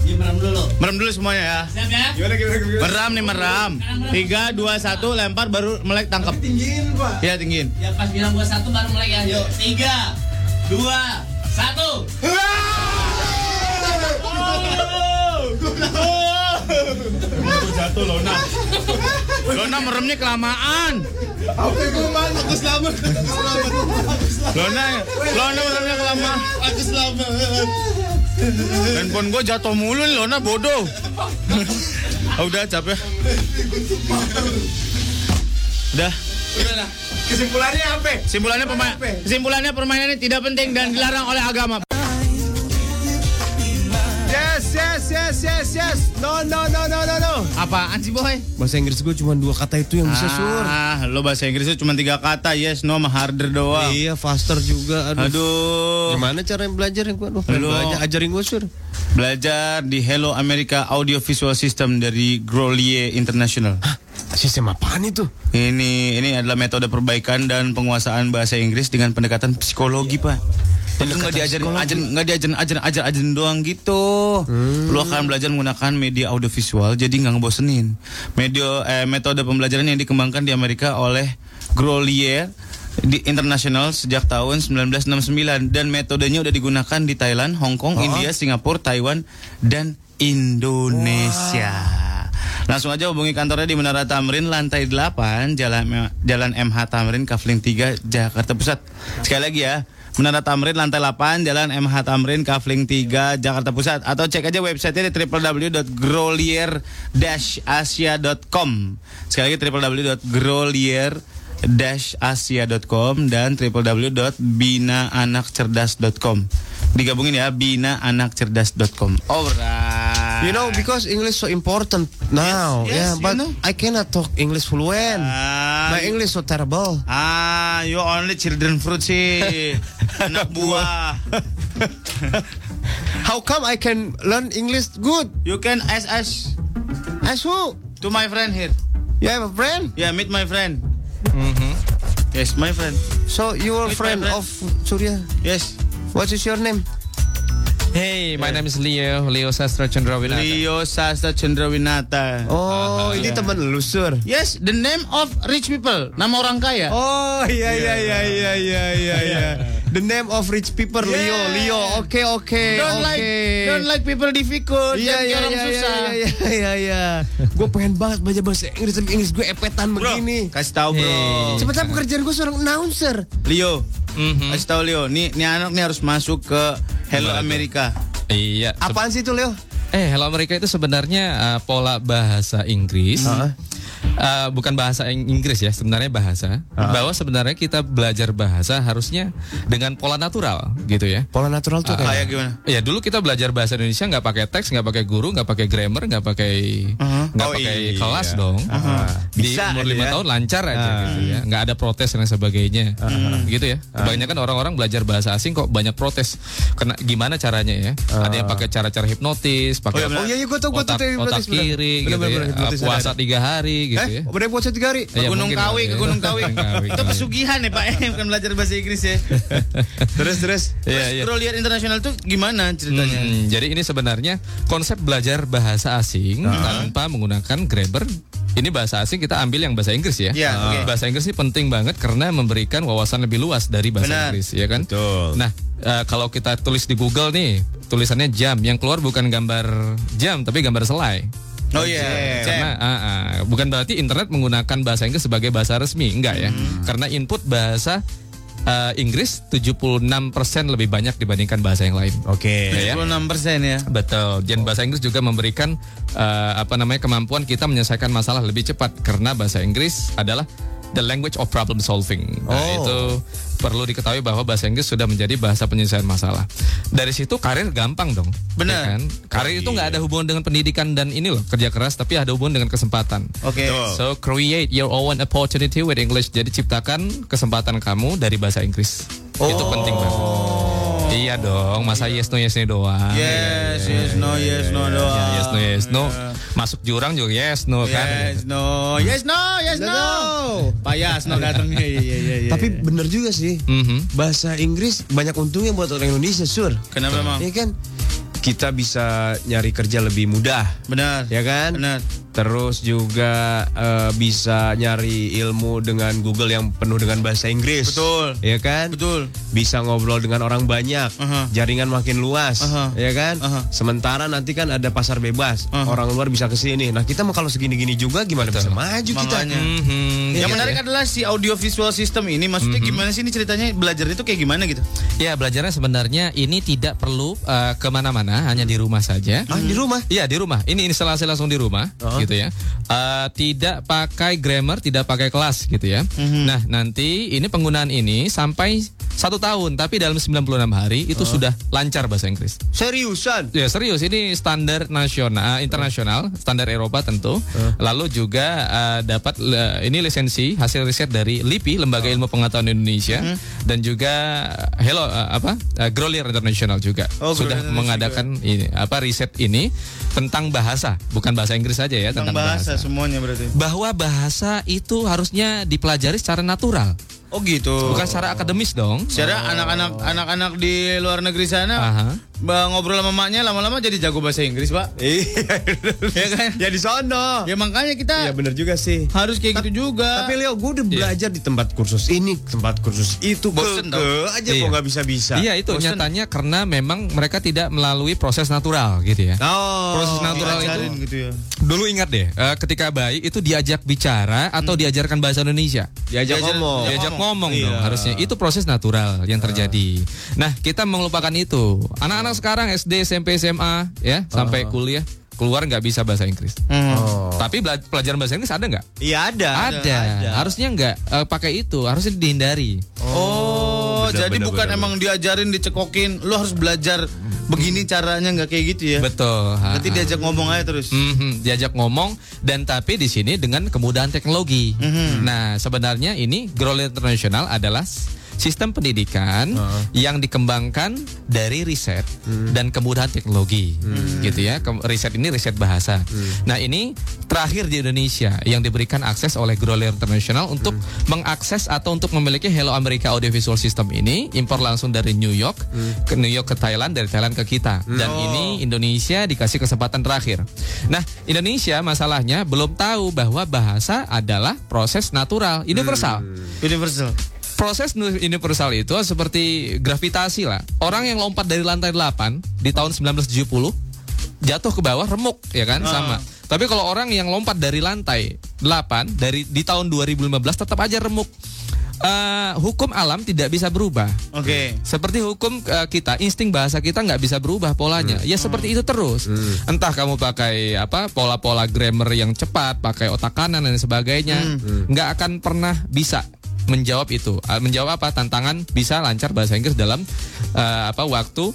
Dia merem dulu. Merem dulu semuanya ya. Siap ya? Gimana, gimana, gimana? Meram nih meram. 3 2 1 lempar baru melek tangkap. Tinggiin, Pak. Ya tinggiin. Ya pas bilang gua satu baru mulai ya. Yuk, tiga, dua, satu. Jatuh Lona. Lona meremnya kelamaan. Apa gua man? Aku selamat. Aku selamat. Lona, Lona meremnya kelamaan. Aku selamat. Handphone gue jatuh mulu nih Lona bodoh. Ah, udah capek. Udah. Kesimpulannya apa? Kesimpulannya pemain kesimpulannya permainan ini tidak penting dan dilarang oleh agama. Yes, yes. No, no, no, no, no, no. Apaan sih boy? Bahasa Inggris gue cuma dua kata itu yang bisa sur. Ah, lo bahasa Inggrisnya cuma tiga kata, yes, no, sama harder doang. Iya, faster juga. Aduh. Aduh. Gimana cara belajar yang gue? Aduh, Aduh. belajar. Ajarin gue sur. Belajar di Hello America Audio Visual System dari Grolier International. Sistem apaan itu? Ini ini adalah metode perbaikan dan penguasaan bahasa Inggris dengan pendekatan psikologi, Pak. Nggak diajarin ajarin nggak diajarin ajarin ajar ajarin doang gitu. Lu akan belajar menggunakan media audiovisual jadi nggak ngebosenin. Media eh, metode pembelajaran yang dikembangkan di Amerika oleh Grolier di internasional sejak tahun 1969 dan metodenya udah digunakan di Thailand, Hong Kong, India, Singapura, Taiwan dan Indonesia. Langsung aja hubungi kantornya di Menara Tamrin lantai 8 Jalan Jalan MH Tamrin Kafling 3 Jakarta Pusat. Sekali lagi ya. Menara Tamrin lantai 8 Jalan MH Tamrin Kafling 3 Jakarta Pusat atau cek aja websitenya di www.grolier-asia.com. Sekali lagi www.grolier asia.com dan www.binaanakcerdas.com. Digabungin ya binaanakcerdas.com. Alright. You know, because English so important now. Yes, yes, yeah, you but know. I cannot talk English fluent. Ah, My English so terrible. Ah, you only children fruit sih. Anak buah. How come I can learn English good? You can ask us As who? to my friend here. You have a friend? Yeah, meet my friend. Yes, my friend. So you are Meet friend friend. of Surya? Yes. What is your name? Hey, my name is Leo, Leo Sastra Chandrawinata. Leo Sastra Chandrawinata. Oh, ini teman lu, Sur. Yes, the name of rich people. Nama orang kaya. Oh, iya iya iya iya iya iya iya. The name of rich people Leo, Yeah. Leo. Oke oke don't oke. like don't like people difficult. Iya Jangan iya orang iya susah. iya iya iya iya. Gue pengen banget baca bahasa Inggris tapi Inggris gue epetan Bro, begini. kasih tahu bro. Sebenarnya pekerjaan gue seorang announcer. Leo, Mhm. kasih tahu Leo. Nih, nih anak nih harus masuk ke Hello America. Iya. Apaan sih itu Leo? Eh, Hello Amerika itu sebenarnya uh, pola bahasa Inggris. Uh, bukan bahasa Ing- Inggris ya, sebenarnya bahasa. Bahwa sebenarnya kita belajar bahasa harusnya dengan pola natural gitu ya. Pola natural tuh Kayak kayak. gimana? Ya dulu kita belajar bahasa Indonesia nggak pakai teks, nggak pakai guru, nggak pakai grammar, nggak pakai nggak Oh, pakai iya. kelas dong. Di Bisa umur lima ya. tahun lancar aja gitu ya, nggak ada protes dan sebagainya, gitu ya. Kebanyakan orang-orang belajar bahasa asing kok banyak protes. Kena gimana caranya ya? Ada yang pakai cara-cara hipnotis, pakai Oh iya iya gue tau gue tau otak, otak kiri gitu ya, puasa tiga hari gitu Eh, ya. udah puasa tiga hari. Ke Iya, Gunung mungkin Kawi, ke ya. Gunung Kawi. Itu pesugihan ya Pak, eh, bukan belajar bahasa Inggris ya. Terus terus. Iya, iya. Bro lihat internasional tuh gimana ceritanya? Hmm, jadi ini sebenarnya konsep belajar bahasa asing tanpa menggunakan grammar. Ini bahasa asing kita ambil yang bahasa Inggris ya. Iya, oke. Bahasa Inggris ini penting banget karena memberikan wawasan lebih luas dari bahasa Benar. Inggris, ya kan? Betul. Nah, eh, kalau kita tulis di Google nih, tulisannya jam, yang keluar bukan gambar jam tapi gambar selai. Oh iya, Karena ah, ah, bukan berarti internet menggunakan bahasa Inggris sebagai bahasa resmi, enggak ya? Karena input bahasa eh, Inggris 76% lebih banyak dibandingkan bahasa yang lain. Oke. Ya. 26% ya. Betul. Dan bahasa Inggris juga memberikan eh, apa namanya kemampuan kita menyelesaikan masalah lebih cepat karena bahasa Inggris adalah the language of problem solving. Nah, Oh. itu perlu diketahui bahwa bahasa Inggris sudah menjadi bahasa penyelesaian masalah. Dari situ karir gampang dong. Benar. Ya kan? Karir itu nggak ada hubungan dengan pendidikan dan ini loh kerja keras, tapi ada hubungan dengan kesempatan. Oke. So create your own opportunity with English. Jadi ciptakan kesempatan kamu dari bahasa Inggris. Itu penting banget. Iya dong, masa yes no yes no doang. Yes, yes, no, yes, no, no. Ya, yes no yes no. Masuk jurang juga yes no kan. Yes, no, yes, no, yes, no. Pak Yasno datang. Iya, iya, iya, iya. Tapi bener juga sih. Mhm. Bahasa Inggris banyak untungnya buat orang Indonesia, Sur. kenapa emang? Iya kan? Kita bisa nyari kerja lebih mudah, Benar. ya kan? Benar. Terus juga eh, bisa nyari ilmu dengan Google yang penuh dengan bahasa Inggris. Betul. Ya kan? Betul. Bisa ngobrol dengan orang banyak. Aha. Jaringan makin luas. Aha. Ya kan? Aha. Sementara nanti kan ada pasar bebas. Aha. Orang luar bisa ke sini. Nah, kita mau kalau segini-gini juga gimana bisa maju kita? Makanya. Mhm. Yang Iya, menarik iya. adalah si audio visual system ini maksudnya gimana sih ini ceritanya belajar itu kayak gimana gitu? Ya belajarnya sebenarnya ini tidak perlu eh, ke mana-mana, hanya di rumah saja. Ah, di rumah? Iya di rumah. Ini instalasi langsung di rumah, Oh. Gitu ya. Eh, tidak pakai grammar, tidak pakai kelas, gitu ya. Nah nanti ini penggunaan ini sampai satu tahun, tapi dalam 96 hari itu sudah lancar bahasa Inggris. Seriusan? Ya serius. Ini standar nasional, internasional, standar Eropa tentu. Lalu juga eh, dapat eh, ini lisensi hasil riset dari LIPI Lembaga Ilmu Pengetahuan Indonesia. Dan juga eh, Hello eh, apa eh, Grolier International juga. Oh, sudah Grolier mengadakan ini apa riset ini tentang bahasa, bukan bahasa Inggris saja ya Tentang tentang, bahasa. semuanya berarti. Bahwa bahasa itu harusnya dipelajari secara natural, Oh gitu. bukan secara akademis dong. Secara anak-anak anak-anak di luar negeri sana Aha. Ngobrol sama maknya lama-lama jadi jago bahasa Inggris, Pak. Iya. Ya kan? Ya di sono. Ya makanya kita Iya bener juga sih. harus kayak gitu juga. Tapi Leo, gue udah belajar di tempat kursus ini, tempat kursus itu, Bosen ke, ke aja Iya. kok nggak bisa bisa. Iya itu Bosen. nyatanya karena memang mereka tidak melalui proses natural gitu ya. Oh, Proses natural itu gitu ya. dulu ingat deh eh, ketika bayi itu diajak bicara atau diajarkan bahasa Indonesia. diajak Diajar- ngomong. Ya, Diajak ngomong Iya. dong harusnya. Itu proses natural yang terjadi. Nah, kita melupakan itu. Anak-anak sekarang SD, SMP, SMA ya sampai kuliah keluar nggak bisa bahasa Inggris. Oh. Tapi pelajaran bahasa Inggris ada nggak? Iya ada. Ada. Harusnya nggak eh, pakai itu. Harusnya dihindari. Oh, benar, jadi benar, bukan benar, emang diajarin dicekokin, lu harus belajar begini caranya nggak kayak gitu ya. Betul. Nanti ha. diajak ngomong aja terus. Mhm, diajak ngomong dan tapi di sini dengan kemudahan teknologi. Nah, sebenarnya ini Growler International adalah sistem pendidikan yang dikembangkan dari riset dan kemudahan teknologi, gitu ya. Ke- riset ini riset bahasa. Nah, ini terakhir di Indonesia yang diberikan akses oleh Growler International untuk mengakses atau untuk memiliki Hello America Audiovisual System ini impor langsung dari New York ke New York ke Thailand, dari Thailand ke kita. Dan ini Indonesia dikasih kesempatan terakhir. Nah, Indonesia masalahnya belum tahu bahwa bahasa adalah proses natural, universal. Universal. Proses universal itu seperti gravitasi lah. Orang yang lompat dari lantai 8 di tahun 1970 jatuh ke bawah remuk ya kan sama. Tapi kalau orang yang lompat dari lantai 8 dari di tahun 2015 tetap aja remuk. Eh, hukum alam tidak bisa berubah. Oke. Seperti hukum eh, kita, insting bahasa kita nggak bisa berubah polanya. Ya seperti itu terus. Entah kamu pakai apa pola-pola grammar yang cepat, pakai otak kanan dan sebagainya, nggak akan pernah bisa menjawab itu. Ah, Menjawab apa? Tantangan bisa lancar bahasa Inggris dalam eh, apa waktu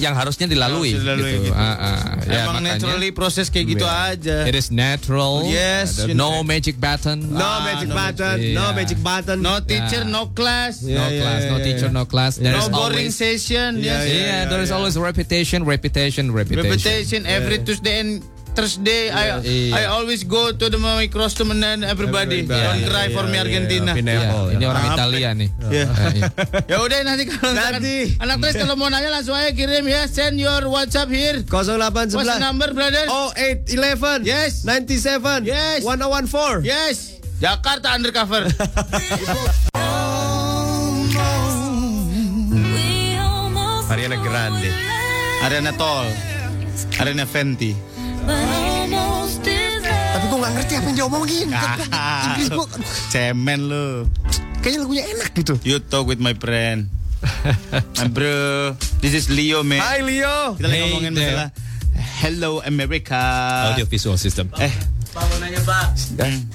yang harusnya dilalui. Harus dilalui gitu. gitu. Ah, ah. Ya, Emang makanya- naturally proses kayak gitu aja. It is natural. Yes, Ada no know. magic button. No Ah, magic no button, magic- no magic button. No teacher, Yeah. no class. No Yeah, class, yeah, no yeah, teacher, yeah. no class. There No is boring always- session. Yeah, yes. Yeah, there is always repetition, repetition, repetition. Reputation every Tuesday and Thursday. I Iya. I always go to the my cross to and everybody. Everybody. Don't Yeah, cry for yeah, me yeah, Argentina. yeah. Apple, ini orang? Italia nih. Eh, iya. Ya udah nanti kalau misalkan Nanti. anak tres kalau mau nanya langsung aja kirim ya send your WhatsApp here. 0811 What's the number brother? Oh 0811 Yes. 97 Yes. 1014 Yes. Jakarta undercover. Ariana Grande Arena Tol. Arena Fenty. Tapi gue gak ngerti apa yang dia omongin Inggris gue Cemen lu. Kayaknya lagunya enak gitu You talk with my friend. My bro, this is Leo man. Hai Leo Kita lagi Hey ngomongin there. masalah Hello America. Audiovisual system. Eh, Pak mau nanya Pak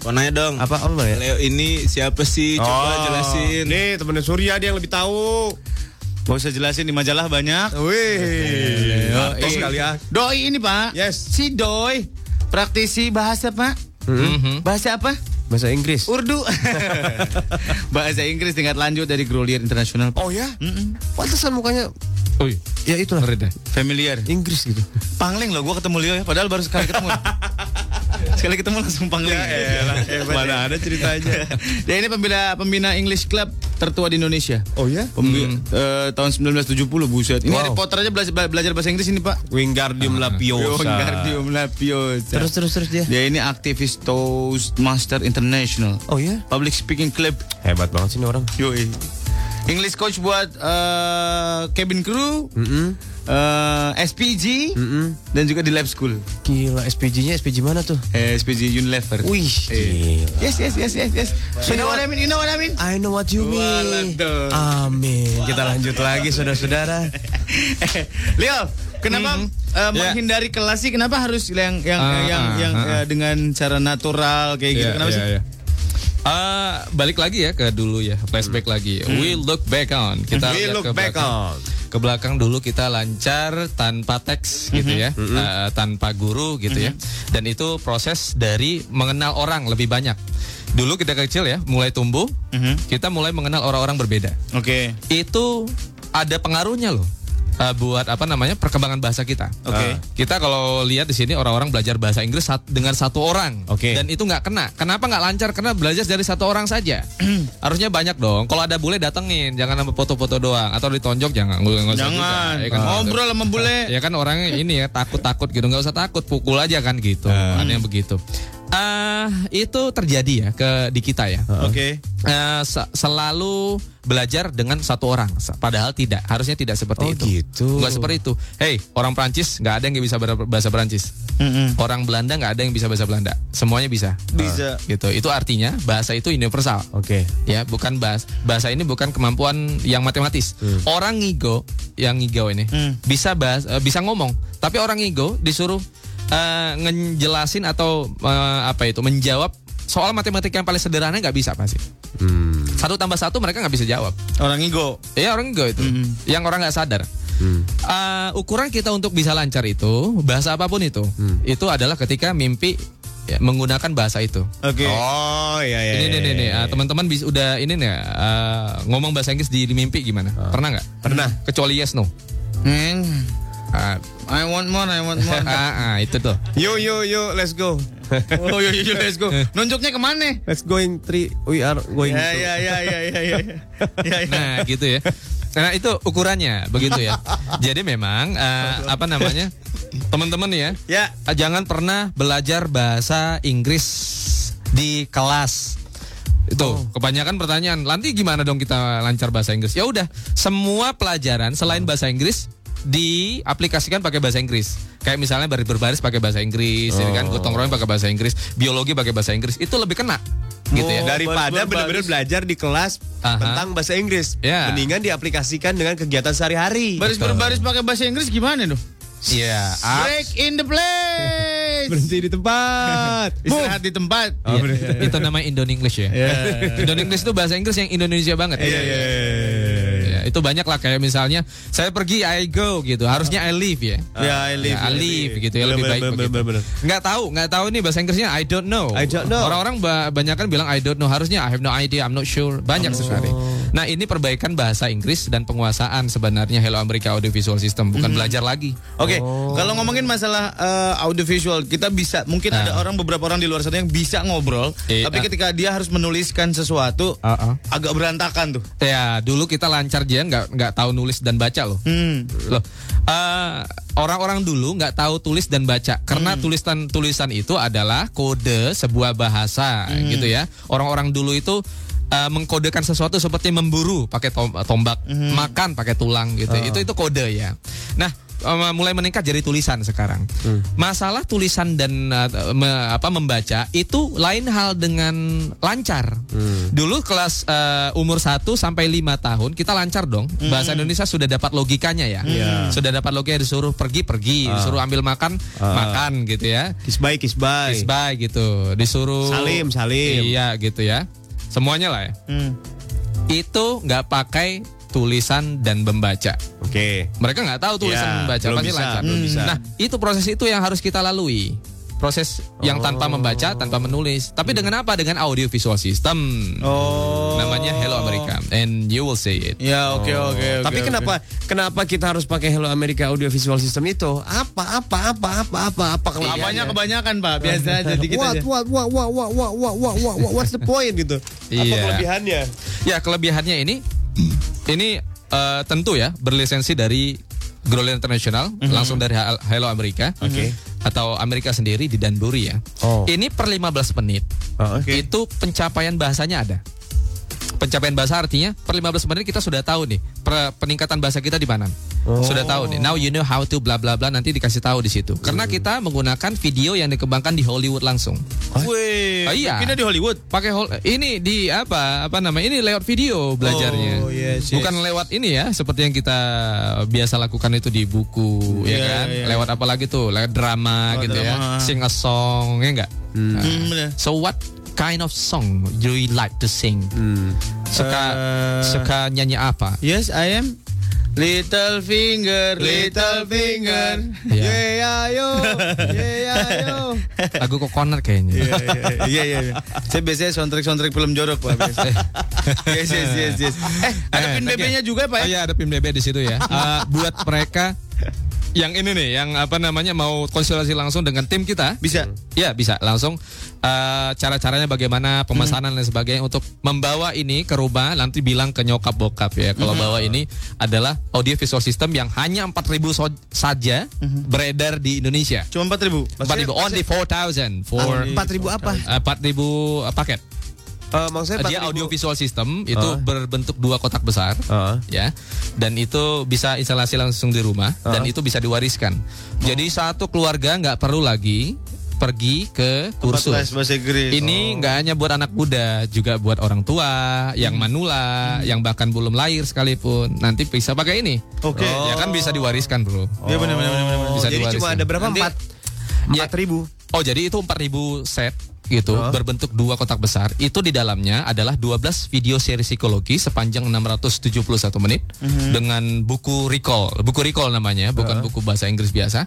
Mau nanya dong Apa apa ya? Leo ini siapa sih Coba jelasin Nih temennya Surya dia yang lebih tahu gak usah jelasin di majalah banyak. Wih Doi. kali ya Doi ini Pak. Yes. Si Doi praktisi bahasa Pak. Mhm. Bahasa apa? Bahasa Inggris Urdu. bahasa Inggris tingkat lanjut dari Grolier International. Oh ya? Pantesan mukanya Oh, iya. Ya itulah deh. Familiar. Inggris gitu Pangling loh, gua ketemu Leo ya, padahal baru sekali ketemu. sekali ketemu langsung pangling. Mana ada ceritanya Dia ini pembina pembina English Club tertua di Indonesia. Oh ya? Pembi- eh, tahun 1970 buset. Ini Wow. Harry Potter aja belajar, belajar bahasa Inggris ini, Pak. Wingardium Leviosa Wingardium Leviosa. Terus terus terus dia Dia ini aktivis Toastmaster International. Oh ya? Public speaking club. Hebat banget sih ini orang Yoi. English coach buat eh, cabin crew, Mm-mm. eh, SPG, Mm-mm. dan juga di lab school. Gila SPG-nya SPG mana tuh? Eh, SPG Unilever. Wih gila Yes, yes, yes, yes, yes. You know what I mean? You know what I mean? I know what you mean Waduh. Amin Kita lanjut lagi saudara-saudara Leo, kenapa eh, menghindari kelas sih? Kenapa harus yang yang Ah, yang ah, yang ah, eh, dengan cara natural kayak gitu? Iya, Kenapa iya, sih? iya. Eh, balik lagi ya ke dulu ya, flashback lagi. We look back on. Kita We look ke back belakang. on. Ke belakang dulu kita lancar tanpa teks gitu ya, Eh, tanpa guru gitu ya. Dan itu proses dari mengenal orang lebih banyak. Dulu kita kecil ya, mulai tumbuh, kita mulai mengenal orang-orang berbeda. Oke. Itu ada pengaruhnya loh. Eh, buat apa namanya perkembangan bahasa kita. Oke. Ah. Kita kalau lihat di sini orang-orang belajar bahasa Inggris sat- dengan satu orang. Oke. Dan itu nggak kena. Kenapa nggak lancar? Karena belajar dari satu orang saja. Harusnya banyak dong. Kalau ada bule datengin, jangan sama foto-foto doang. Atau ditonjok jangan. Nggak- Jangan. juga, ya kan? Ngobrol sama bule. Ya kan orangnya ini ya takut-takut gitu. Nggak usah takut, pukul aja kan gitu. Hmm. Ada yang begitu. Ah, itu terjadi ya ke di kita ya. Oke. Eh, se- selalu belajar dengan satu orang, padahal tidak. Harusnya tidak seperti Oh, itu. gitu. Nggak seperti itu. Hey, orang Prancis nggak ada yang bisa bahasa Prancis. Orang Belanda nggak ada yang bisa bahasa Belanda. Semuanya bisa. Bisa. Gitu. Itu artinya bahasa itu universal. Oke Ya, bukan bahas bahasa ini bukan kemampuan yang matematis. Orang ngigo, yang ngigo ini Hmm. bisa bahas, eh, bisa ngomong, tapi orang ngigo disuruh eh, ngejelasin atau eh, apa itu menjawab soal matematika yang paling sederhana nggak bisa pasti. Hmm. Satu tambah satu mereka nggak bisa jawab. Orang ego. Ya orang ngigo itu, yang orang nggak sadar. Eh, ukuran kita untuk bisa lancar itu bahasa apa pun itu, itu adalah ketika mimpi ya, menggunakan bahasa itu. Oke. Oh iya iya. Ini iya, nih nih nih, iya. teman-teman bisa udah ini nih eh, ngomong bahasa Inggris di, di mimpi gimana? Pernah nggak? Pernah. Kecuali yes no. Hmm. Ah, I want more, I want more. ah, ah, itu tuh. Yo yo yo, let's go. oh iya iya let's go. Nunjuknya ke mana? Let's going three. We are going. Ya to- ya ya ya ya ya. Ya ya. Nah, gitu ya. Nah, itu ukurannya begitu ya. Jadi memang eh, apa namanya? Teman-teman ya, Ya. eh, jangan pernah belajar bahasa Inggris di kelas. Itu kebanyakan pertanyaan. Nanti gimana dong kita lancar bahasa Inggris? Ya udah, semua pelajaran selain bahasa Inggris diaplikasikan pakai bahasa Inggris. Kayak misalnya baris berbaris pakai bahasa Inggris, ya kan gotong royong pakai bahasa Inggris, biologi pakai bahasa Inggris. Itu lebih kena. Gitu ya. Daripada baris- benar-benar belajar di kelas Aha. tentang bahasa Inggris, Ya. mendingan diaplikasikan dengan kegiatan sehari-hari. Baris berbaris pakai bahasa Inggris gimana dong? Iya. ah, Break in the place. Berhenti di tempat. Istirahat di tempat. Iya, itu nama Indon English ya. Indon English itu bahasa Inggris yang Indonesia banget. Iya, Ya, itu banyak lah kayak misalnya saya pergi I go gitu. Harusnya I leave ya. Ya, I leave. Ya, I leave gitu ya lebih baik begitu. Nggak tahu, nggak tahu nih bahasa Inggrisnya I don't know. I don't know. Orang-orang ba- banyak kan bilang I don't know. Harusnya I have no idea, I'm not sure. Banyak Oh. sekali. Nah, ini perbaikan bahasa Inggris dan penguasaan sebenarnya Hello America Audiovisual System, bukan Hmm. belajar lagi. Oke, Oh. kalau ngomongin masalah eh, audiovisual, kita bisa mungkin ada orang beberapa orang di luar sana yang bisa ngobrol, Eh, tapi ah. ketika dia harus menuliskan sesuatu Ah, ah. agak berantakan tuh. Ya, dulu kita lancar dia nggak nggak tahu nulis dan baca loh. Hmm. Loh, eh, orang-orang dulu nggak tahu tulis dan baca karena Hmm. tulisan tulisan itu adalah kode sebuah bahasa Hmm. gitu ya. Orang-orang dulu itu eh, mengkodekan sesuatu seperti memburu pakai tom- tombak, Hmm. makan pakai tulang gitu. Oh. Itu itu kode ya. Nah, eh, mulai meningkat jadi tulisan sekarang. Hmm. Masalah tulisan dan eh, me- apa membaca itu lain hal dengan lancar. Hmm. Dulu kelas eh, umur 1 sampai 5 tahun kita lancar dong. Hmm. Bahasa Indonesia sudah dapat logikanya ya. Sudah dapat logikanya disuruh pergi pergi, Ah. disuruh ambil makan makan gitu ya. Kisbay, kisbay. Isbay gitu, disuruh Salim, salim. Iya gitu ya. Semuanya lah ya. Hmm. Itu nggak pakai tulisan dan membaca. Oke. Mereka nggak tahu tulisan Ya, membaca, pasti bisa, lancar. bisa. Nah, itu proses itu yang harus kita lalui. Proses yang tanpa membaca, tanpa menulis. Tapi dengan apa? Dengan audio visual system. Oh. Namanya Hello America. And you will say it. Ya, oke oke oke. Tapi oke. kenapa kenapa kita harus pakai Hello America Audio Visual System itu? Apa apa apa apa apa apa kelebihannya? Apanya kebanyakan, Pak? Biasa aja dikit what, aja. what, what, what, what, what, what, what, what, what, what's the point gitu? Apa Iya. kelebihannya? Ya, kelebihannya ini ini eh, tentu ya berlisensi dari Growler International langsung dari Hel- Hello America. Oke. Atau Amerika sendiri di Danbury ya. Oh. Ini per 15 menit. Oh, oke. Itu pencapaian bahasanya ada. Pencapaian bahasa artinya per 15 menit kita sudah tahu nih per- peningkatan bahasa kita di mana. Sudah tahu nih. Now you know how to bla bla bla nanti dikasih tahu di situ. Karena kita menggunakan video yang dikembangkan di Hollywood langsung. Wih, Oh, iya. pindah di Hollywood. Pakai hol ini di apa apa namanya ini lewat video belajarnya. Oh, yes, yes. Bukan lewat ini ya seperti yang kita biasa lakukan itu di buku ya Iya, kan. iya. Lewat apa lagi tuh? Lewat drama Oh, gitu drama. ya. Sing a song ya enggak? Nah, Hmm. So what kind of song do you like to sing? Suka Eh, suka nyanyi apa? Yes, I am. Little finger, little finger. Iya. Yeah, yo, yeah, yo. Lagu kokonat kayaknya. Iya iya. iya. Saya biasanya soundtrack soundtrack film jorok pak. yes yes yes yes. Eh ada Eh, pin. BB-nya juga pak Oh ya? iya ada pin BB di situ ya. Eh, buat mereka yang ini nih, yang apa namanya mau konsultasi langsung dengan tim kita, Bisa. Ya bisa langsung eh, cara-caranya bagaimana pemesanan dan sebagainya untuk membawa ini ke rumah nanti bilang ke nyokap bokap ya kalau bawa ini adalah audio visual system yang hanya 4000 so- saja beredar di Indonesia. Cuma empat ribu. 4000 only 4000 for Empat ribu apa? eh, 4000 paket. Eh, maksudnya Dia 4.000 audio visual system itu Ah. berbentuk dua kotak besar Ah. ya dan itu bisa instalasi langsung di rumah dan Ah. itu bisa diwariskan. Jadi satu keluarga nggak perlu lagi pergi ke kursus. les bahasa Inggris. Ini nggak hanya buat anak muda, juga buat orang tua, yang Hmm. manula, yang bahkan belum lahir sekalipun. Nanti bisa pakai ini. Oke. Ya kan bisa diwariskan, Bro. Iya benar benar benar benar. Bisa Jadi cuma diwariskan. ada berapa? Nanti- Empat. Empat ribu. Oh jadi itu 4000 set gitu berbentuk dua kotak besar. Itu di dalamnya adalah 12 video seri psikologi sepanjang 671 menit dengan buku recall. Buku recall namanya bukan buku bahasa Inggris biasa.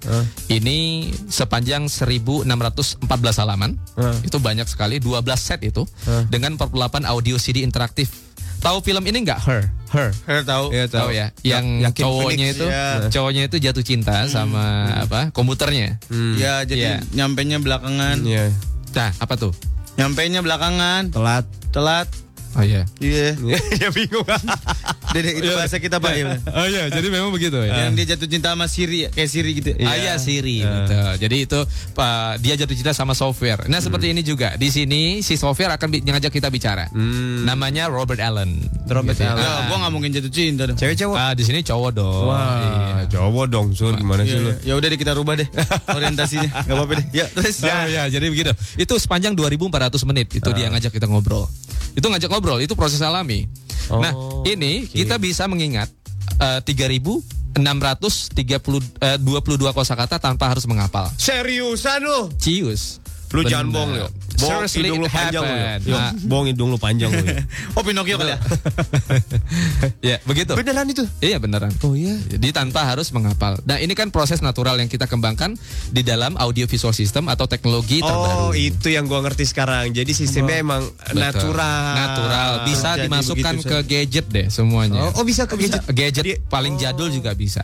Ini sepanjang 1614 halaman. Itu banyak sekali 12 set itu dengan 48 audio CD interaktif. Tahu film ini nggak Her Her Her tahu. Iya, tahu. tahu ya yang Yakin cowoknya Phoenix, itu ya. cowoknya itu jatuh cinta sama apa komputernya Ya jadi Iya. nyampenya belakangan. Iya. nah apa tuh Nyampenya belakangan. Telat. Telat. oh iya Iya. ya bingung. Dede itu bahasa kita Pak. Iya. oh iya jadi memang begitu ya Yang dia jatuh cinta sama Siri, kayak Siri gitu. Ah iya Siri betul. Jadi itu Pak dia jatuh cinta sama software. Nah seperti ini juga di sini si software akan ngajak kita bicara. Namanya Robert Allen. Robert Gitu. Allen. Ya, gua nggak mungkin jatuh cinta dong. Cewek cowok. Ah di sini cowok dong. Wah, cowok dong, Sun. Gimana sih Iya, lu? iya. Ya udah deh kita rubah deh orientasinya. Gak apa-apa deh. Ya terus. Ya, ya, jadi begitu. Itu sepanjang 2400 menit itu dia ngajak kita ngobrol. Itu ngajak ngobrol, itu proses alami. Nah, ini kita bisa mengingat eh, 3630 eh, 22 kosakata tanpa harus menghafal. Seriusan lu? Cius. Lu jangan bohong lu. Bohong Seriously, hidung lu panjang lu. Yo, Nah, bohong hidung lu panjang lu. Oh Pinocchio kali ya. ya, begitu. Beneran itu? Iya beneran. Oh iya. Jadi tanpa harus menghafal. Nah ini kan proses natural yang kita kembangkan di dalam audio visual system atau teknologi terbaru. Oh, itu yang gua ngerti sekarang. Jadi sistemnya emang Betul. natural. Natural. Bisa Jadi dimasukkan begitu, ke gadget deh semuanya. Oh, oh, bisa ke gadget? Gadget Di- paling jadul juga bisa.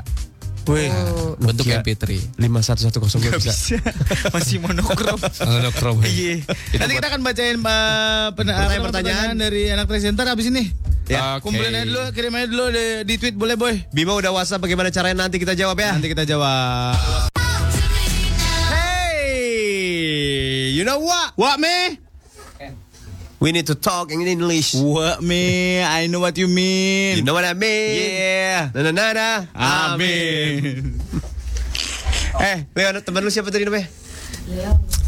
Wih, Bentuk Nokia MP3. 5110 gak bisa. Masih monokrom. Monokrom. Iya. Nanti kita akan bacain uh, pen- apa, pertanyaan dari anak presenter abis ini. Ya. Kumpulin aja dulu, kirim aja dulu di, di tweet boleh boy. Bima udah WhatsApp bagaimana caranya nanti kita jawab ya. Nanti kita jawab. Hey, you know what? What me? We need to talk in English. What me? I know what you mean. You know what I mean? Yeah. Na na na na. Amin. Eh, Leon, teman lu siapa tadi namanya?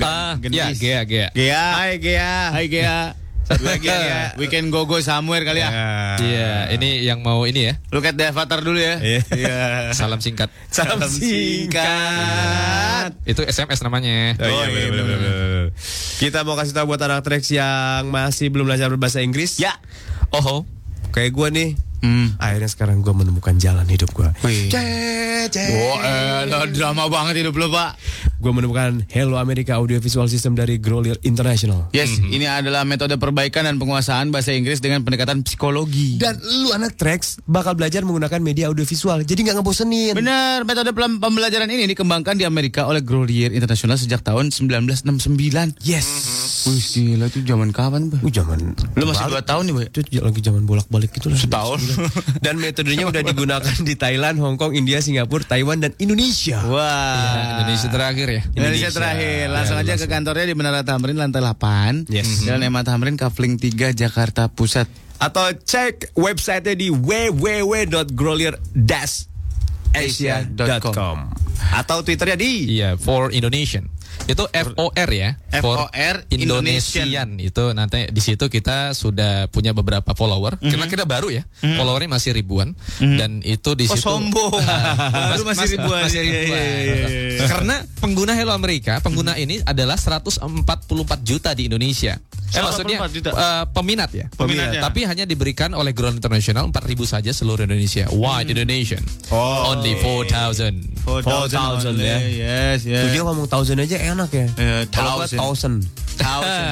Ah, ya, Gea, Gea. Gea. Hai Gea. Hai Gea. Satu lagi ya. We can go go somewhere kali ya. Iya, ini yang mau ini ya. Look at the avatar dulu ya. Iya. Salam singkat. Salam singkat. Itu SMS namanya. Oh, iya, bener, bener, bener. Kita mau kasih tahu buat anak Trax yang masih belum belajar berbahasa Inggris. Ya. Oh, Kayak gue nih. Hmm. Akhirnya sekarang gue menemukan jalan hidup gue. Oh, elah, drama banget hidup lo, Pak. Gue menemukan Hello America Audio Visual System dari Grolier International. Yes, ini adalah metode perbaikan dan penguasaan bahasa Inggris dengan pendekatan psikologi. Dan lu anak Trax bakal belajar menggunakan media audiovisual, jadi nggak ngebosenin. Benar, metode pembelajaran ini dikembangkan di Amerika oleh Grolier International sejak tahun 1969. Yes. Wih, gila itu zaman kapan, Pak? Uh, zaman Lu masih dua tahun nih, Boy? itu lagi zaman bolak-balik gitu lah. Setahun. Dan metodenya udah digunakan di Thailand, Hong Kong, India, Singapura, Taiwan, dan Indonesia. Wah. Indonesia terakhir ya. Indonesia terakhir. Langsung aja ke kantornya di Menara Tamrin lantai 8. Yes. Jalan Emma Tamrin Kafling 3 Jakarta Pusat. Atau cek websitenya di www.grolier-asia.com Atau twitternya di Iya, for Indonesian. Itu FOR ya. FOR Indonesian. Itu nanti di situ kita sudah punya beberapa follower. Karena kita baru ya. Followernya masih ribuan dan itu di Oh, situ sombong. Baru masih Mas- ribuan. masih ribuan. iya, iya, iya. Karena pengguna Hello Amerika, pengguna ini adalah 144 juta di Indonesia. Eh, maksudnya 144 juta. eh, peminat ya. Peminatnya. Tapi hanya diberikan oleh Ground International 4000 saja seluruh Indonesia. Wide Indonesian. Only 4000. 4,000 ya. Yes, Tuh yes. dia ngomong thousand aja enak ya. Kalau gua thousand. thousand.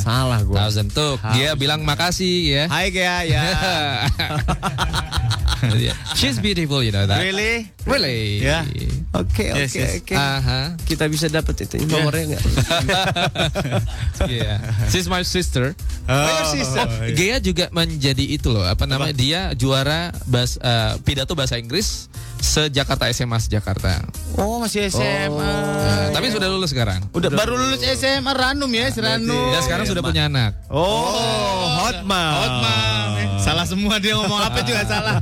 Salah gua. Thousand tuh dia bilang makasih ya. Hai Gea ya. Yeah. She's beautiful, you know that. Really? Really? Ya. Oke oke Yes, yes. oke. Aha. Kita bisa dapat itu nomornya nggak? yeah. She's my sister. Oh, your sister. Oh, Gea juga menjadi itu loh, apa namanya? Dia juara bas, eh, pidato bahasa Inggris se-Jakarta SMA Jakarta. Oh, masih SMA. tapi sudah lulus sekarang. Udah baru lulus SMA Ranum ya, si Ranum. Dan sekarang sudah punya anak. Oh, hot mom. Hot mom. Salah semua dia ngomong apa juga salah.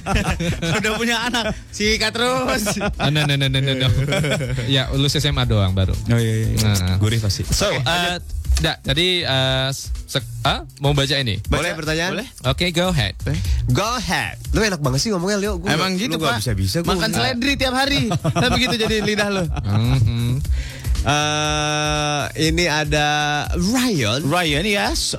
Udah punya anak. Sikat terus. Oh, no, no, no, no, no, no. ya, lulus SMA doang baru. Oh iya iya. Nah. Gurih pasti. So, eh, da, jadi eh, sek- ah, mau baca ini. Boleh pertanyaan? Boleh. Oke, go ahead. Go ahead. Lu enak banget sih ngomongnya Leo. Gua Emang gitu, lu Pak. bisa bisa. Makan seledri tiap hari. Tapi begitu jadi lidah lo. Mhm. Eh, ini ada Ryan. Ryan yes.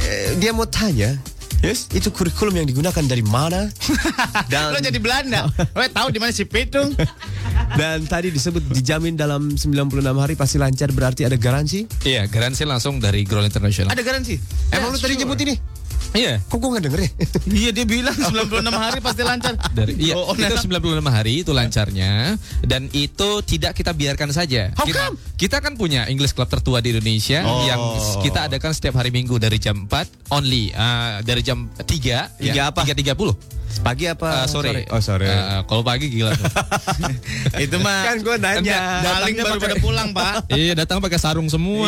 Eh, dia mau tanya, Yes. itu kurikulum yang digunakan dari mana? dan Lo jadi Belanda. Lo tahu di mana si Pitung? dan tadi disebut dijamin dalam 96 hari pasti lancar berarti ada garansi? Iya, garansi langsung dari Growl International. Ada garansi. Emang lu tadi nyebut ini? Iya. Kok gue gak denger ya? Iya dia bilang 96 hari pasti lancar. Dari iya, Oh, oh, itu nah. 96 hari itu lancarnya dan itu tidak kita biarkan saja. How kita, come? kita kan punya English Club tertua di Indonesia Oh. yang kita adakan setiap hari Minggu dari jam 4 only uh, dari jam 3 Tiga apa? 3.30. Pagi apa Uh, sore. Oh sore. Uh, kalau pagi gila tuh. Itu mah kan gue nanya. Datangnya baru pada pulang, Pak. iya, datang pakai sarung semua.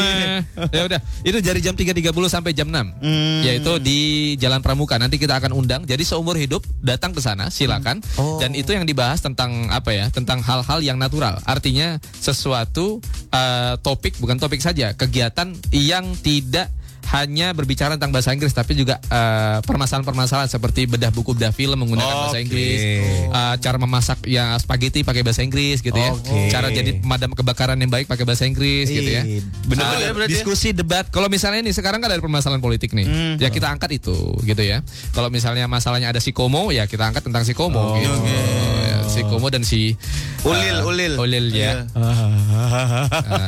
ya udah, itu dari jam 3.30 sampai jam 6. Yaitu di Jalan Pramuka. Nanti kita akan undang. Jadi seumur hidup datang ke sana, silakan. Dan itu yang dibahas tentang apa ya? Tentang hal-hal yang natural. Artinya sesuatu eh, topik bukan topik saja, kegiatan yang tidak hanya berbicara tentang bahasa Inggris tapi juga eh, permasalahan-permasalahan seperti bedah buku bedah film menggunakan bahasa Oke. Inggris, eh, cara memasak ya spaghetti pakai bahasa Inggris gitu ya, cara jadi pemadam kebakaran yang baik pakai bahasa Inggris gitu ya. Bener-bener Ah, ya berarti ya? diskusi debat. Kalau misalnya ini sekarang kan ada permasalahan politik nih, Hmm. ya kita angkat itu gitu ya. Kalau misalnya masalahnya ada si Komo, ya kita angkat tentang si Komo gitu. Ya, si Komo dan si Ulil, eh, ulil. Ulil ya.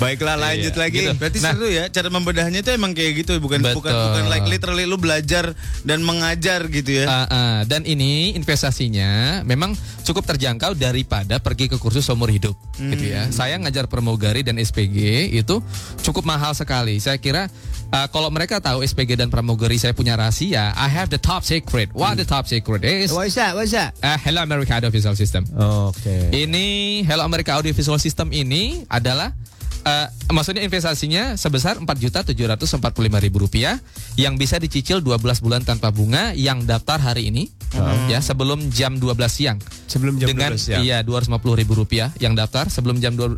Baiklah lanjut Iya, lagi. gitu. Berarti Nah. seru ya cara membedahnya itu emang kayak gitu bukan Betul. bukan bukan like literally lu belajar dan mengajar gitu ya. Ah, ah. dan ini investasinya memang cukup terjangkau daripada pergi ke kursus seumur hidup gitu ya. Saya ngajar pramugari dan SPG itu cukup mahal sekali. Saya kira ah, kalau mereka tahu SPG dan pramugari saya punya rahasia, I have the top secret. What the top secret is? What's that? What's that? ah, Hello America Audio Visual System. Oke. Ini Hello America Audio Visual System ini adalah eh, maksudnya investasinya sebesar 4.745.000 rupiah yang bisa dicicil 12 bulan tanpa bunga yang daftar hari ini ya sebelum jam 12 siang. Sebelum jam dengan 12 siang. iya 250.000 rupiah yang daftar sebelum jam 12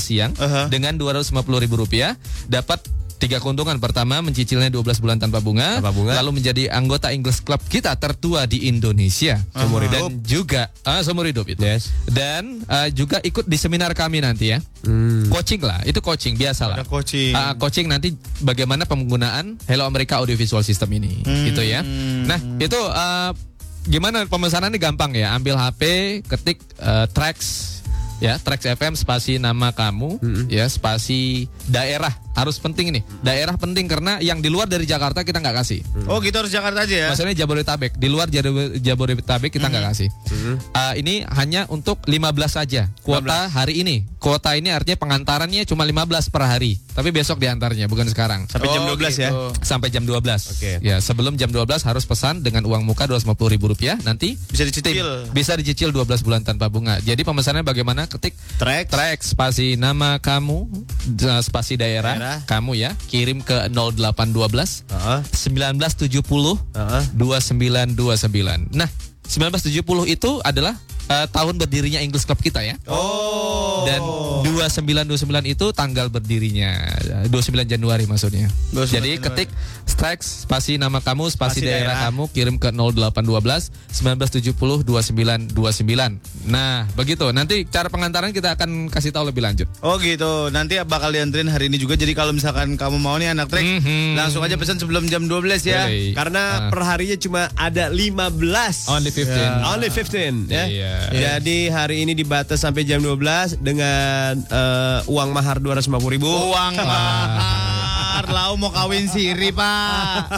siang Aha. dengan 250.000 rupiah dapat tiga keuntungan pertama mencicilnya 12 bulan tanpa bunga, Tanpa bunga. lalu menjadi anggota English Club kita tertua di Indonesia Seumur hidup. dan juga ah, seumur hidup itu Yes. dan ah, juga ikut di seminar kami nanti ya Hmm. coaching lah itu coaching biasa lah Ada coaching. Ah, coaching nanti bagaimana penggunaan Hello America Audiovisual System ini gitu ya nah itu ah, gimana pemesanannya gampang ya ambil HP ketik eh, tracks ya tracks FM spasi nama kamu ya spasi daerah harus penting ini daerah penting karena yang di luar dari Jakarta kita nggak kasih Oh gitu harus Jakarta aja ya. Maksudnya Jabodetabek di luar Jabo- Jabodetabek kita nggak kasih. Uh, ini hanya untuk 15 saja kuota hari ini. Kuota ini artinya pengantarannya cuma 15 per hari. Tapi besok diantarnya bukan sekarang. Sampai jam Oh, 12 ya. gitu. Sampai jam 12. Oke. Ya, sebelum jam 12 harus pesan dengan uang muka 250 ribu rupiah. Nanti Bisa dicicil. tim bisa dicicil 12 bulan tanpa bunga. Jadi pemesannya bagaimana? Ketik Track. track spasi nama kamu, eh, spasi daerah, Daerah. kamu ya, kirim ke 0812 Heeh. 1970 Heeh. 2929. Nah, 1970 itu adalah eh, tahun berdirinya English Club kita ya. Oh. Dan 2929 itu tanggal berdirinya. eh, 29 Januari maksudnya. 29 Jadi Januari. ketik strike spasi nama kamu, spasi, Spasi daerah, daerah. kamu kirim ke 0812 1970 2929. Nah, begitu. Nanti cara pengantaran kita akan kasih tahu lebih lanjut. Oh gitu. Nanti bakal dianterin hari ini juga. Jadi kalau misalkan kamu mau nih anak trek, Mhm. langsung aja pesan sebelum jam 12 ya. Boleh. Karena Ah. perharinya cuma ada 15. Only 15. Only 15 ya. Iya. Jadi hari ini dibatas sampai jam 12 dengan eh, uang mahar 250 ribu. Uang mahar, lau mau kawin siri pak.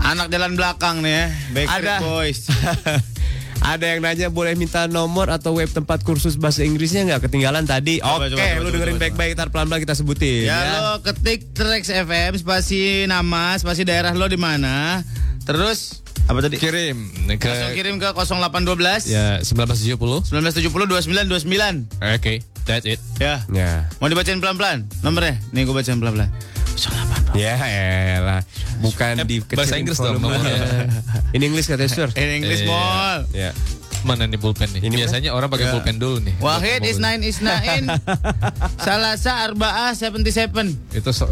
Anak jalan belakang nih ya, Backstreet Ada. Boys. Ada yang nanya boleh minta nomor atau web tempat kursus bahasa Inggrisnya nggak ketinggalan tadi? Oke, coba, lu coba, dengerin baik-baik, ntar pelan-pelan kita sebutin. Ya, lo ketik Trax FM spasi nama, spasi daerah lo di mana. Terus apa tadi? Kirim Langsung ke kirim ke 0812 ya 1970. 1970 2929. Oke, that's it. Ya. Ya. Mau dibacain pelan-pelan nomornya? Nih gue bacain pelan-pelan. Ya elah, bukan di bahasa Inggris dong nomornya. In English kata Sur. In English Iya. mall. Ya. Mana nih pulpen nih? Ini Biasanya orang pakai Ya. pulpen dulu nih. Wahid is nine is nine. Salasa arba'ah 77. Itu so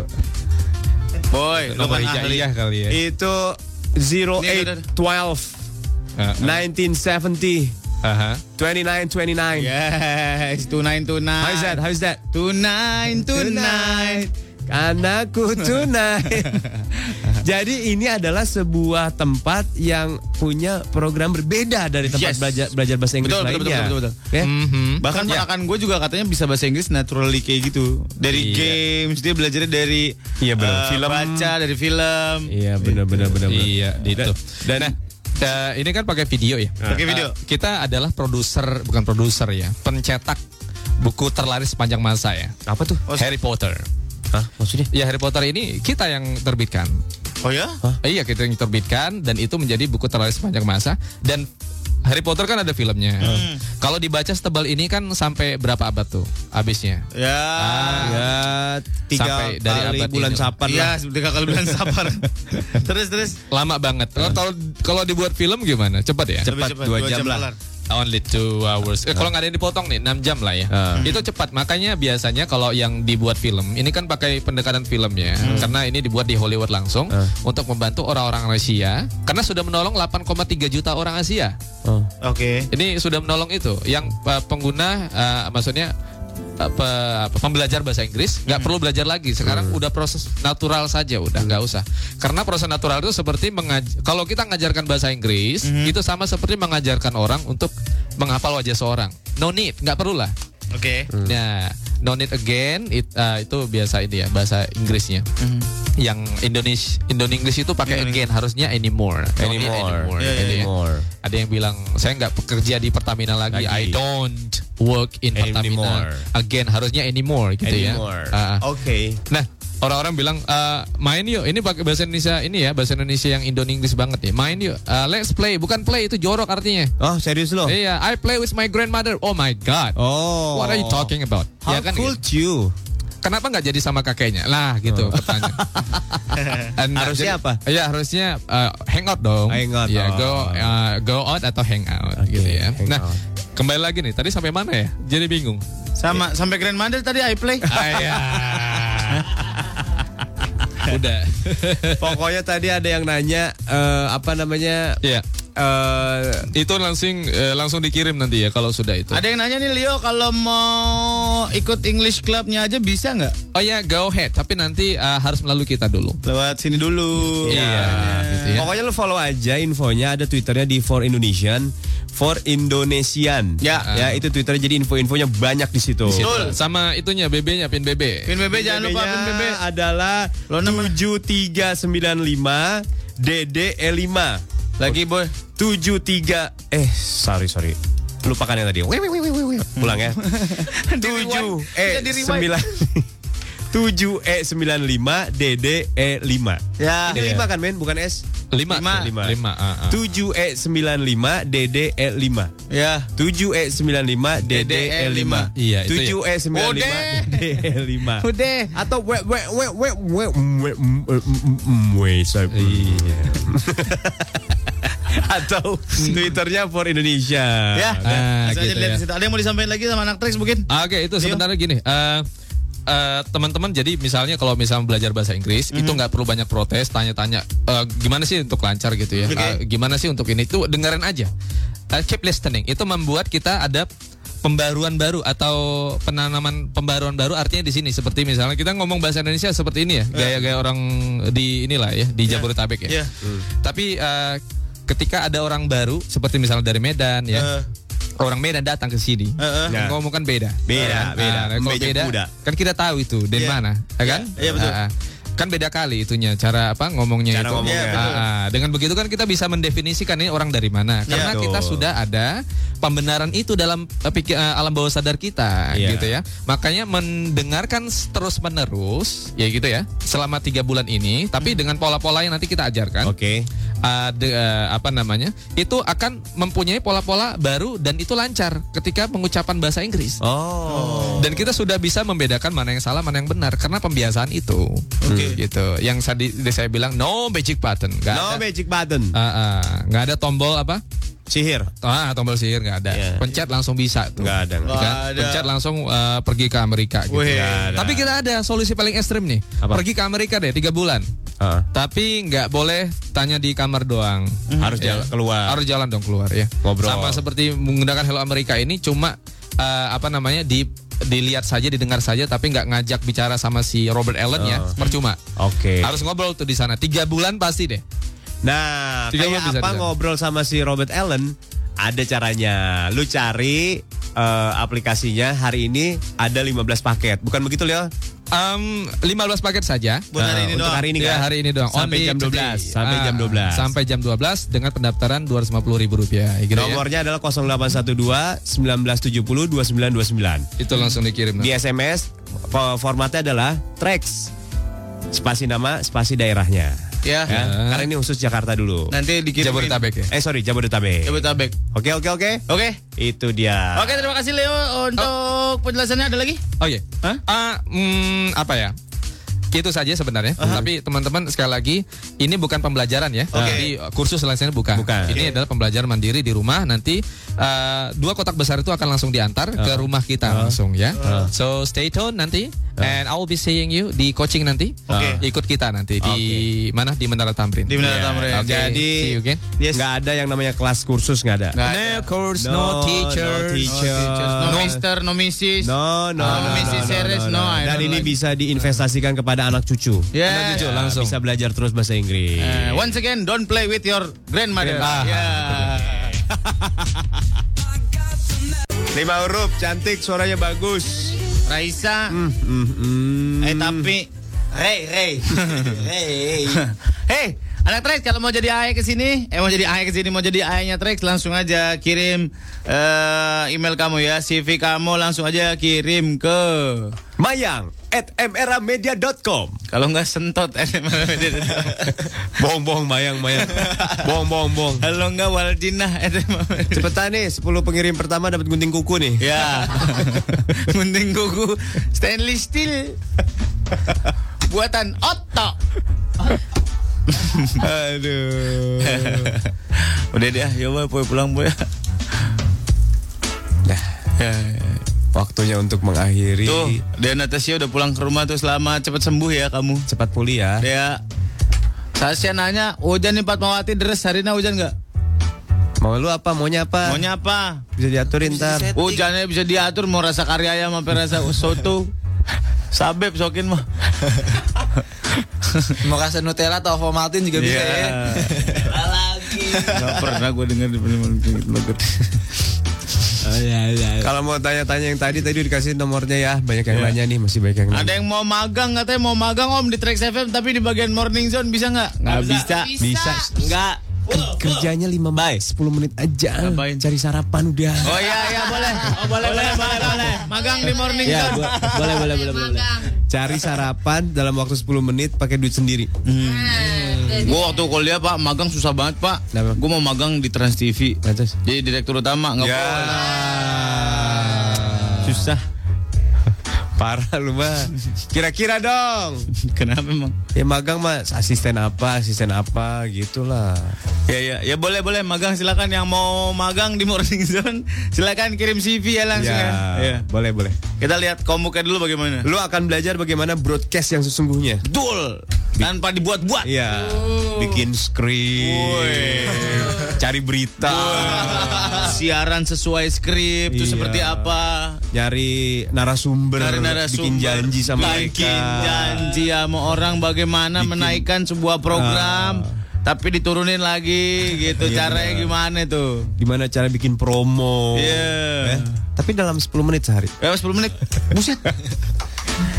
Boy, lu kan ahli. kali ya. Itu 0812 Uh, 1970 aha. 29 29. Yes, tunai tunai. How's that? How's that? Tunai tunai. Karena ku tunai. Jadi ini adalah sebuah tempat yang punya program berbeda dari tempat Yes. belajar belajar bahasa Inggris Betul, betul, lainnya. betul, betul, betul. Ya? Mhm. Bahkan Ya. ponakan gue juga katanya bisa bahasa Inggris naturally kayak gitu. Dari Iya. games, dia belajarnya dari Iya, benar. eh, Film. baca dari film. Iya benar benar benar. benar. Iya, itu. Dan nah, eh, ini kan pakai video ya. Pakai video. Eh, kita adalah produser, bukan produser ya, pencetak buku terlaris sepanjang masa ya. apa tuh? Harry Potter. Hah, maksudnya? Ya Harry Potter ini kita yang terbitkan. Oh ya? Eh, Iya kita yang terbitkan dan itu menjadi buku terlaris sepanjang masa dan Harry Potter kan ada filmnya. Kalau dibaca setebal ini kan sampai berapa abad tuh habisnya? Ya. Ya, tiga Sampai dari kali abad bulan ini. sapar Iya, lah. tiga kali bulan sabar. terus terus. Lama banget. Kalau dibuat film gimana? Cepat ya? Cepat, dua jam lah. kelar. Only two hours. Eh, kalau nggak ada yang dipotong nih, 6 jam lah ya. Ah. Itu cepat. Makanya biasanya kalau yang dibuat film, ini kan pakai pendekatan film ya. Karena ini dibuat di Hollywood langsung Ah. untuk membantu orang-orang Asia. Karena sudah menolong 8,3 juta orang Asia. Oh. Oke. Ini sudah menolong itu. Yang uh, pengguna, uh, maksudnya pe- apa, pembelajar bahasa Inggris nggak perlu belajar lagi. Sekarang udah proses natural saja, udah nggak usah. Karena proses natural itu seperti mengaj- kalau kita ngajarkan bahasa Inggris itu sama seperti mengajarkan orang untuk menghafal wajah seorang. No need, nggak perlu lah. Oke. Nah, no need again it- uh, itu biasa ini ya bahasa Inggrisnya. Yang Indonesia Indonesia itu pakai again harusnya anymore. Anymore. Iya, gitu ya. Anymore. Ada yang bilang saya nggak bekerja di Pertamina lagi. Lagi. I don't work in Pertamina Anymore. again. Harusnya anymore gitu Anymore. ya. Ah. Oke. Nah, orang-orang bilang "Eh, main yuk. Ini pakai bahasa Indonesia ini ya, bahasa Indonesia yang Indo Inggris banget ya. Main yuk. Eh, let's play. Bukan play itu jorok artinya. Oh, serius lo? Iya, I play with my grandmother. Oh my god. Oh. What are you talking about? How ya kan cool gitu. you? Kenapa nggak jadi sama kakeknya? Lah gitu pertanyaan. And, uh, Harusnya jadi- apa? Iya harusnya uh, hang out dong. Hang out, Iya oh. go uh, go out atau hang out Oke, gitu ya. hang Nah out. kembali lagi nih. Tadi sampai mana ya? Jadi bingung. Sama sampai grandmother tadi I play. Ayah. Udah. Pokoknya tadi ada yang nanya eh, apa namanya? Iya. Eh, Itu langsung eh, langsung dikirim nanti ya kalau sudah itu. Ada yang nanya nih Leo kalau mau ikut English clubnya aja bisa nggak? Oh ya go ahead. Tapi nanti uh, harus melalui kita dulu. Lewat sini dulu. Iya. Gitu ya. Pokoknya lu follow aja infonya ada twitternya di For Indonesian, For Indonesian. Ya. ya itu twitternya jadi info-infonya banyak di situ. Betul. Sama itunya BB-nya pin BB. Pin BB jangan lupa pin BB. adalah Lo nama- 7395 DDE5. Lagi boy. 73 eh sorry sorry. Lupakan yang tadi. Wih, wih, wih, wih, wih. Pulang ya. 7 E Bisa di-rewind. 9 7 E 95 DDE 5. Ya. Ini 5 kan men, bukan S. 5 Lima. 5 5 7 E 95 DDE 5. Ya. 7 E 95 DDE 5. Iya, itu 7 E 95 Udah. DDE 5. Udah. Atau we we we we we we we. Iya. Atau Twitternya for Indonesia. Ya. Ah, aja gitu lihat ya. Ada yang mau disampaikan lagi sama anak Trax mungkin? Oke, itu sebenarnya gini. eh eh, teman-teman jadi misalnya kalau misalnya belajar bahasa Inggris itu nggak perlu banyak protes tanya-tanya eh, gimana sih untuk lancar gitu ya Eh, gimana sih untuk ini tuh dengerin aja Eh, keep listening itu membuat kita ada pembaruan baru atau penanaman pembaruan baru artinya di sini seperti misalnya kita ngomong bahasa Indonesia seperti ini ya gaya-gaya orang di inilah ya di Jabodetabek ya Iya. tapi eh, ketika ada orang baru seperti misalnya dari Medan ya Eh. orang Medan datang ke sini Heeh. Ya. ngomong kan beda Beda, Nah, beda. nah, kalau beda kuda. kan kita tahu itu dari Iya. mana ya kan Iya, betul. Ah, ah. kan beda kali itunya cara apa ngomongnya Cara itu ngomongnya. Iya, Ah, ah. dengan begitu kan kita bisa mendefinisikan ini orang dari mana karena Betul. kita sudah ada pembenaran itu dalam pikir- eh, alam bawah sadar kita Iya. gitu ya makanya mendengarkan terus menerus ya gitu ya selama tiga bulan ini tapi Hmm. dengan pola-pola yang nanti kita ajarkan Oke. Uh, de- uh, apa namanya itu akan mempunyai pola-pola baru dan itu lancar ketika pengucapan bahasa Inggris Oh. dan kita sudah bisa membedakan mana yang salah mana yang benar karena pembiasaan itu Oke. gitu yang tadi saya bilang no magic button nggak No ada magic button. Ah, ah. nggak ada tombol apa Sihir. Ah, tombol sihir nggak ada. Iya. Pencet langsung bisa tuh. Nggak ada. nggak Kan? Ada. Pencet langsung eh, pergi ke Amerika gitu. Wih. Ada. Tapi kita ada solusi paling ekstrim nih. Apa? Pergi ke Amerika deh tiga bulan. Ah. Tapi nggak boleh tanya di kamar doang. Harus jalan keluar. Harus jalan dong keluar ya. Ngobrol. Sama seperti menggunakan Hello Amerika ini cuma eh, apa namanya di dilihat saja, didengar saja, tapi nggak ngajak bicara sama si Robert Allen ya, Oh. percuma. Oke. Harus ngobrol tuh di sana. Tiga bulan pasti deh. Nah, Tiga kayak bisa, apa bisa. ngobrol sama si Robert Allen? Ada caranya. Lu cari eh, aplikasinya hari ini ada 15 paket. Bukan begitu, Leo? Em, 15 paket saja. Buat hari Nah, ini untuk doang. hari ini Ya, hari ini doang. Sampai Only jam 12. today. Sampai Ah, jam 12. Sampai jam 12 dengan pendaftaran 250 ribu rupiah. Gitu ya. Nomornya adalah 0812 1970 2929. Itu langsung dikirim. Di SMS fo- formatnya adalah tracks. Spasi nama, spasi daerahnya. Ya. Ya, Karena ini khusus Jakarta dulu. Nanti dikirim. Jabodetabek ya. Eh sorry, Jabodetabek. Jabodetabek. Oke oke oke. Oke. Itu dia. Oke, terima kasih Leo untuk penjelasannya ada lagi? Oh iya. Ah, hmm, apa ya? Itu saja sebenarnya. Tapi teman-teman sekali lagi ini bukan pembelajaran ya. Jadi uh, kursus lainnya bukan. Bukan. Ini adalah pembelajaran mandiri di rumah. Nanti uh, dua kotak besar itu akan langsung diantar ke rumah kita langsung ya. So stay tune nanti. And I will be seeing you di coaching nanti. Oke. Ikut kita nanti di mana di Menara Tamrin. Di Menara Ya, Tamrin. Oke, Jadi see you again. Yes. nggak ada yang namanya kelas kursus nggak ada. Nggak No ada. course, No, no, no teachers. teacher. No, No. Mister, no Mrs. No, no, No, no, Mrs. Series, no, I Dan don't ini like. bisa diinvestasikan kepada anak cucu. Yeah. Anak cucu, Ya, langsung. Bisa belajar terus bahasa Inggris. Eh, once again, don't play with your grandmother. Ah. Yeah. Lima huruf, cantik, suaranya bagus. Raisa. Hmm, hmm. Eh tapi Rey, Rey. Rey. Hey, anak Trax kalau mau jadi AE ke sini, eh mau jadi AE ke sini, mau jadi AE-nya Trax langsung aja kirim eh, email kamu ya, CV kamu langsung aja kirim ke Mayang at mramedia.com kalau nggak sentot Bohong, bohong, Mayang, Mayang. Bohong, bohong, bohong. kalau nggak Waljinah Cepetan nih, 10 pengirim pertama dapat gunting kuku nih. Ya, gunting kuku stainless steel buatan Otto. Aduh. Udah deh, ya boy, pulang boy. Nah, Ya, waktunya untuk mengakhiri. Tuh, dia Natasha udah pulang ke rumah tuh selamat cepat sembuh ya kamu. Cepat pulih ya. Ya. Sasya nanya, hujan nih Fatmawati deres hari ini hujan nggak? Mau lu apa? Maunya apa? Maunya apa? Bisa diaturin ntar. Hujannya bisa diatur mau rasa kari ayam apa rasa soto. Sabep sokin mah. Mau kasih Nutella atau Ovomaltine juga bisa Iya. ya. lagi. Gak pernah gue denger di film Kalau mau tanya-tanya yang tadi tadi dikasih nomornya ya. Banyak yang nanya nih, masih banyak yang nanya. Ada yang mau magang katanya mau magang om di Trax FM tapi di bagian morning zone bisa nggak? Nggak bisa. Bisa. Enggak. Kerjanya 5 menit, 10 menit aja. Ngapain? Cari sarapan udah. Oh iya iya boleh. Oh boleh boleh boleh boleh. Magang di morning Ya, zone. bo- boleh boleh boleh boleh. Magang. Cari sarapan dalam waktu 10 menit pakai duit sendiri. Gue waktu kuliah pak magang susah banget pak. Gue mau magang di Trans TV. Jadi direktur utama nggak Ya. boleh. Susah. Parah lu mah. Kira-kira dong. Kenapa emang? Ya magang mah asisten apa, asisten apa gitulah. Ya ya ya boleh boleh magang silakan yang mau magang di morning zone silakan kirim CV ya langsung ya. Ya, Ya. boleh boleh. Kita lihat komuknya dulu bagaimana. Lu akan belajar bagaimana broadcast yang sesungguhnya. Betul. Tanpa dibuat-buat. Iya. Bikin skrip. Cari berita. Siaran sesuai skrip itu Iya. seperti apa? Nyari narasumber. Dari narasumber, Bikin janji sama bikin mereka. janji sama orang bagaimana Bikin- menaikkan sebuah program tapi diturunin lagi gitu Iya, caranya benar. gimana tuh Gimana cara bikin promo. Iya. Eh, Tapi dalam 10 menit sehari. ya 10 menit buset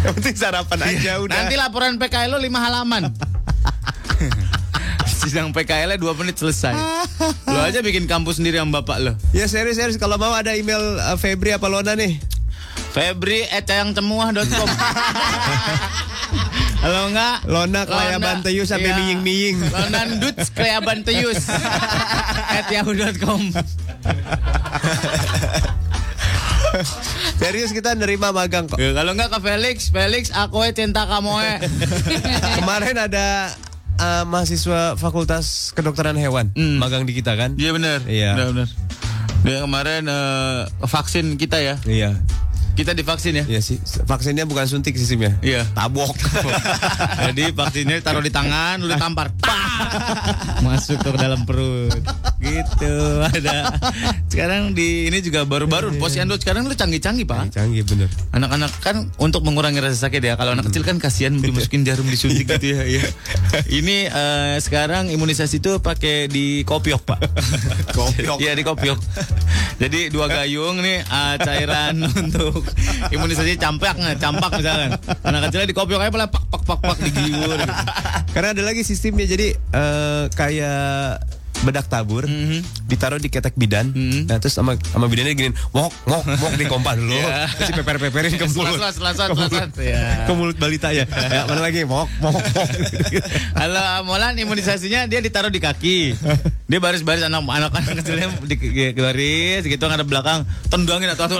Yang penting sarapan aja udah. nanti laporan PKL lo 5 halaman sidang PKL nya 2 menit selesai lo aja bikin kampus sendiri sama bapak lo Ya serius serius kalau mau ada email uh, Febri apa Lona nih? Febri @cayangcemuah.com Kalau enggak Lona kelayaban teyus sampai iya. miying-miying. Lona Duts kelayaban teyus at yahoo.com Serius kita nerima magang kok. Ya, Kalau enggak ke Felix Felix aku cinta kamu eh Kemarin ada eh, mahasiswa Fakultas Kedokteran Hewan Hmm. magang di kita kan? Iya benar. Iya. Benar benar. Dia kemarin eh, vaksin kita ya. Iya. Kita divaksin ya. Iya sih. Vaksinnya bukan suntik sistemnya. Iya. Tabok. Jadi vaksinnya taruh di tangan, lu ditampar, Pak! masuk ke dalam perut. Gitu ada. Sekarang di ini juga baru-baru posyandu sekarang lu canggih-canggih pak. Canggih bener. Anak-anak kan untuk mengurangi rasa sakit ya. Kalau anak kecil kan kasihan dimasukin jarum disuntik gitu ya. ya. Ini eh, sekarang imunisasi itu pakai di kopiok pak. Kopiok. Iya di kopiok. Jadi dua gayung nih eh, cairan untuk imunisasi campak nggak campak misalkan. Anak kecilnya di kopiok aja malah pak pak pak pak digiur. Gitu. Karena ada lagi sistemnya jadi eh, kayak bedak tabur ditaruh di ketek bidan. Nah terus sama sama bidannya gini mok mok mok dikompa dulu. Iya. terus dipeper peperin ke mulut. Selas, selas, selas, ke mulut. Iya. ke mulut balita ya. Ya mana lagi? Mok mok mok Kalau Molan imunisasinya dia ditaruh di kaki. Dia baris-baris anak anak anak kecilnya di, di, di baris gitu ada belakang tendangin atau atau